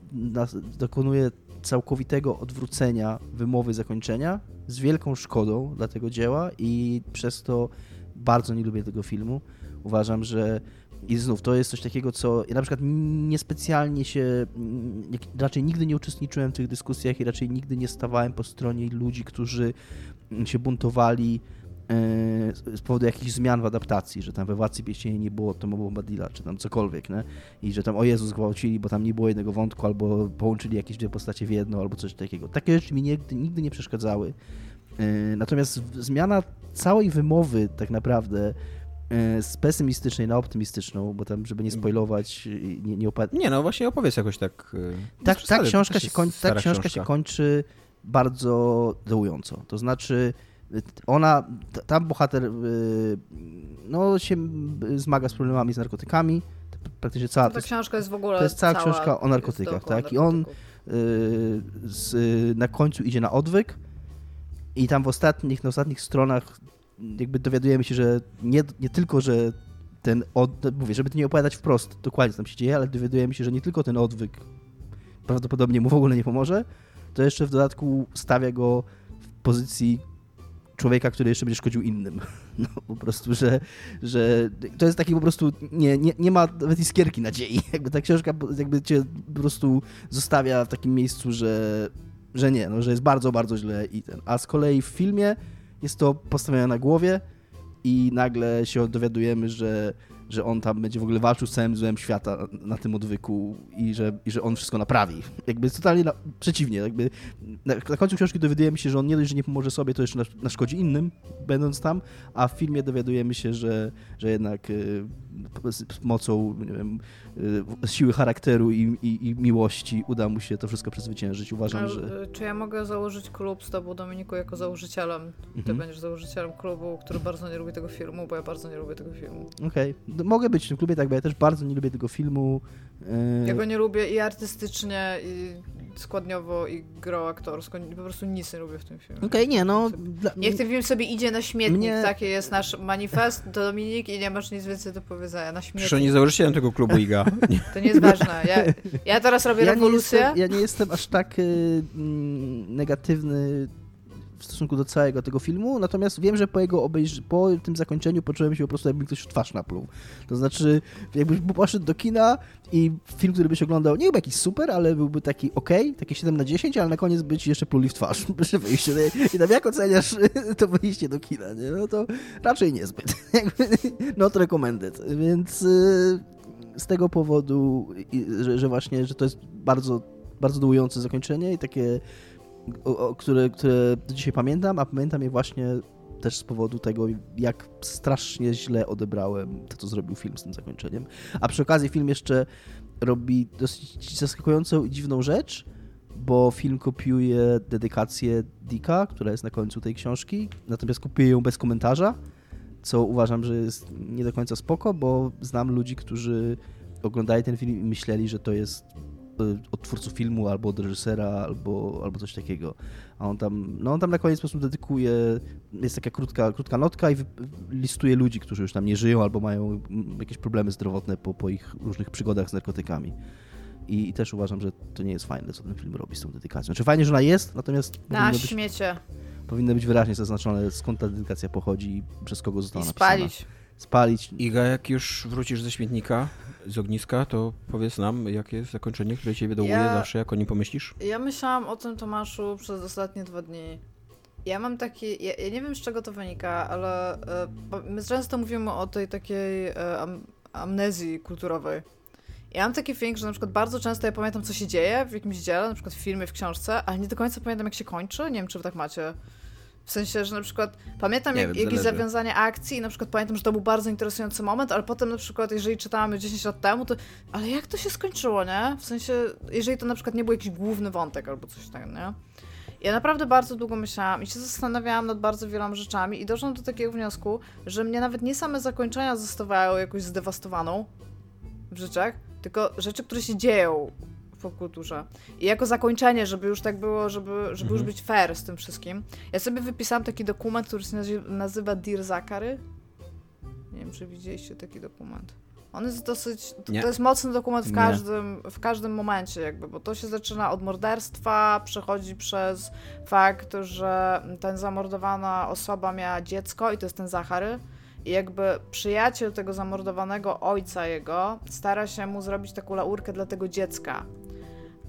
dokonuje całkowitego odwrócenia wymowy zakończenia z wielką szkodą dla tego dzieła i przez to bardzo nie lubię tego filmu. Uważam, że i znów to jest coś takiego, co ja na przykład niespecjalnie się, mm, raczej nigdy nie uczestniczyłem w tych dyskusjach i raczej nigdy nie stawałem po stronie ludzi, którzy mm, się buntowali z powodu jakichś zmian w adaptacji, że tam we Władcy Pierścieni nie było Toma Bombadilla, czy tam cokolwiek, nie? I że tam o Jezus gwałcili, bo tam nie było jednego wątku, albo połączyli jakieś dwie postacie w jedno, albo coś takiego. Takie rzeczy mi nigdy, nigdy nie przeszkadzały. E, Natomiast zmiana całej wymowy tak naprawdę e, z pesymistycznej na optymistyczną, bo tam, żeby nie spoilować, nie, nie. Nie no, właśnie opowiedz jakoś tak. Tak, ta to książka, się, jest koń, ta stara książka się kończy bardzo dołująco. To znaczy, ona, tam bohater y, no, się y, zmaga z problemami z narkotykami. To Praktycznie cała. Ta To jest, książka jest w ogóle to jest cała cała książka o narkotykach, tak? I on- y, z, na końcu idzie na odwyk i tam w ostatnich, na ostatnich stronach jakby dowiadujemy się, że nie, nie tylko, że ten od, mówię, żeby to nie opowiadać wprost dokładnie co tam się dzieje, ale dowiadujemy się, że nie tylko ten odwyk prawdopodobnie mu w ogóle nie pomoże, to jeszcze w dodatku stawia go w pozycji człowieka, który jeszcze będzie szkodził innym. No po prostu, że, że to jest taki po prostu, nie, nie, nie ma nawet iskierki nadziei. Jakby ta książka jakby cię po prostu zostawia w takim miejscu, że, że nie, no, że jest bardzo, bardzo źle i ten. A z kolei w filmie jest to postawione na głowie i nagle się dowiadujemy, że, że on tam będzie w ogóle walczył z całym złem świata na tym odwyku i że, i że on wszystko naprawi. Jakby totalnie na, przeciwnie. Jakby na, na końcu książki dowiadujemy się, że on nie dość, że nie pomoże sobie, to jeszcze nas- naszkodzi innym, będąc tam, a w filmie dowiadujemy się, że, że jednak y, z, mocą wiem, y, siły charakteru i, i, i miłości uda mu się to wszystko przezwyciężyć. Uważam, A, że... y, Czy ja mogę założyć klub z tobą, Dominiku, jako założycielem? Ty Mhm. będziesz założycielem klubu, który bardzo nie lubi tego filmu, bo ja bardzo nie lubię tego filmu. Okej, No, mogę być w tym klubie, tak, bo ja też bardzo nie lubię tego filmu. Y, Ja go nie lubię i artystycznie, i składniowo, i grą aktorsko. Po prostu nic nie lubię w tym filmie. Okej, nie, no... Dla... Niech ten film sobie idzie na śmietnik, Mnie- taki jest nasz manifest, to Dominik i nie masz nic więcej do powiedzenia. Na Przecież śmietnik. oni założycielem tego klubu IGA. To nie jest ważne. Ja, ja teraz robię ja nie, rewolucję. jestem, ja nie jestem aż tak y, mm, negatywny w stosunku do całego tego filmu, natomiast wiem, że po jego obejrz- po tym zakończeniu poczułem się po prostu jakby ktoś w twarz napluł. To znaczy, jakbyś poszedł do kina i film, który byś oglądał, nie byłby jakiś super, ale byłby taki ok, taki 7 na 10, ale na koniec by ci jeszcze pluli w twarz przy wyjściu. I tam jak oceniasz to wyjście do kina, nie? No to raczej niezbyt. Not recommended. Więc y, z tego powodu, że, że właśnie, że to jest bardzo, bardzo dołujące zakończenie i takie, które, dzisiaj pamiętam, a pamiętam je właśnie też z powodu tego, jak strasznie źle odebrałem to, co zrobił film z tym zakończeniem. A przy okazji film jeszcze robi dosyć zaskakującą i dziwną rzecz, bo film kopiuje dedykację Dicka, która jest na końcu tej książki, natomiast kopiuje ją bez komentarza, co uważam, że jest nie do końca spoko, bo znam ludzi, którzy oglądali ten film i myśleli, że to jest od twórców filmu, albo od reżysera, albo, albo coś takiego. A on tam, no on tam na koniec po prostu dedykuje, jest taka krótka, krótka notka i listuje ludzi, którzy już tam nie żyją, albo mają jakieś problemy zdrowotne po, po ich różnych przygodach z narkotykami. I, I też uważam, że to nie jest fajne, co ten film robi z tą dedykacją. Znaczy fajnie, że ona jest, natomiast Na być, śmiecie. powinno być wyraźnie zaznaczone, skąd ta dedykacja pochodzi i przez kogo została I napisana. spalić. Spalić. Iga, jak już wrócisz ze śmietnika, z ogniska, to powiedz nam, jakie jest zakończenie, które ciebie dołuje Ja- zawsze, jak o nim pomyślisz? Ja myślałam o tym Tomaszu przez ostatnie dwa dni. Ja mam taki, ja, ja nie wiem z czego to wynika, ale bo my często mówimy o tej takiej e, am, amnezji kulturowej. Ja mam taki feeling, że na przykład bardzo często ja pamiętam, co się dzieje w jakimś dziele, na przykład w filmie, w książce, ale nie do końca pamiętam, jak się kończy. Nie wiem, czy wy tak macie. W sensie, że na przykład pamiętam jak, wiem, jakieś zależy. zawiązanie akcji i na przykład pamiętam, że to był bardzo interesujący moment, ale potem na przykład, jeżeli czytałam 10 lat temu, to ale jak to się skończyło, nie? W sensie, jeżeli to na przykład nie był jakiś główny wątek albo coś takiego, nie? Ja naprawdę bardzo długo myślałam i się zastanawiałam nad bardzo wieloma rzeczami i doszłam do takiego wniosku, że mnie nawet nie same zakończenia zostawiają jakoś zdewastowaną w rzeczach, tylko rzeczy, które się dzieją popkulturze. I jako zakończenie, żeby już tak było, żeby, żeby mhm. już być fair z tym wszystkim, ja sobie wypisałam taki dokument, który się nazywa Dear Zachary. Nie wiem, czy widzieliście taki dokument. On jest dosyć. To, to jest mocny dokument w każdym, w każdym momencie, jakby, bo to się zaczyna od morderstwa, przechodzi przez fakt, że ten zamordowana osoba miała dziecko i to jest ten Zachary. I jakby przyjaciel tego zamordowanego ojca jego stara się mu zrobić taką laurkę dla tego dziecka.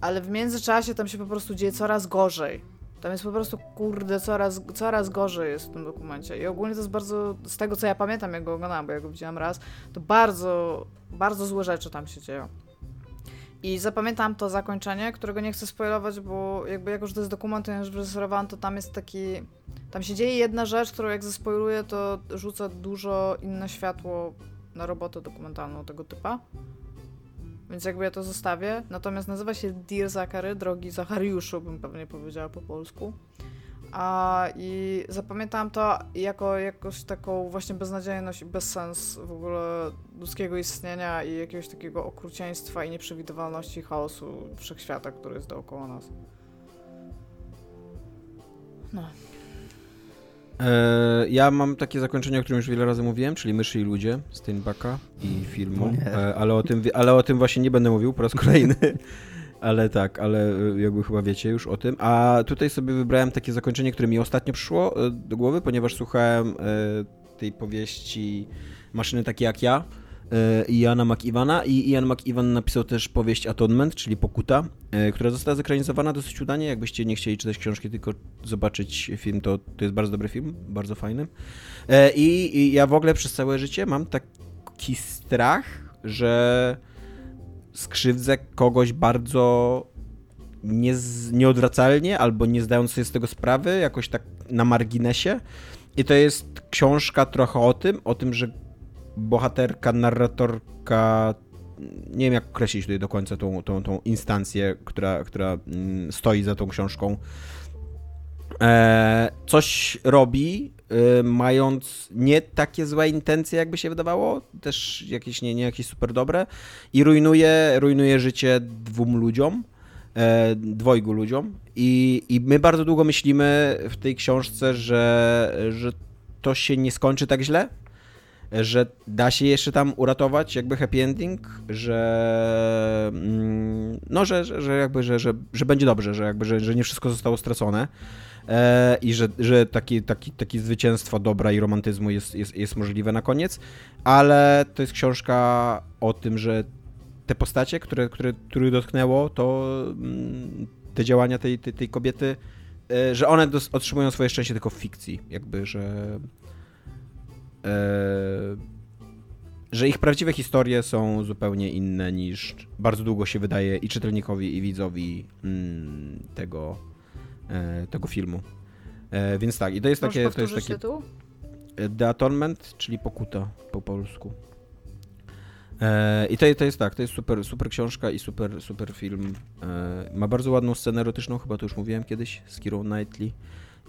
Ale w międzyczasie tam się po prostu dzieje coraz gorzej. Tam jest po prostu, kurde, coraz, coraz gorzej jest w tym dokumencie. I ogólnie to jest bardzo, z tego co ja pamiętam, jak go oglądałam, bo ja go widziałam raz, to bardzo, bardzo złe rzeczy tam się dzieją. I zapamiętam to zakończenie, którego nie chcę spoilować, bo jakby jako, że to jest dokument, ja już wyreżyserowałam, to tam jest taki... Tam się dzieje jedna rzecz, którą jak zaspoiluję, to rzuca dużo inne światło na robotę dokumentalną tego typa. Więc jakby ja to zostawię. Natomiast nazywa się Dear Zachary, drogi Zachariuszu, bym pewnie powiedziała po polsku. A, I zapamiętałam to jako jakoś taką właśnie beznadziejność i bezsens w ogóle ludzkiego istnienia i jakiegoś takiego okrucieństwa i nieprzewidywalności chaosu wszechświata, który jest dookoła nas. No. E, ja mam takie zakończenie, o którym już wiele razy mówiłem, czyli Myszy i Ludzie Steinbacka i filmu, e, ale, o tym, ale o tym właśnie nie będę mówił po raz kolejny. Ale tak, ale e, jakby chyba wiecie już o tym. A tutaj sobie wybrałem takie zakończenie, które mi ostatnio przyszło do głowy, ponieważ słuchałem tej powieści Maszyny takie jak ja Iana McIvana i Ian McIvan napisał też powieść Atonement, czyli Pokuta, która została zekranizowana dosyć udanie. Jakbyście nie chcieli czytać książki, tylko zobaczyć film, to, to jest bardzo dobry film, bardzo fajny. I, I ja w ogóle przez całe życie mam taki strach, że skrzywdzę kogoś bardzo niez, nieodwracalnie albo nie zdając sobie z tego sprawy, jakoś tak na marginesie. I to jest książka trochę o tym, o tym, że bohaterka, narratorka, nie wiem jak określić tutaj do końca tą, tą, tą instancję, która, która mm, stoi za tą książką, e, coś robi, e, mając nie takie złe intencje, jakby się wydawało, też jakieś nie, nie jakieś super dobre, i rujnuje, rujnuje życie dwóm ludziom, e, dwojgu ludziom. I, I my bardzo długo myślimy w tej książce, że, że to się nie skończy tak źle, że da się jeszcze tam uratować jakby happy ending, że mm, no, że, że, jakby, że, że, że będzie dobrze, że jakby, że, że nie wszystko zostało stracone e, i że, że taki, taki, taki zwycięstwo dobra i romantyzmu jest, jest, jest możliwe na koniec, ale to jest książka o tym, że te postacie, które, które, których dotknęło, to mm, te działania tej, tej, tej kobiety, e, że one otrzymują swoje szczęście tylko w fikcji, jakby, że że ich prawdziwe historie są zupełnie inne niż bardzo długo się wydaje i czytelnikowi, i widzowi mm, tego, e, tego filmu. E, więc tak, i to jest Możesz takie. To jest takie tytuł? The Atonement, czyli pokuta po polsku. I to, to jest tak, to jest super, super książka i super, super film. Ma bardzo ładną scenę erotyczną, chyba to już mówiłem kiedyś, z Kirą Knightley.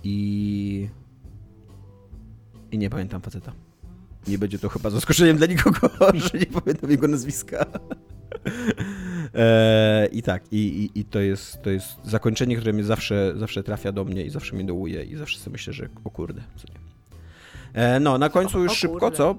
I i nie pamiętam faceta. Nie będzie to chyba zaskoczeniem dla nikogo, że nie pamiętam jego nazwiska. E, I tak, i, i, i, to, jest, to jest zakończenie, które mnie zawsze, zawsze trafia do mnie i zawsze mnie dołuje i zawsze sobie myślę, że o kurde, co nie. E, no, na końcu już szybko, co?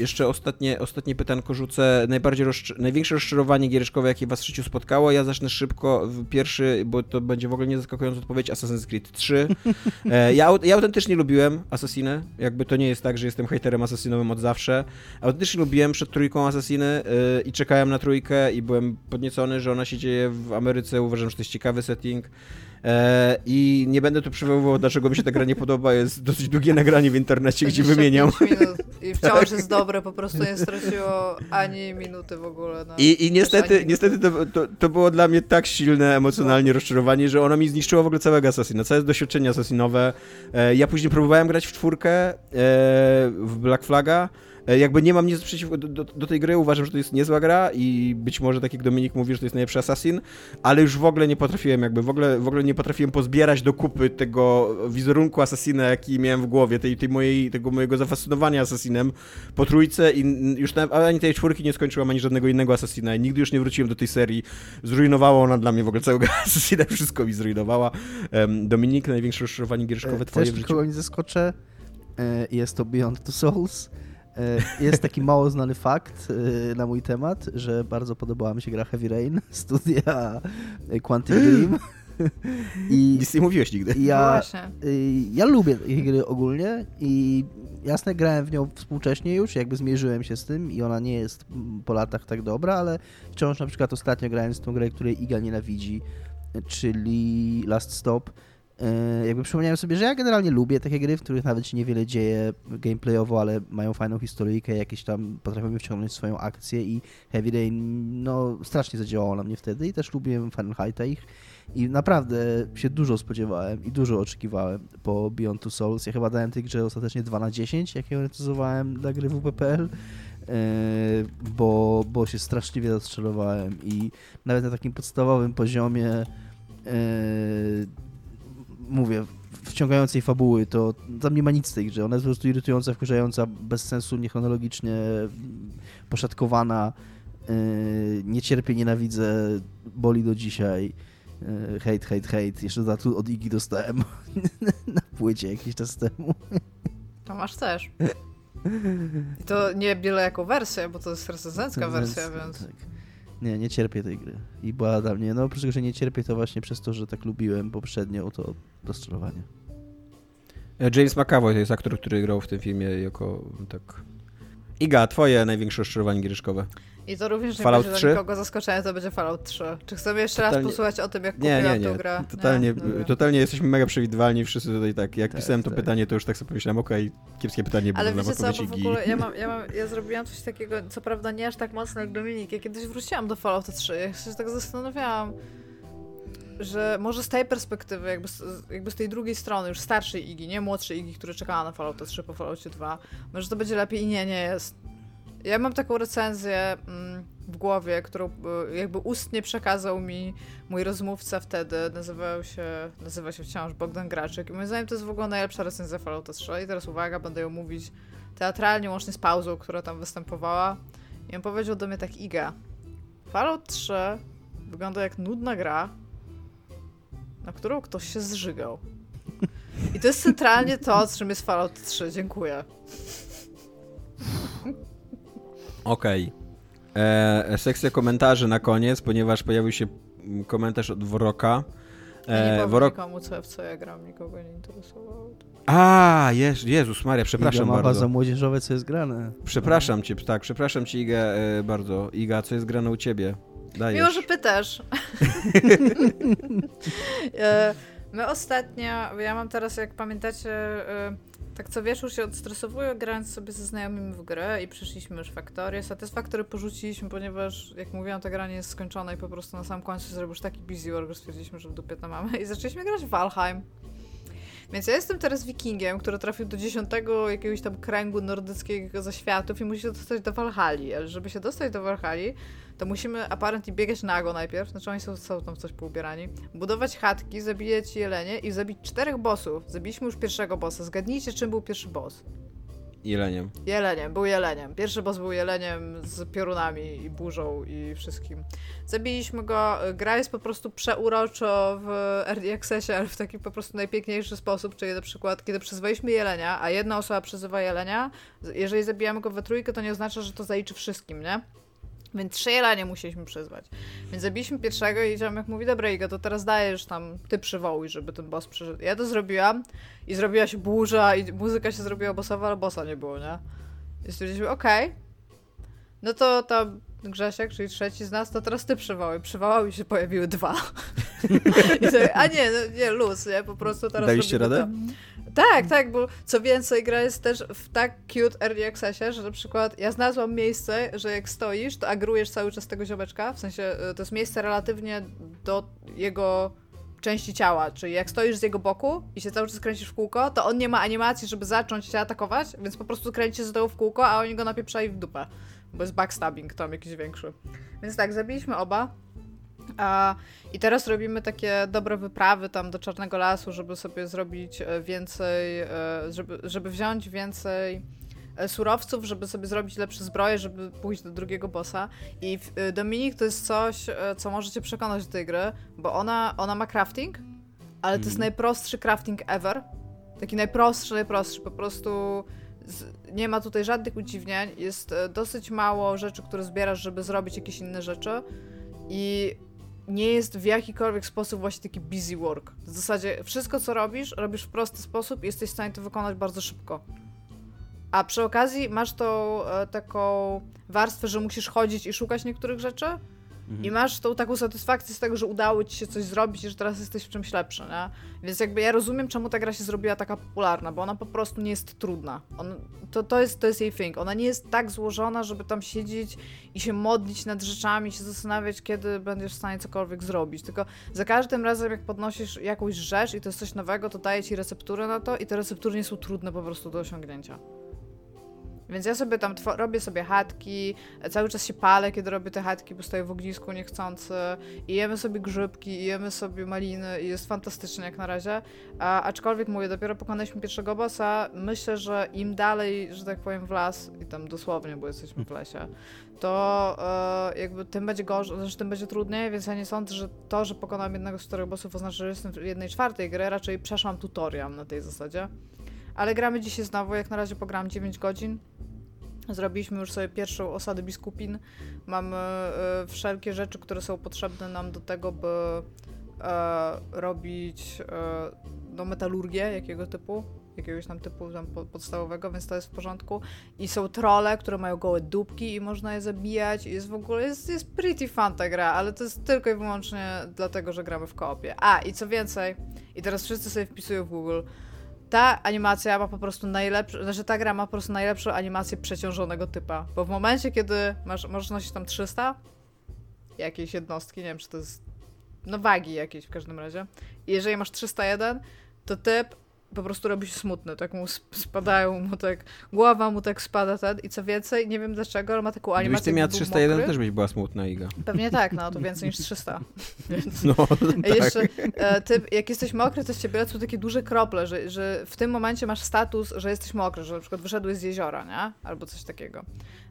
Jeszcze ostatnie, ostatnie pytanko rzucę. Najbardziej rozcz największe rozczarowanie giereczkowe, jakie was w życiu spotkało? Ja zacznę szybko. Pierwszy, bo to będzie w ogóle nie zaskakująca odpowiedź, Assassin's Creed 3. E, ja, ja autentycznie lubiłem Assassiny. Jakby to nie jest tak, że jestem haterem asasynowym od zawsze. Autentycznie lubiłem przed trójką Assassiny e, i czekałem na trójkę i byłem podniecony, że ona się dzieje w Ameryce. Uważam, że to jest ciekawy setting. E, I nie będę tu przywoływał, dlaczego mi się ta gra nie podoba. Jest dosyć długie nagranie w internecie, gdzie wymieniam. Minut. I wciąż jest dobre, po prostu nie straciło ani minuty w ogóle. No. I, I niestety, niestety to, to, to, było dla mnie tak silne emocjonalnie rozczarowanie, że ono mi zniszczyło w ogóle całego Assassina, całe doświadczenie assassinowe. E, ja później próbowałem grać w czwórkę e, w Black Flaga, jakby nie mam nic przeciwko do, do, do, tej gry, uważam, że to jest niezła gra i być może tak jak Dominik mówi, że to jest najlepszy Assassin, ale już w ogóle nie potrafiłem jakby, w ogóle, w ogóle nie potrafiłem pozbierać do kupy tego wizerunku Assassina, jaki miałem w głowie, tej, tej mojej, tego mojego zafascynowania Assassinem po trójce i już na, ani tej czwórki nie skończyłam, ani żadnego innego Assassina i nigdy już nie wróciłem do tej serii. Zrujnowała ona dla mnie w ogóle całego Assassina, wszystko mi zrujnowała. Dominik, największe rozczarowanie gierszkowe e, twoje Też w życiu? nikogo nie zaskoczę. E, jest to Beyond the Souls. E, jest taki mało znany fakt e, na mój temat, że bardzo podobała mi się gra Heavy Rain, studia Quantic Dream. I nic nie mówiłeś nigdy. Ja, ja lubię ich gry ogólnie i jasne, grałem w nią współcześnie już, jakby zmierzyłem się z tym i ona nie jest po latach tak dobra, ale wciąż na przykład ostatnio grałem z tą grę, której Iga nienawidzi, czyli Last Stop E, jakby przypomniałem sobie, że ja generalnie lubię takie gry, w których nawet się niewiele dzieje gameplayowo, ale mają fajną historyjkę, jakieś tam potrafią wciągnąć swoją akcję i Heavy Rain, no strasznie zadziałało na mnie wtedy i też lubiłem Fahrenheita ich i naprawdę się dużo spodziewałem i dużo oczekiwałem po Beyond Two Souls. Ja chyba dałem tej grze ostatecznie 2 na 10, jak ją recenzowałem dla gry WP.pl, e, bo, bo się straszliwie rozczarowałem i nawet na takim podstawowym poziomie e, mówię, wciągającej fabuły, to tam nie ma nic z tej grze. Ona jest po prostu irytująca, wkurzająca, bez sensu, niechronologicznie poszatkowana. Yy, nie cierpię, nienawidzę, boli do dzisiaj. Yy, hate, hate, hate. Jeszcze za tu od Igi dostałem na płycie jakiś czas temu. To masz też. I to nie byle jako wersję, bo to jest recenzencka wersja, więc... Tak. Nie, nie cierpię tej gry. I była dla mnie, no oprócz tego, że nie cierpię, to właśnie przez to, że tak lubiłem poprzednio, to rozczarowanie. E, James McAvoy to jest aktor, który grał w tym filmie jako tak... Iga, twoje największe rozczarowanie giereszkowe. I to również nie Fallout będzie 3? dla nikogo zaskoczenie, to będzie Fallout 3. Czy chcemy jeszcze totalnie... raz posłuchać o tym, jak nie, kupiłam nie, nie. tę grę? Totalnie, nie? totalnie jesteśmy mega przewidywalni, wszyscy tutaj tak. Jak tak, pisałem to tak. pytanie, to już tak sobie pomyślałem, okej, okay, kiepskie pytanie, Ale wiecie co, bo w ogóle ja, mam, ja, mam, ja zrobiłam coś takiego, co prawda nie aż tak mocno jak Dominik. Ja kiedyś wróciłam do Fallout 3, ja się tak zastanawiałam, że może z tej perspektywy, jakby z, jakby z tej drugiej strony, już starszej Igi, nie młodszej Igi, która czekała na Fallout 3 po Falloutie 2, może to będzie lepiej i nie, nie jest. Ja mam taką recenzję mm, w głowie, którą e, jakby ustnie przekazał mi mój rozmówca wtedy. Nazywał się, nazywa się wciąż Bogdan Graczyk. I moim zdaniem to jest w ogóle najlepsza recenzja Fallouta 3. I teraz uwaga, będę ją mówić teatralnie, łącznie z pauzą, która tam występowała. I on powiedział do mnie tak, Iga, Fallout 3 wygląda jak nudna gra, na którą ktoś się zżygał. I to jest centralnie to, czym jest Fallout 3. Dziękuję. Okej. Okay. E, sekcja komentarzy na koniec, ponieważ pojawił się komentarz od Woroka. E, ja nie powiem Worok... nikomu, co, w co ja gram, nikogo nie interesowało. A, Jeż, Jezus Maria, przepraszam Iga bardzo. za młodzieżowe, co jest grane. Przepraszam no. cię, tak, przepraszam cię Iga e, bardzo. Iga, co jest grane u ciebie? Dajesz. Miło, że pytasz. e, my ostatnio, ja mam teraz, jak pamiętacie, e, tak co wieczór się odstresowuję, grając sobie ze znajomymi w grę i przeszliśmy już Factory. Satysfaktory porzuciliśmy, ponieważ, jak mówiłam, ta gra nie jest skończona i po prostu na sam końcu zrobił już taki busy work, że stwierdziliśmy, że w dupie to mamy i zaczęliśmy grać w Valheim. Więc ja jestem teraz wikingiem, który trafił do dziesiątego jakiegoś tam kręgu nordyckiego zaświatów i musi się dostać do Valhalla. Ale żeby się dostać do Valhalla, to musimy apparently biegać nago najpierw, znaczy oni są, są tam coś poubierani, budować chatki, zabijać jelenie i zabić czterech bossów. Zabiliśmy już pierwszego bossa. Zgadnijcie, czym był pierwszy boss. Jeleniem. Jeleniem, był jeleniem. Pierwszy boss był jeleniem z piorunami i burzą i wszystkim. Zabiliśmy go. Gra jest po prostu przeuroczo w Early Accessie, ale w taki po prostu najpiękniejszy sposób, czyli na przykład, kiedy przyzwaliśmy jelenia, a jedna osoba przyzywa jelenia, jeżeli zabijamy go we trójkę, to nie oznacza, że to zaliczy wszystkim, nie? Więc trzy jelenie musieliśmy przyzwać. Więc zabiliśmy pierwszego i ziomek mówi, dobra Iga, to teraz dajesz tam, ty przywołuj, żeby ten boss przyszedł. Ja to zrobiłam i zrobiła się burza i muzyka się zrobiła bossowa, ale bossa nie było, nie? I stwierdziliśmy, okej, okay. no to tam Grzesiek, czyli trzeci z nas, to teraz ty przywołuj. Przywołał i się pojawiły dwa. I sobie, a nie, no, nie, luz, nie? Po prostu teraz Daliście radę? To. Tak, tak, bo co więcej, gra jest też w tak cute early accessie, że na przykład ja znalazłam miejsce, że jak stoisz, to agrujesz cały czas tego ziomeczka, w sensie y, to jest miejsce relatywnie do jego części ciała, czyli jak stoisz z jego boku i się cały czas kręcisz w kółko, to on nie ma animacji, żeby zacząć cię atakować, więc po prostu kręci z dołu w kółko, a oni go napieprzali w dupę, bo jest backstabbing tam jakiś większy. Więc tak, zabiliśmy oba. A, I teraz robimy takie dobre wyprawy tam do Czarnego Lasu, żeby sobie zrobić e, więcej, e, żeby, żeby wziąć więcej e, surowców, żeby sobie zrobić lepsze zbroje, żeby pójść do drugiego bossa. I Dominik to jest coś, co możecie przekonać do tej gry, bo ona, ona ma crafting, ale to jest mhm. najprostszy crafting ever. Taki najprostszy, najprostszy. Po prostu nie ma tutaj żadnych udziwnień. Jest dosyć mało rzeczy, które zbierasz, żeby zrobić jakieś inne rzeczy. I nie jest w jakikolwiek sposób właśnie taki busy work. W zasadzie wszystko, co robisz, robisz w prosty sposób i jesteś w stanie to wykonać bardzo szybko. A przy okazji masz tą e, taką warstwę, że musisz chodzić i szukać niektórych rzeczy, Mhm. I masz tą taką satysfakcję z tego, że udało ci się coś zrobić i że teraz jesteś w czymś lepszy, nie? Więc jakby ja rozumiem, czemu ta gra się zrobiła taka popularna, bo ona po prostu nie jest trudna. On, to, to, jest, to jest jej thing. Ona nie jest tak złożona, żeby tam siedzieć i się modlić nad rzeczami, się zastanawiać, kiedy będziesz w stanie cokolwiek zrobić. Tylko za każdym razem, jak podnosisz jakąś rzecz i to jest coś nowego, to daje ci recepturę na to i te receptury nie są trudne po prostu do osiągnięcia. Więc ja sobie tam robię sobie chatki, cały czas się palę, kiedy robię te chatki, bo stoję w ognisku niechcący i jemy sobie grzybki, i jemy sobie maliny i jest fantastycznie jak na razie. A, aczkolwiek mówię, dopiero pokonaliśmy pierwszego bossa, myślę, że im dalej, że tak powiem, w las, i tam dosłownie, bo jesteśmy w lesie, to e, jakby tym będzie gorzej, znaczy tym będzie trudniej, więc ja nie sądzę, że to, że pokonam jednego z czterech bossów oznacza, że jestem w jednej czwartej gry, raczej przeszłam tutorial na tej zasadzie. Ale gramy dzisiaj znowu, jak na razie pogram 9 godzin. Zrobiliśmy już sobie pierwszą osadę biskupin. Mamy e, wszelkie rzeczy, które są potrzebne nam do tego, by e, robić e, no, metalurgię jakiego typu, jakiegoś tam typu tam podstawowego, więc to jest w porządku. I są trole, które mają gołe dupki i można je zabijać. I jest w ogóle, jest, jest pretty fun ta gra, ale to jest tylko i wyłącznie dlatego, że gramy w koopie. A, i co więcej, i teraz wszyscy sobie wpisują w Google, ta animacja ma po prostu najlepszą, znaczy ta gra ma po prostu najlepszą animację przeciążonego typa, bo w momencie, kiedy masz, możesz nosić tam 300 jakiejś jednostki, nie wiem, czy to jest, no wagi jakiejś w każdym razie, i jeżeli masz 301, to typ po prostu robi się smutny, tak mu spadają mu tak, głowa mu tak spada ten i co więcej, nie wiem dlaczego, ale ma taką animację. Gdybyś ty miała 301, mokry. też byś była smutna, Iga. Pewnie tak, no to więcej niż 300. Więc... No, tak. Jeszcze, e, ty, jak jesteś mokry, to z ciebie lecą takie duże krople, że, że w tym momencie masz status, że jesteś mokry, że na przykład wyszedłeś z jeziora, nie? Albo coś takiego.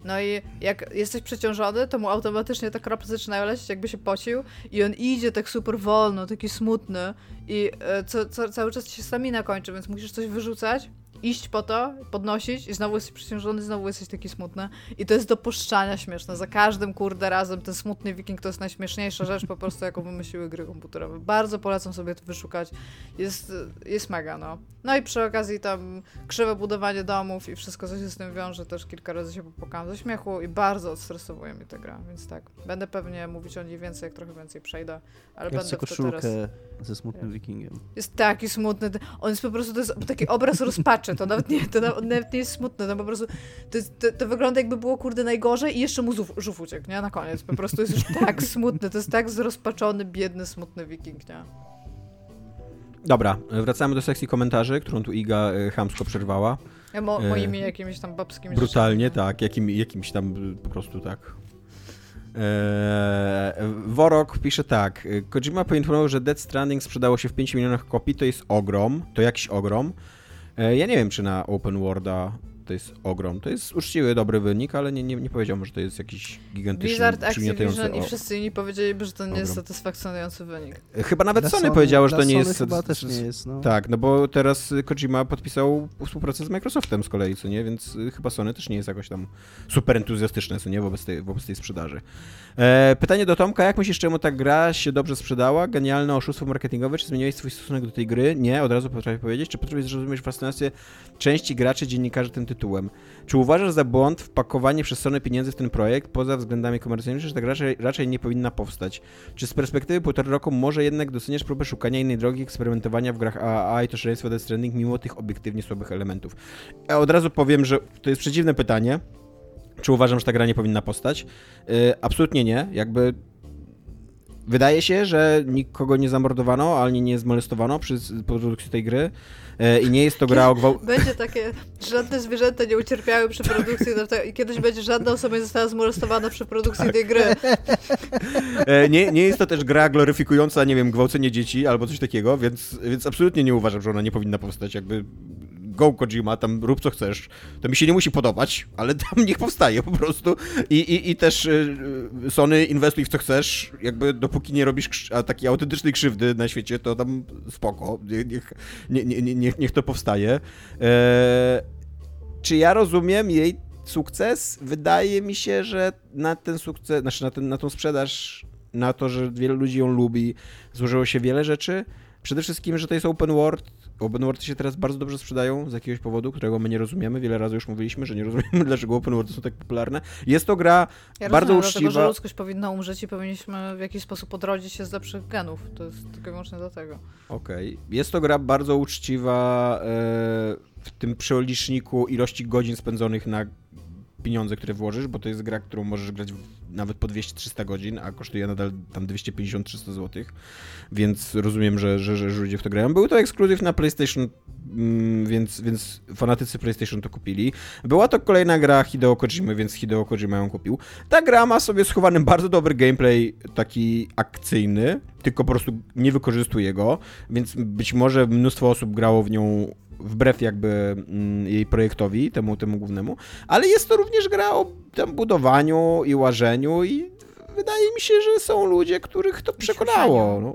No i jak jesteś przeciążony, to mu automatycznie te krople zaczynają lecieć, jakby się pocił i on idzie tak super wolno, taki smutny i e, co, co, cały czas się stamina kończy, więc musisz coś wyrzucać iść po to, podnosić i znowu jesteś przeciążony, znowu jesteś taki smutny. I to jest do puszczania śmieszne. Za każdym, kurde, razem ten smutny wiking to jest najśmieszniejsza rzecz po prostu, jaką wymyśliły gry komputerowe. Bardzo polecam sobie to wyszukać. Jest, jest mega, no. No i przy okazji tam krzywe budowanie domów i wszystko, co się z tym wiąże, też kilka razy się popłakałam ze śmiechu i bardzo odstresowuje mi ta gra, więc tak. Będę pewnie mówić o niej więcej, jak trochę więcej przejdę, ale ja będę w to teraz... ze smutnym wikingiem. Jest taki smutny. On jest po prostu, to jest taki obraz rozpaczy to nawet nie, to nawet nie jest smutne, to po prostu to, jest, to, to, wygląda jakby było kurde najgorzej i jeszcze mu żuf uciekł, nie? Na koniec. Po prostu jest już tak smutny, to jest tak zrozpaczony, biedny, smutny wiking, nie? Dobra, wracamy do sekcji komentarzy, którą tu Iga y, chamsko przerwała. Mo, moimi e, jakimiś tam babskimi Brutalnie, rzeczami. tak, jakim, jakimś tam po prostu tak. Eee, Worok pisze tak. Kojima poinformował, że Dead Stranding sprzedało się w 5 milionach kopii, to jest ogrom, to jakiś ogrom. E, ja nie wiem, czy na Open Worlda to jest ogrom. To jest uczciwy, dobry wynik, ale nie, nie, nie powiedziałbym, że to jest jakiś gigantyczny, Blizzard, Activision i wszyscy inni powiedzieliby, że to nie ogrom. jest satysfakcjonujący wynik. E, chyba nawet Sony, Sony powiedziało, że to nie Sony jest... Chyba też nie jest, no. Tak, no bo teraz Kojima podpisał współpracę z Microsoftem z kolei, co nie? Więc chyba Sony też nie jest jakoś tam super entuzjastyczne, co nie? Wobec tej, wobec tej sprzedaży. E, pytanie do Tomka, jak myślisz, czemu ta gra się dobrze sprzedała? Genialne oszustwo marketingowe, czy zmieniłeś swój stosunek do tej gry? Nie, od razu potrafię powiedzieć. Czy potrafisz zrozumieć fascynację części graczy, dziennikarzy tym tytułem? Czy uważasz za błąd wpakowanie przez Sony pieniędzy w ten projekt poza względami komercyjnymi, że tak raczej, raczej nie powinna powstać? Czy z perspektywy półtora roku może jednak doceniasz próbę szukania innej drogi eksperymentowania w grach AAA i to szaleństwo Death Stranding mimo tych obiektywnie słabych elementów? Ja od razu powiem, że to jest przeciwne pytanie. Czy uważam, że ta gra nie powinna postać? Yy, absolutnie nie. Jakby wydaje się, że nikogo nie zamordowano, ani nie zmolestowano przy produkcji tej gry. E, I nie jest to gra o gwałt... Będzie takie, żadne zwierzęta nie ucierpiały przy produkcji i kiedyś będzie żadna osoba nie została zmolestowana przy produkcji tak. tej gry. E, nie, nie jest to też gra gloryfikująca, nie wiem, gwałcenie dzieci albo coś takiego, więc, więc absolutnie nie uważam, że ona nie powinna powstać. Jakby go Kojima, tam rób co chcesz. To mi się nie musi podobać, ale tam niech powstaje po prostu. I, i, i też y, Sony inwestuj w co chcesz, jakby dopóki nie robisz takiej autentycznej krzywdy na świecie, to tam spoko, niech, nie, nie, nie, niech to powstaje. E, czy ja rozumiem jej sukces? Wydaje mi się, że na ten sukces, znaczy na, ten, na tą sprzedaż, na to, że wiele ludzi ją lubi, złożyło się wiele rzeczy. Przede wszystkim, że to jest open world, open worldy się teraz bardzo dobrze sprzedają z jakiegoś powodu, którego my nie rozumiemy. Wiele razy już mówiliśmy, że nie rozumiemy, dlaczego open worldy są tak popularne. Jest to gra ja bardzo rozumiem, uczciwa. Dlatego, że ludzkość powinna umrzeć i powinniśmy w jakiś sposób odrodzić się z lepszych genów. To jest tylko wyłącznie dlatego. Okej. Okay. Jest to gra bardzo uczciwa e, w tym przeliczniku ilości godzin spędzonych na pieniądze, które włożysz, bo to jest gra, którą możesz grać nawet po 200-300 godzin, a kosztuje nadal tam 250-300 zł, więc rozumiem, że, że, że, ludzie w to grają. Był to ekskluzyw na PlayStation, mm, więc, więc fanatycy PlayStation to kupili. Była to kolejna gra Hideo Kojimy, więc Hideo Kojima ją kupił. Ta gra ma sobie schowany bardzo dobry gameplay, taki akcyjny, tylko po prostu nie wykorzystuje go, więc być może mnóstwo osób grało w nią wbrew jakby mm, jej projektowi, temu, temu głównemu, ale jest to również gra o tam budowaniu i łażeniu i wydaje mi się, że są ludzie, których to przekonało. No,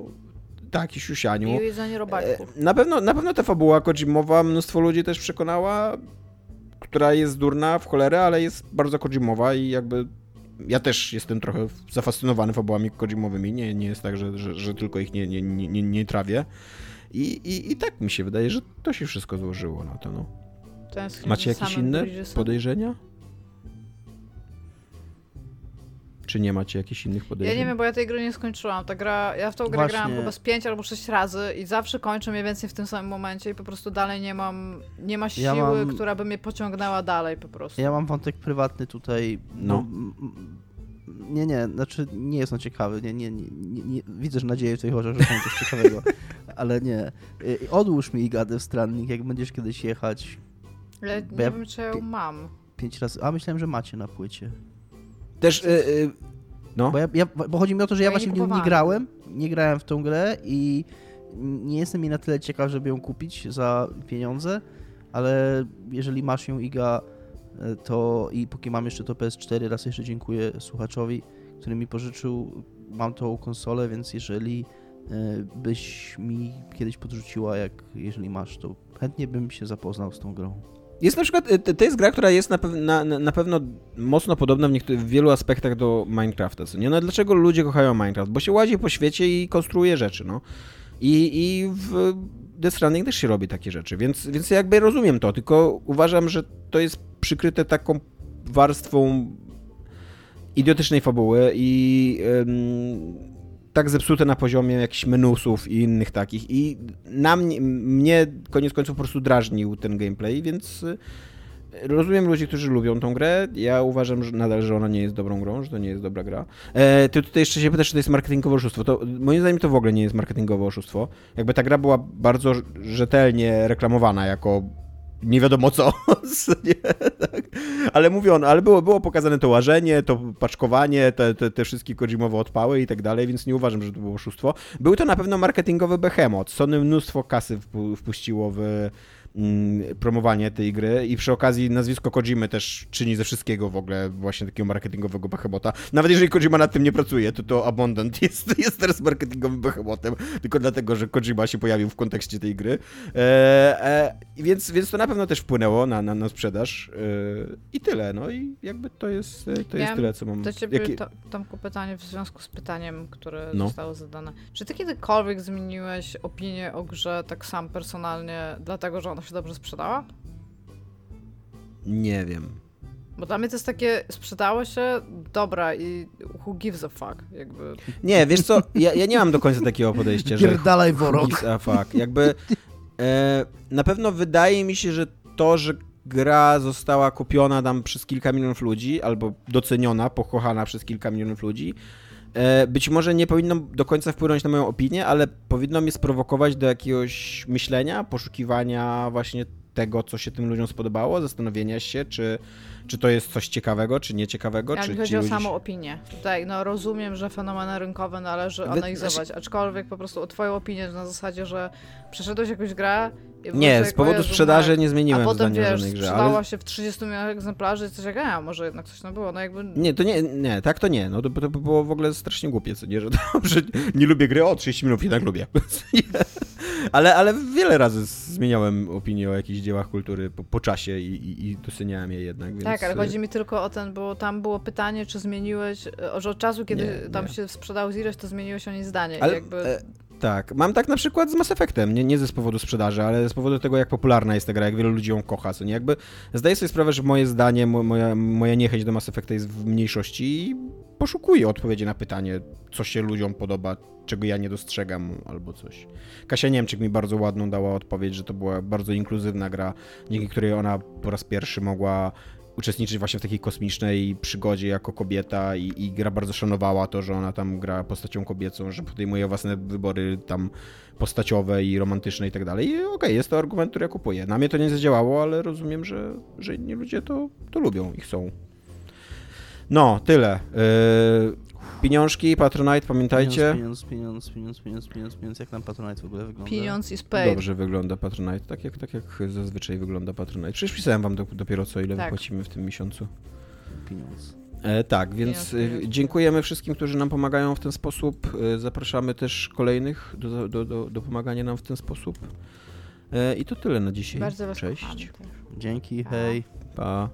tak, i siusianiu. I jedzenie robaków. E, na pewno, na pewno ta fabuła Kojimowa mnóstwo ludzi też przekonała, która jest durna w cholerę, ale jest bardzo Kojimowa i jakby ja też jestem trochę zafascynowany fabułami Kojimowymi. Nie, nie jest tak, że, że, że tylko ich nie, nie, nie, nie trawię. I, i, I tak mi się wydaje, że to się wszystko złożyło na to. No. Macie jakieś inne podejrzenia? Czy nie macie jakichś innych podejrzeń? Ja nie wiem, bo ja tej gry nie skończyłam. Ta gra, ja w tą grę Właśnie. grałam chyba z 5 albo 6 razy i zawsze kończę mniej więcej w tym samym momencie i po prostu dalej nie mam, nie ma siły, ja mam... która by mnie pociągnęła dalej po prostu. Ja mam wątek prywatny tutaj. No. no nie, nie, znaczy nie jest on ciekawy. Nie, nie, nie, nie, widzę, że nadzieję w tej oczach, że coś ciekawego, ale nie. Y, odłóż mi gadę w strannik, jak będziesz kiedyś jechać. Ale nie ja wiem, czy ją mam. Pięć razy. A myślałem, że macie na płycie. Też. Yy, no. Bo, ja, ja, bo chodzi mi o to, że ja, ja właśnie nie, nie grałem, nie grałem w tą grę i nie jestem jej na tyle ciekaw, żeby ją kupić za pieniądze, ale jeżeli masz ją Iga to i póki mam jeszcze to PS4, raz jeszcze dziękuję słuchaczowi, który mi pożyczył. Mam tą konsolę, więc jeżeli e, byś mi kiedyś podrzuciła, jak jeżeli masz, to chętnie bym się zapoznał z tą grą. Jest na przykład, e, to jest gra, która jest na, na, na pewno mocno podobna w, w wielu aspektach do Minecrafta, nie? No dlaczego ludzie kochają Minecraft? Bo się łazi po świecie i konstruuje rzeczy, no. I, i w Death Stranding też się robi takie rzeczy, więc, więc jakby rozumiem to, tylko uważam, że to jest przykryte taką warstwą idiotycznej fabuły i tak zepsute na poziomie jakichś menusów i innych takich. I na mnie, mnie koniec końców po prostu drażnił ten gameplay, więc rozumiem ludzi, którzy lubią tą grę. Ja uważam że nadal, że ona nie jest dobrą grą, że to nie jest dobra gra. E, ty tutaj jeszcze się pytasz, czy to jest marketingowe oszustwo. To, moim zdaniem to w ogóle nie jest marketingowe oszustwo. Jakby ta gra była bardzo rzetelnie reklamowana jako nie wiadomo co. nie, tak. Ale mówiono, ale było, było pokazane to łażenie, to paczkowanie, te, te, te wszystkie Kojimowe odpały i tak dalej, więc nie uważam, że to było oszustwo. Był to na pewno marketingowy behemoth. Sony mnóstwo kasy wpuściło w promowanie tej gry i przy okazji nazwisko Kojimy też czyni ze wszystkiego w ogóle właśnie takiego marketingowego behemota. Nawet jeżeli Kojima nad tym nie pracuje, to to Abundant jest, jest teraz marketingowym behemotem, tylko dlatego, że Kojima się pojawił w kontekście tej gry. E, e, więc, więc to na pewno też wpłynęło na, na, na sprzedaż e, i tyle, no i jakby to jest, to jest tyle, co mam. Do ciebie, Jakie... to, Tomku, pytanie w związku z pytaniem, które no. zostało zadane. Czy ty kiedykolwiek zmieniłeś opinię o grze tak sam personalnie, dlatego, że ona się dobrze sprzedała? Nie wiem. Bo dla mnie to jest takie, sprzedało się, dobra i who gives a fuck, jakby. Nie, wiesz co, ja, ja nie mam do końca takiego podejścia, że Pierdalaj worok. gives a fuck, jakby e, na pewno wydaje mi się, że to, że gra została kupiona tam przez kilka milionów ludzi, albo doceniona, pokochana przez kilka milionów ludzi, być może nie powinno do końca wpłynąć na moją opinię, ale powinno mnie sprowokować do jakiegoś myślenia, poszukiwania właśnie tego, co się tym ludziom spodobało, zastanowienia się, czy, czy to jest coś ciekawego, czy nieciekawego, Jak czy chodzi o ludzie... samą opinię. Tutaj, no rozumiem, że fenomeny rynkowe należy Wy- analizować, znaczy- aczkolwiek po prostu o twoją opinię na zasadzie, że przeszedłeś jakąś grę i Nie, z powodu Jezu, sprzedaży nie A zmieniłem potem zdania o wiesz, żadnej grze, sprzedała ale... się w 30 milionach egzemplarzy i coś jak, a może jednak coś tam było, no jakby... Nie, to nie, nie, tak to nie, no to, to by było w ogóle strasznie głupie, co nie, że, to, że nie lubię gry, o 30 minut jednak lubię. ale, ale wiele razy zmieniałem opinię o jakichś dziełach kultury po, po czasie i, i, i doceniałem je jednak, więc... Tak, ale y, chodzi mi tylko o ten, bo tam było pytanie, czy zmieniłeś, że od czasu, kiedy Nie, tam nie. się sprzedał Ziresz, to zmieniłeś o niej zdanie. Ale, jakby... e, tak, mam tak na przykład z Mass Effectem, nie, nie ze z powodu sprzedaży, ale z powodu tego, jak popularna jest ta gra, jak wielu ludzi ją kocha, co nie, jakby zdaję sobie sprawę, że moje zdanie, mo, moja, moja niechęć do Mass Effecta jest w mniejszości i poszukuję odpowiedzi na pytanie, co się ludziom podoba, czego ja nie dostrzegam, albo coś. Kasia Niemczyk mi bardzo ładną dała odpowiedź, że to była bardzo inkluzywna gra, dzięki której ona po raz pierwszy mogła uczestniczyć właśnie w takiej kosmicznej przygodzie jako kobieta i, i gra bardzo szanowała to, że ona tam gra postacią kobiecą, że podejmuje własne wybory tam postaciowe i romantyczne i tak dalej. I okej, jest to argument, który ja kupuję. Na mnie to nie zadziałało, ale rozumiem, że, że inni ludzie to, to lubią i chcą. No, tyle. Yy, pieniążki, Patronite, pamiętajcie. Pieniądz, pieniądz, pieniądz, pieniądz, pieniądz, pieniądz. Jak nam Patronite w ogóle wygląda? Pieniądz is paid. Dobrze wygląda Patronite, tak jak, tak jak zazwyczaj wygląda Patronite. Przecież pisałem wam do, dopiero co, ile Tak. wypłacimy w tym miesiącu. Pieniądz. E, tak, więc Pieniądz, pieniądz. dziękujemy wszystkim, którzy nam pomagają w ten sposób. E, zapraszamy też kolejnych do, do, do, do pomagania nam w ten sposób. E, I to tyle na dzisiaj. Bardzo was Cześć. kochamy. Dzięki, Pa. hej. Pa.